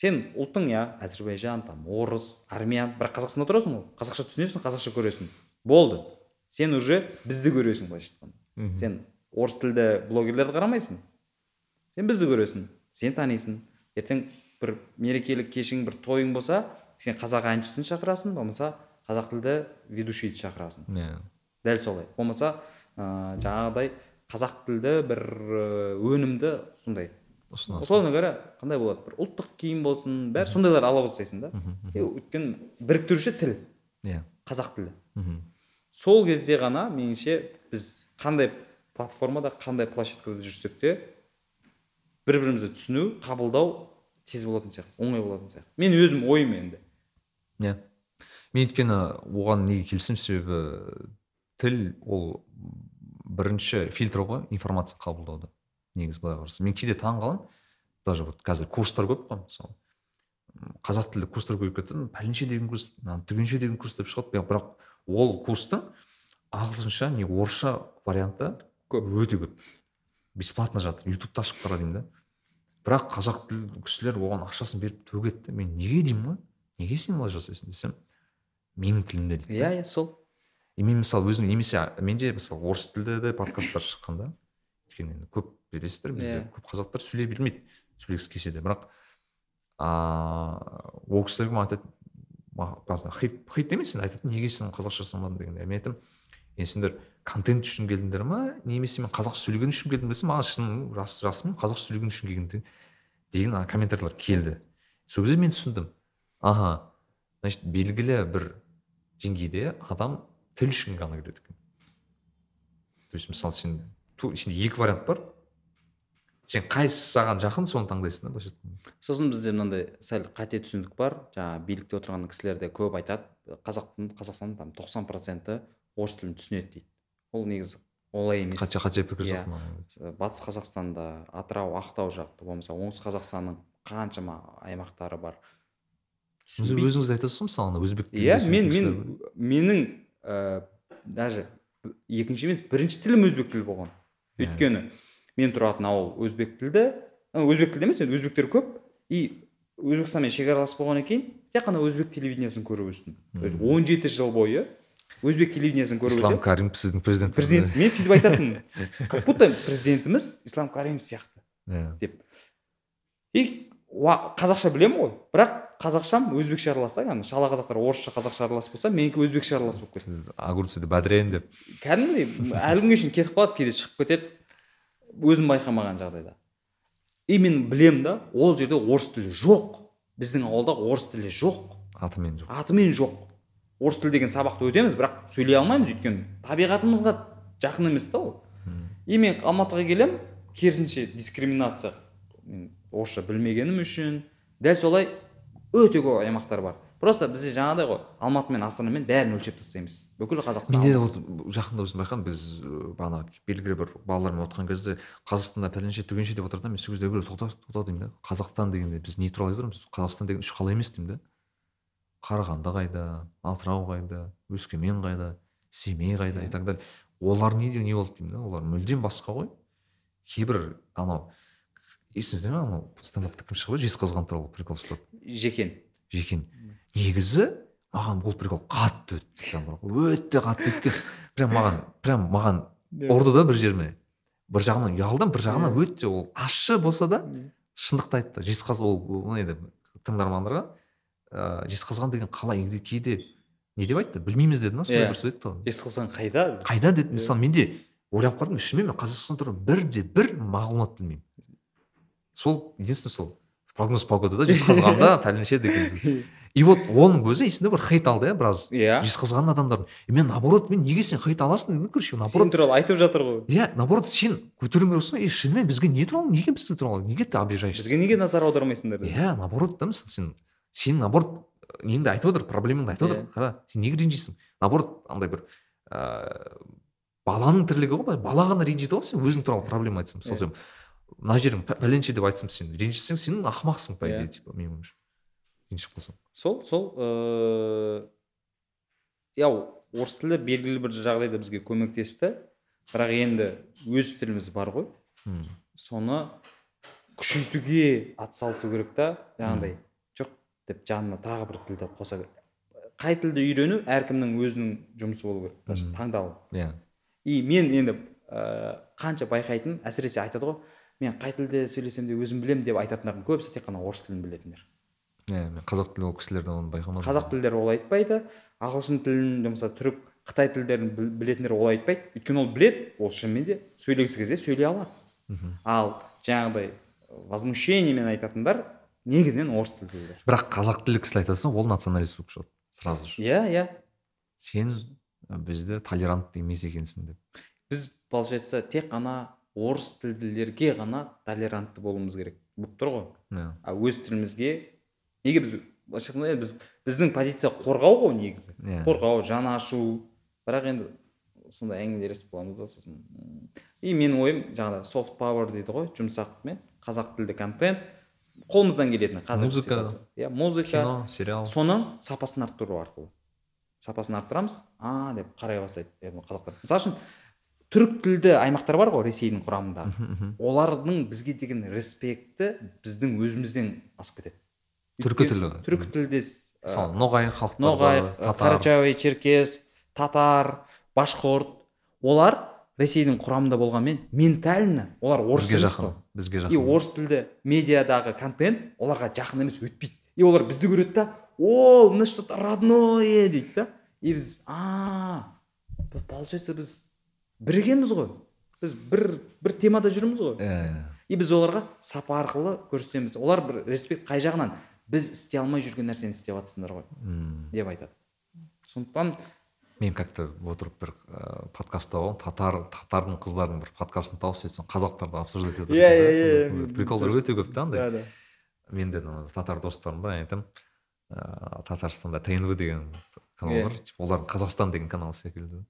сен ұлтың иә әзірбайжан там орыс армян бірақ қазақстанда тұрасың ғой. Қазақша түсінесің қазақша көресің. Болды. Сен уже бізді көресің былайша айтқанда. Сен орыс тілді блогерлерді қарамайсың. Сен бізді көресің. Сен танисың. Ертең бір мерекелік кешің бір тойың болса сен қазақ әншісін шақырасың болмаса қазақ тілді ведущийді шақырасың. Иә. Дәл солай. Болмаса ыыы жаңағыдай қазақ тілді бір ыыы, өнімді сондай условно говоря қандай болады? Бір ұлттық киім болсын бәрі сондайлар ала бастайсың да. Өйткені біріктіруші тіл. Иә. Қазақ тілі. Сол кезде ғана меніңше біз қандай платформада қандай площадкада жүрсек те бір бірімізді түсіну қабылдау тез болатын сияқты оңай болатын сияқты. Мен өзім ойым енді. Иә. Мен өйткені оған неге келісемін себебі тіл ол бірінші фильтр ғой информация қабылдауда. Негізі былай қарасаң. Мен кейде таң қаламын. Даже вот қазір курстар көп қой мысалы. Қазақ тілді курстар көбейіп кетті. Пәленше деген курс түгенше деген курс деп шығады. Бірақ- ол курстың ағылшынша не орысша варианты Көп. өте көп. Бесплатно жатыр. Ютубты ашып қара деймін да. Бірақ қазақ тілді кісілер оған ақшасын беріп төгеді да мен неге деймін ғой? Неге сен олай жасайсың десем менің тілімде дейді иә иә сол. И мен мысалы өзім немесе менде мысалы орыс тілді де подкасттар шыққан да. Өйткені енді көп білесіздер бізде Иә. көп қазақтар сөйлей бермейді сөйлегісі келсе де. Бірақ ыыы ол кісілер маған айтады? Хейт хейт емес енді айтады неге сен қазақша жасамадың дегенде. Мен айтамын енді сендер контент үшін келдіңдер ма? Немесе мен қазақша сөйлеген үшін келдім десе маған шын рас расымен қазақша сөйлеген үшін келген деген комментарийлер келді. Сол кезде мен түсіндім. Аха значит белгілі бір деңгейде адам тіл үшін ғана келеді екен. То есть мысалы сен сенде екі вариант бар. Сен қайсысы саған жақын соны таңдайсың да былайша айтқанда сосын бізде мынандай сәл қате түсінік бар жаңағы билікте отырған кісілер де көп айтады қазақтың қазақстанның там тоқсан проценті орыс тілін түсінеді дейді ол негізі олай емес қате қате пікір Иә. жоқ маған. батыс қазақстанда атырау ақтау жақты болмаса оңтүстік қазақстанның қаншама аймақтары бар түсінбейді. өзіңіз де айтасыз ғой мысалы ана өзбек тілінде иә мен мен менің ә, даже екінші емес бірінші тілім өзбек тілі болған Иә. өйткені мен тұратын ауыл өзбек тілді. Өзбек тілді емес енді өзбектер көп. И өзбекстанмен шекаралас болғаннан кейін тек қана өзбек телевидениесін көріп өстім. То есть он жеті жыл бойы өзбек телевидениесін көріп ислам каримов сіздің президент президент. мен сөйтіп айтатынмын. Как будто президентіміз ислам каримов сияқты. Иә. Деп. И қазақша білемін ғой. Бірақ қазақшам өзбекше аралас та. Яғни шала қазақтар орысша қазақша аралас болса менікі өзбекше аралас болып кетті. Огурцыды бодряйын деп. Кәдімгідей әлі күнге шейін кетіп қалады кейде шығып кетеді. Өзім байқамаған жағдайда. И мен білемін да ол жерде орыс тілі жоқ. Біздің ауылда орыс тілі жоқ. Атымен жоқ. Атымен жоқ. Орыс тілі деген сабақты өтеміз бірақ сөйлей алмаймыз өйткені. Табиғатымызға жақын емес та ол. И мен алматыға келемін. Керісінше дискриминация мен орысша білмегенім үшін дәл солай өте көп аймақтар бар. Просто бізде жаңағыдай ғой алматы мен астанамен бәрін өлшеп тастаймыз. Бүкіл қазақстан менде де вот жақында өзім байқадым біз бағана белгілі бір балалармен отырған кезде қазақстанда пәленше түгенше деп отырады да мен сол кезде біреу тоқта тоқта деймін да. Қазақстан дегенде біз не туралы айтып отырмыз? Қазақстан деген үш қала емес деймін да. Қарағанды қайда атырау қайда өскемен қайда семей қайда и так далее. Олар не не болды деймін да олар мүлдем басқа ғой. Кейбір анау есіңізде ме анау стендапта кім шығып еді жезқазған туралы прикол ұстап. Жекен. Жекен. Негізі маған бұл прикол қатты өтті прям өте қатты өткен прям маған прям маған ұрды да бір жеріме. Бір жағынан ұялдым бір жағынан өте ол ащы болса да шындықты айтты. Жезқазған ол еді? Тыңдармандарға ыыы жезқазған деген қала енді кейде не деп айтты? Білмейміз деді ма? Сондай Иә. бір сөз айтты ғой жезқазған қайда? Қайда деді? Мысалы менде ойлап қалдым шынымен мен қазақстан туралы бірде бір мағлұмат білмеймін. Сол единственное сол прогноз погодада жезқазғанда пәленше деген и вот оның өзі есімде бір хейт алды иә біраз. Иә. Жезқазған адамдардың. И мен наоборот мен неге сен хейт аласың? дедім. Короче сен наоборот туралы айтып жатыр ғой. Иә наоборот сен көтеруің керексің и шынымен бізге не туралы неге бізге туралы? Неге ты обижаешься? Бізге неге назар аудармайсыңдар иә наоборот да мысалы сен сен наоборот неңді айтып отыр проблемаңды айтып отыр. Иә. қара сен неге ренжисің? Наоборот андай бір ыыы баланың тірлігі ғой былай бала ғана ренжиді ғой сен өзің туралы проблема айтсаң мысалы Иә. сен мына жерің пә- пәленше деп айтсам сен ренжісең сен ақымақсың по Иә. идее типа менің ойымша ренжіп қалсаң сол сол ыыы иә орыс тілі белгілі бір жағдайда бізге көмектесті. Бірақ енді өз тіліміз бар ғой. Мм. соны күшейтуге атсалысу керек та жаңағыдай жоқ деп жанына тағы бір тілді қоса беріп қай тілді үйрену әркімнің өзінің жұмысы болу керек таңдауы. Иә. И мен енді ә, қанша байқайтын әсіресе айтады ғой. Мен қай тілде сөйлесем де өзім білемін деп айтатындардың көбісі тек қана орыс тілін білетіндер. Иә мен қазақ тілі ол кісілерден оны байқамадым. Қазақ тілдері олай айтпайды ағылшын тілін болмаса түрік қытай тілдерін біл- білетіндер олай айтпайды. Өйткені ол біледі ол шынымен де сөйлегісі келсе сөйлей алады. Ал жаңағыдай возмущениемен айтатындар негізінен орыс тілділер бірақ қазақ тілді кісілер айтатын ол националист болып шығады сразу же. Иә иә. Сен бізде толерантты емес екенсің деп. Біз получается тек қана орыс тілділерге ғана толерантты болуымыз керек. Болып тұр ғой. Иә. А өз тілімізге неге біз былайша айтқанда біз біздің позиция қорғау ғой негізі. Иә. қорғау жан ашу. Бірақ енді сондай әңгімелер естіп қаламыз да сосын. И менің ойым жаңағыдай софт пауэр дейді ғой жұмсақмен қазақ тілді контент қолымыздан келетін қазіргі Музыка. иә музыка. Кино сериал. Соның сапасын арттыру арқылы. Сапасын арттырамыз. А деп қарай бастайды. Қазақтар. Мысалы үшін түрік тілді аймақтар бар ғой ресейдің құрамында. Олардың бізге деген респекті біздің өзімізден асып кетеді. Түркі тілі түркі тілдес мысалы ноғай халықтары ноғай карачаевый черкес татар башқұрт. Олар ресейдің құрамында болғанмен ментально олар орыс бізге жақын бізге и жақын. орыс тілді медиадағы контент оларға жақын емес өтпейді. И олар бізді көреді да о мына что то родное дейді да. И біз а получается біз біргеміз ғой. Біз бір бір темада жүрміз ғой иә и біз оларға сапа арқылы көрсетеміз. Олар бір респект қай жағынан? Біз істей алмай жүрген нәрсені істеп жатсыңдар ғой деп айтады. Сондықтан мен как то отырып бір ә, подкастта болғанмын татар татардың қыздардың бір подкастын тауып сөйтсем қазақтарды обсуждать етіп Иә, иә, да, иә, мен- приколдар өте көп та андай. Да менде татар достарым бар айтамын ыыы татарстанда тнв деген канал Иә. бар. Олардың қазақстан деген канал секілді.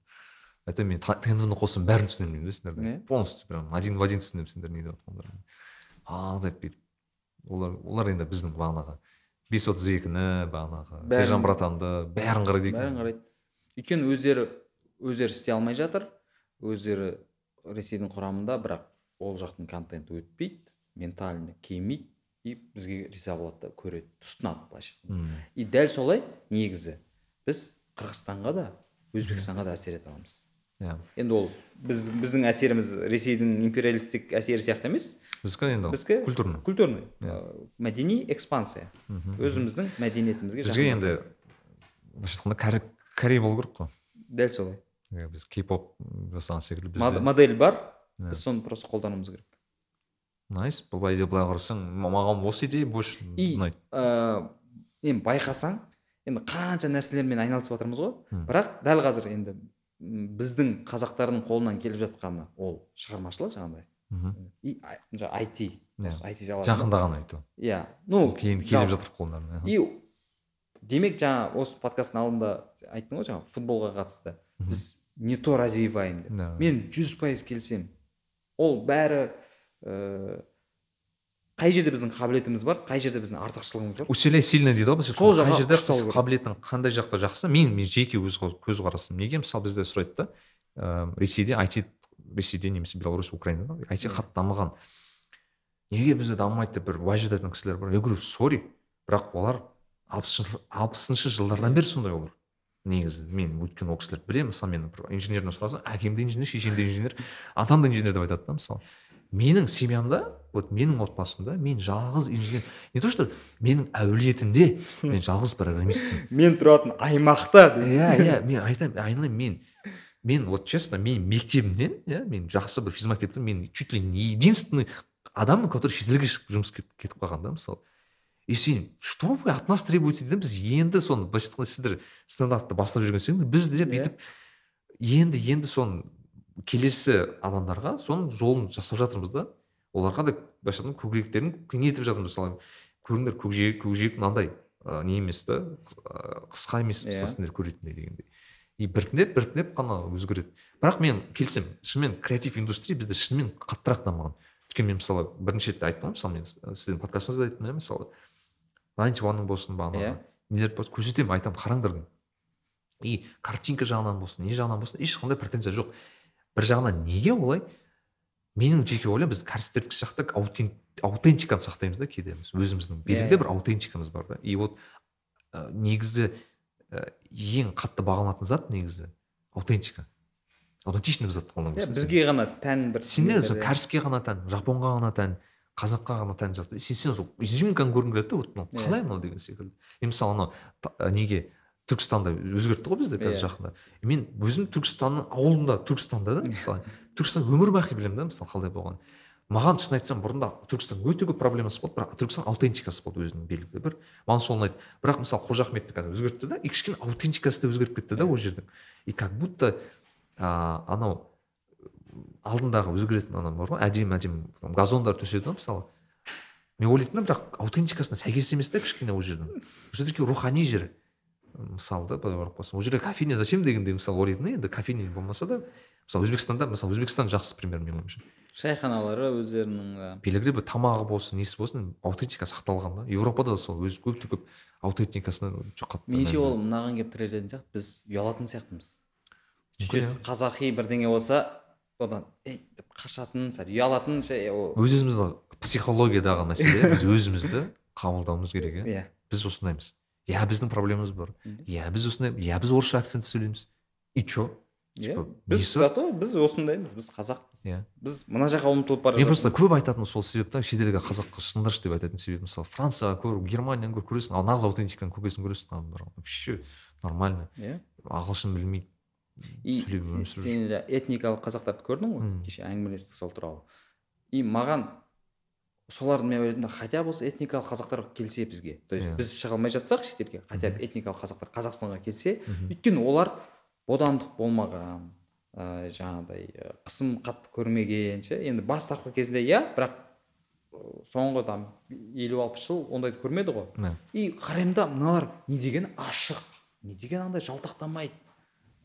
Айтамын мен тнвны қоссам бәрін түсінемін деймін да сендердің. Иә. полностью прям один в один түсінемін сендер не деп жатқандарыңды. А деп бүйтіп. Олар олар енді біздің бағанағы бес отыз екіні бағанағы сержан братанды бәрін қарайды екен. бәрін қарайды өйткені өздері өздері істей алмай жатыр өздері ресейдің құрамында бірақ ол жақтың контенті өтпейді ментально келмейді и бізге риза болады да көреді тұтынады былайша айтқанда. И дәл солай негізі біз қырғызстанға да өзбекстанға да әсер ете аламыз. Иә. енді ол біз біздің әсеріміз ресейдің империалистік әсері сияқты емес. Біздікі енді бізге культурный. культурный. Иә. ә, мәдени экспансия. Мгм. өзіміздің мәдениетімізге бізге енді былайша айтқанда кәрі корей болу керек қой. Дәл солай. Иә, біз кей поп жасаған секілді бізде. Модель бар. Иә. біз соны просто қолдануымыз керек. Найс былай де былай қарасаң маған осы идея больше И- ұнайды. ыыы енді байқасаң енді қанша нәрселермен айналысып жатырмыз ғой. Бірақ дәл қазір енді біздің қазақтардың қолынан келіп жатқаны ол шығармашылық жаңағыдай. Мхм. и жаңағы IT Иә. жақында ғана айту. Иә. Ну кейін келіп жатыр қолдарына и демек жаңа осы подкасттың алдында айттың ғой жаңағы футболға қатысты. Біз не то развиваем деп. Мен жүз пайыз келісемін. Ол бәрі ыыы қай жерде біздің қабілетіміз бар қай жерде біздің артықшылығымыз бар? Усиляй сильно дейді ғой Сол қай жерде қабілетің қандай жақта жақсы мен мен жеке өз көзқарасым неге? Мысалы бізде сұрайды да ыыы ресейде айти ресейде немесе беларусь украинада айти қатты дамыған неге бізде дамымайды деп бір уәж айтатын кісілер бар? Я говорю сори бірақ олар алпысыншы жылдардан бері сондай олар. Негізі мен өйткені ол кісілерді білемін. Мысалы мен бір инженерден сұрасам әкем де инженер шешем де инженер атам да инженер деп айтады да мысалы. Менің семьямда вот менің отбасымда мен жалғыз инженер не то что менің әулетімде мен жалғыз программистпін. Мен тұратын аймақта иә иә мен айтамын айналайын мен мен вот честно мен мектебімнен иә мен жақсы бір физмектептен мен чуть ли не единственный адаммын который шетелге шығып жұмыс кетіп, кетіп қалған да мысалы. И сен что вы от нас требуете дейді біз енді соны былайша айтқанда сіздер стандартты бастап жүрген секілді біз де Иә. бүйтіп енді енді соны келесі адамдарға соның жолын жасап жатырмыз да. Оларға да былайша айтқанда көкіректерін кеңейтіп жатырмыз мысалы көріңдер көкжиек көкжиек мынандай ә, не емес та қысқа емес Иә. мысалы сендер көретіндей дегендей. И біртіндеп біртіндеп қана өзгереді. Бірақ мен келісемін шынымен креатив индустрия бізде шынымен қаттырақ дамыған. Өйткені мен мысалы бірінші рет айттым ғой мысалы мен сіздің подкастыңызда айттым иә мысалы найнти уанның болсын бағанағы Иә. нелер көрсетемін айтамын қараңдар и картинка жағынан болсын не жағынан болсын ешқандай претензия жоқ. Бір жағынан неге олай? Менің жеке ойлаймын біз кәрістердікі сияқты аутен- аутентиканы сақтаймыз да кейде біз өзіміздің белгілі Иә. бір аутентикамыз бар да и вот ә, негізі ә, ең қатты бағаланатын зат негізі аутентика аутентичный бір зат қалған иә бізге ғана тән бір сендер нелер, сол иә. кәріске ғана тән жапонға ғана тән қазаққа ғана тән зат сен сен сол изюмканы көргің келеді да вот мынау Иә. қалай мынау деген секілді и мысалы анау неге түркістанды өзгертті ғой бізде қазір Иә. жақында. Мен өзім түркістанның ауылында түркістанда да мысалы түркістан өмір бақи білемін да мысалы қалай болған маған шын айтсам бұрында түркістан өте көп проблемасы болды бірақ түркістан аутентикасы болды өзінің белгілі бір. Маған сол ұнайды. Бірақ мысалы қожа ахметті қазір өзгертті да и кішкене аутентикасы да өзгеріп кетті да ол жердің. И как будто а, анау алдындағы өзгеретін ана бар ғой әдемі әдемі газондар төседі ғой мысалы. Мен ойлайтынмын бірақ аутентикасына сәйкес емес та кішкене ол жердің. Все таки рухани жер мысалы да былай қарап қалсаң ол жерде кофейня зачем дегендей мысалы ойлайтын енді кофейня болмаса да мысалы өзбекстанда мысалы өзбекстан жақсы пример менің ойымша. Шайханалары өздерінің белгілі бір тамағы болсын несі болсын аутентика сақталған да. Еуропада да сол өз өте көп аутентикасына қатты меніңше ол мынаған келіп тірелетін сияқты біз ұялатын сияқтымыз. Иә. қазақи бірдеңе болса одан ей деп қашатын сәл ұялатын өз өзімізді психологиядағы мәселе біз өзімізді қабылдауымыз керек иә? Иә. Біз осындаймыз. Иә біздің проблемамыз бар. Иә біз осындай иә біз орысша акцентте сөйлейміз. И че Типа, біз зато біз осындаймыз біз қазақпыз. Иә. Біз мына жаққа ұмтылып бара мен просто көп айтатыным сол себеп та шетелге қазаққа шындыршы деп айтатын себебім мысалы францияға көр германияны көр көресің ал нағыз аутентиканы көкесін көресің адамдар вообще нормально. Иә ағылшын білмейді. И сен этникалық қазақтарды көрдің ғой? Кеше әңгімелестік сол туралы. И маған соларды мен ойладым хотя бы осы этникалық қазақтар келсе бізге. То есть Иә. біз шыға алмай жатсақ шетелге хотя бы этникалық қазақтар қазақстанға келсе Мгм. өйткені олар бодандық болмаған ә, жаңағыдай ә, қысым қатты көрмеген ше. Енді бастапқы кезінде иә бірақ ә, соңғы там елу алпыс жыл ондайды көрмеді ғой. Мә. и қараймын да мыналар не деген ашық не деген андай жалтақтамайды.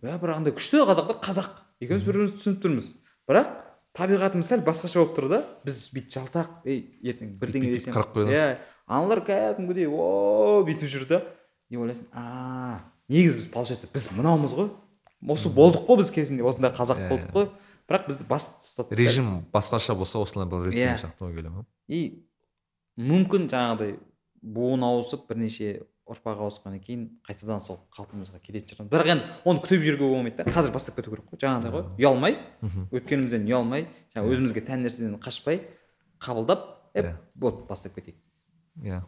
Иә бір андай күшті қазақтар қазақ. Екеуміз бір бірімізді түсініп тұрмыз. Бірақ табиғатымыз сәл басқаша болып тұр да. Біз бүйтіп жалтақ ей ертең бірдеңе десем қырып қоямыз. иә аналар кәдімгідей о бүйтіп жүр да. И ойлайсың? А негізі біз получается біз мынаумыз ғой. Осы болдық қой біз кезінде осындай қазақ Иә, болдық қой. Бірақ бізді басып тастады режим басқаша болса осылай бір Иә. реттеген сияқты ой келемін и мүмкін жаңағыдай буын ауысып бірнеше ұрпақ ауысқаннан кейін қайтадан сол қалпымызға келетін шығармыз. бірақ енді оны күтіп жүруге болмайды да. Қазір бастап кету керек қой жаңағыдай ғой ұялмай өткенімізден ұялмай жаңағы өзімізге тән нәрседен қашпай қабылдап еп Иә. вот бастап кетейік. Иә.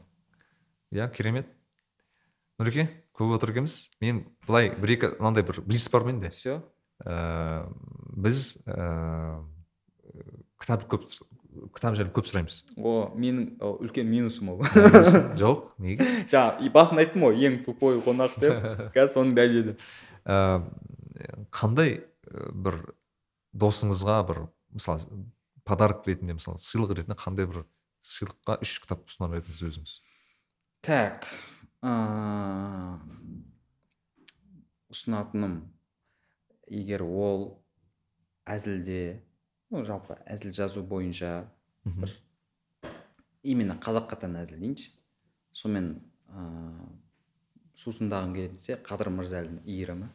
Иә керемет. Нұреке көп отыр екенбіз мен былай бір екі мынандай бір блиц бар менде. Все ә, біз ә, кітап көп кітап жайлы көп сұраймыз. О менің үлкен минусым ол. Жоқ неге? Жаңа басында айттым ғой ең тупой қонақ деп. Қазір соның дәлелі ә, қандай ә, бір досыңызға бір мысалы подарок ретінде мысалы сыйлық ретінде қандай бір сыйлыққа үш кітап ұсынар едіңіз өзіңіз? Так ыыы, ұсынатыным егер ол әзілде ну жалпы әзіл жазу бойынша бір именно қазаққа тән әзіл дейінші сонымен ыыы сусындағым келетін қадыр мырзалин иірімі.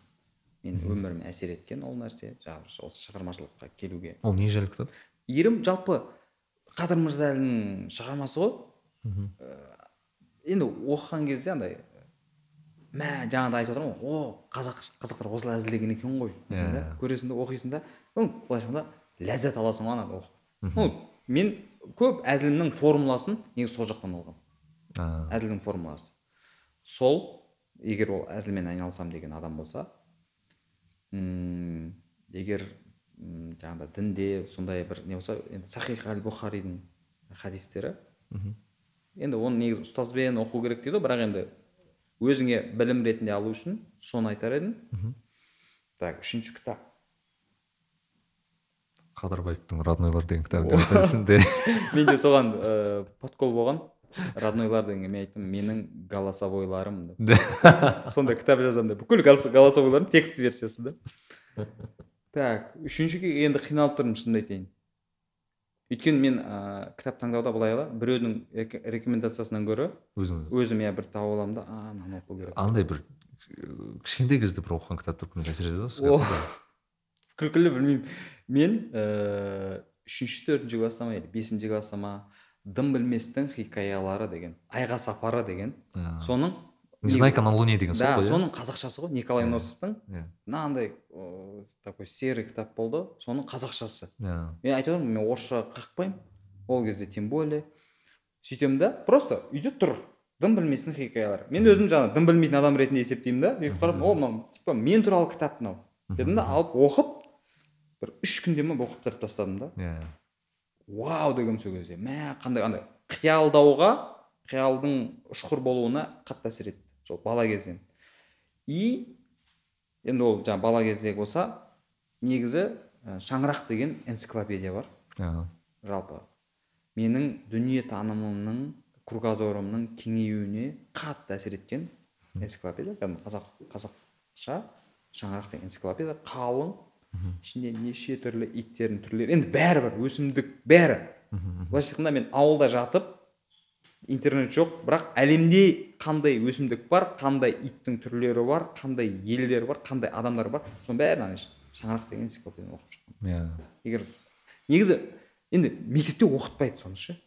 Менің өміріме әсер еткен ол нәрсе. Жаңағы осы шығармашылыққа келуге. Ол не жайлы кітап? Иірім жалпы қадыр мырзалиннің шығармасы ғой. Мхм. енді оқыған кезде андай мә жаңағыдай айтып отырмын ғой. О қазақ қазақтар осылай әзілдеген екен ғой. Дейсің да Иә. көресің да оқисың да. Былайша айтқанда ләззат аласың ғой ананы оқып ну мен көп әзілімнің формуласын негізі сол жақтан алғанмын әзілдің формуласы. Сол егер ол әзілмен айналысамын деген адам болса м егер м, жаңағыдай дінде сондай бір не болса енді сахих әл бухаридің хадистері. Мхм. енді оны негізі ұстазбен оқу керек дейді ғой бірақ енді өзіңе білім ретінде алу үшін соны айтар едім так үшінші кітап. Қадырбаевтың роднойлар деген айтасың де менде соған ыыы подкол болған. Роднойлар дегенге мен айттым менің голосовойларым деп. Сондай кітап жазамын деп. Бүкіл голос- голосовойларым текст версиясы да. Так үшіншіге енді қиналып тұрмын шынымды айтайын. Өйткені мен ыыы кітап таңдауда былай ғой біреудің рек- рекомендациясынан гөрі өзіңіз. өзім иә бір тауып аламын да. А мынаны оқу керек? Андай бір э, кішкентай кезде бір оқыған кітаптар көбіне әсер етеді ғой күлкілі білмеймін. Мен ііі үшінші төртінші класста ма или бесінші класста ма дым білместің хикаялары деген айға сапары деген. Соның незнайка на луне деген сол да ғой иә? соның қазақшасы ғой николай носовтың. мынандай ыыы, такой серый кітап болды соның қазақшасы. Мен айтып мен орысша қақпаймын ол кезде тем более. Сөйтемін да просто үйде тұр дым білместің хикаялары. Мен өзім жаңағы дым білмейтін адам ретінде есептеймін да бүйтіп қарап о мынау типа мен туралы кітап мынау. Дедім да алып оқып бір үш күнде ма оқып тастадым да. Иә. вау дегенмін сол кезде мә қандай андай. Қиялдауға қиялдың ұшқыр болуына қатты әсер етті сол бала кезден. И енді ол жаңағы бала кездегі болса негізі ә, шаңырақ деген энциклопедия бар. Жалпы. Менің дүниетанымымның кругозорымның кеңеюіне қатты әсер еткен энциклопедия. Кәдімгі қазақ қазақша шаңырақ деген энциклопедия. Қалың ішінде неше түрлі иттердің түрлері. Енді бәрі бар өсімдік бәрі. Былайша айтқанда мен ауылда жатып интернет жоқ бірақ әлемде қандай өсімдік бар қандай иттің түрлері бар қандай елдер бар қандай адамдар бар соның бәрін ана шаңырақ деген энциклопедияны оқып шықтым. Иә. Егер негізі енді мектепте оқытпайды соны ше.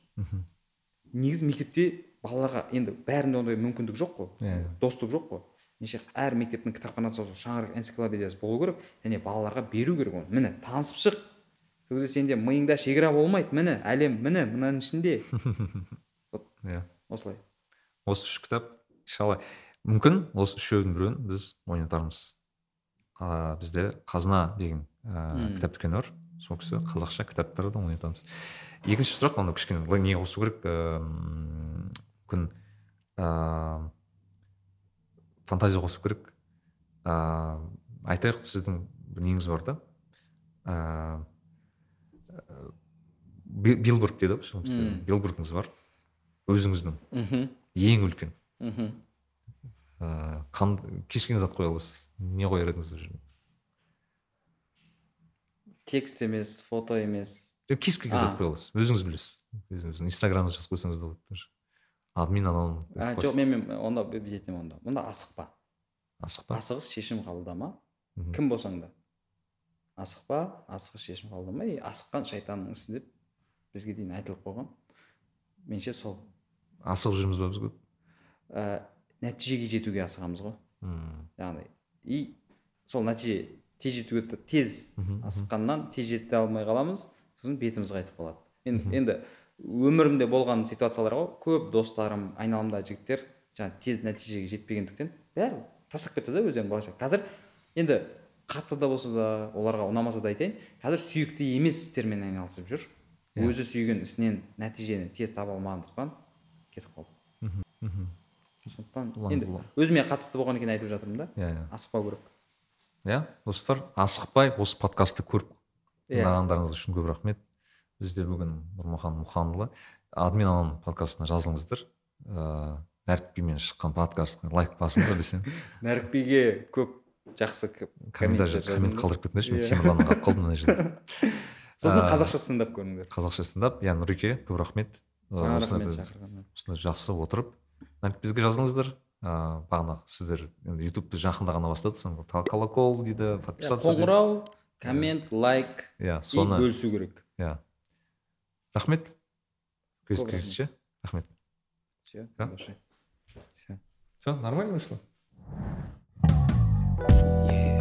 Негізі мектепте балаларға енді бәрінде ондай мүмкіндік жоқ қой. Иә. достық жоқ қой. Неше әр мектептің кітапханасы сол шаңырақ энциклопедиясы болу керек және балаларға беру керек оны. Міне танысып шық. Сол кезде сенде миыңда шекара болмайды. Міне әлем міне мынаның ішінде. Иә. Осылай. Осы үш кітап иншалла. Мүмкін осы үшеудің біреуін біз ойнатармыз. А, бізде қазына деген ә, Мм. кітап дүкені бар. Сол кісі қазақша кітаптарды ойнатамыз. Екінші сұрақ анау кішкене не қосу керек? Ііі мүмкін ыыы фантазия қосу керек. Ыыы айтайық сіздің бір неңіз бар да. Ыыы билборд дейді ғой бізде билбордыңыз бар өзіңіздің. Мхм. Ең үлкен. Мхм. Ыыы кез келген зат қоя аласыз. Не қояр едіңіз ол жерге текст емес фото емес. Кез келген зат қоя аласыз. Өзіңіз білесіз. Өзіңіздің инстаграмда жазып қойсаңыз да болады даже. Админ анауын а, жоқ мен, мен онда бүйтетін едім онда онда асықпа асықпа асығыс шешім қабылдама кім болсаң да асықпа асығыс шешім қабылдама и асыққан шайтанның ісі деп бізге дейін айтылып қойған. Меніңше сол. Асығып жүрміз ба біз көп? Ә, нәтижеге жетуге асығамыз ғой. Мм. яғни и сол нәтиже тез жетуге тез асыққаннан тез жете алмай қаламыз. Сосын бетіміз қайтып қалады. Енді, енді өмірімде болған ситуациялар ғой. Көп достарым айналамдағы жігіттер жаңағы тез нәтижеге жетпегендіктен бәрі тастап кетті да өздерін былайша қазір енді қатты да болса да оларға ұнамаса да айтайын қазір сүйікті емес істермен айналысып жүр. Иә. өзі сүйген ісінен нәтижені тез таба алмағандықтан кетіп қалды. Мхм. сондықтан Ұлан- енді өзіме қатысты болғаннан кейін айтып жатырмын да. Иә иә. Асықпау керек. Иә достар асықпай осы подкастты көріп Иә. тыңдағандарыңыз үшін көп рахмет. Бізде бүгін нұрмахан мұханұлы админ ананың подкастына жазылыңыздар. Ыыы нәрікбимен шыққан подкастқа лайк басыңдар десең нәрікбиге көп жақсы комментарий коммент қалдырып кетіңдерші мен Иә. темірланнан қалып қалдым мына жерде. Сосын А, қазақша стендап көріңдер. қазақша стендап иә нұреке көп рахмет. Саған осындай жақсы отырып бізге жазылыңыздар. Ыыы бағана сіздер енді ютубты жақында ғана бастадыңыз колокол дейді Иә, подписаться қоңырау коммент лайк иә соны бөлісу керек. Иә. Рахмет кездескенше рахмет все все нормально вышло? Yeah.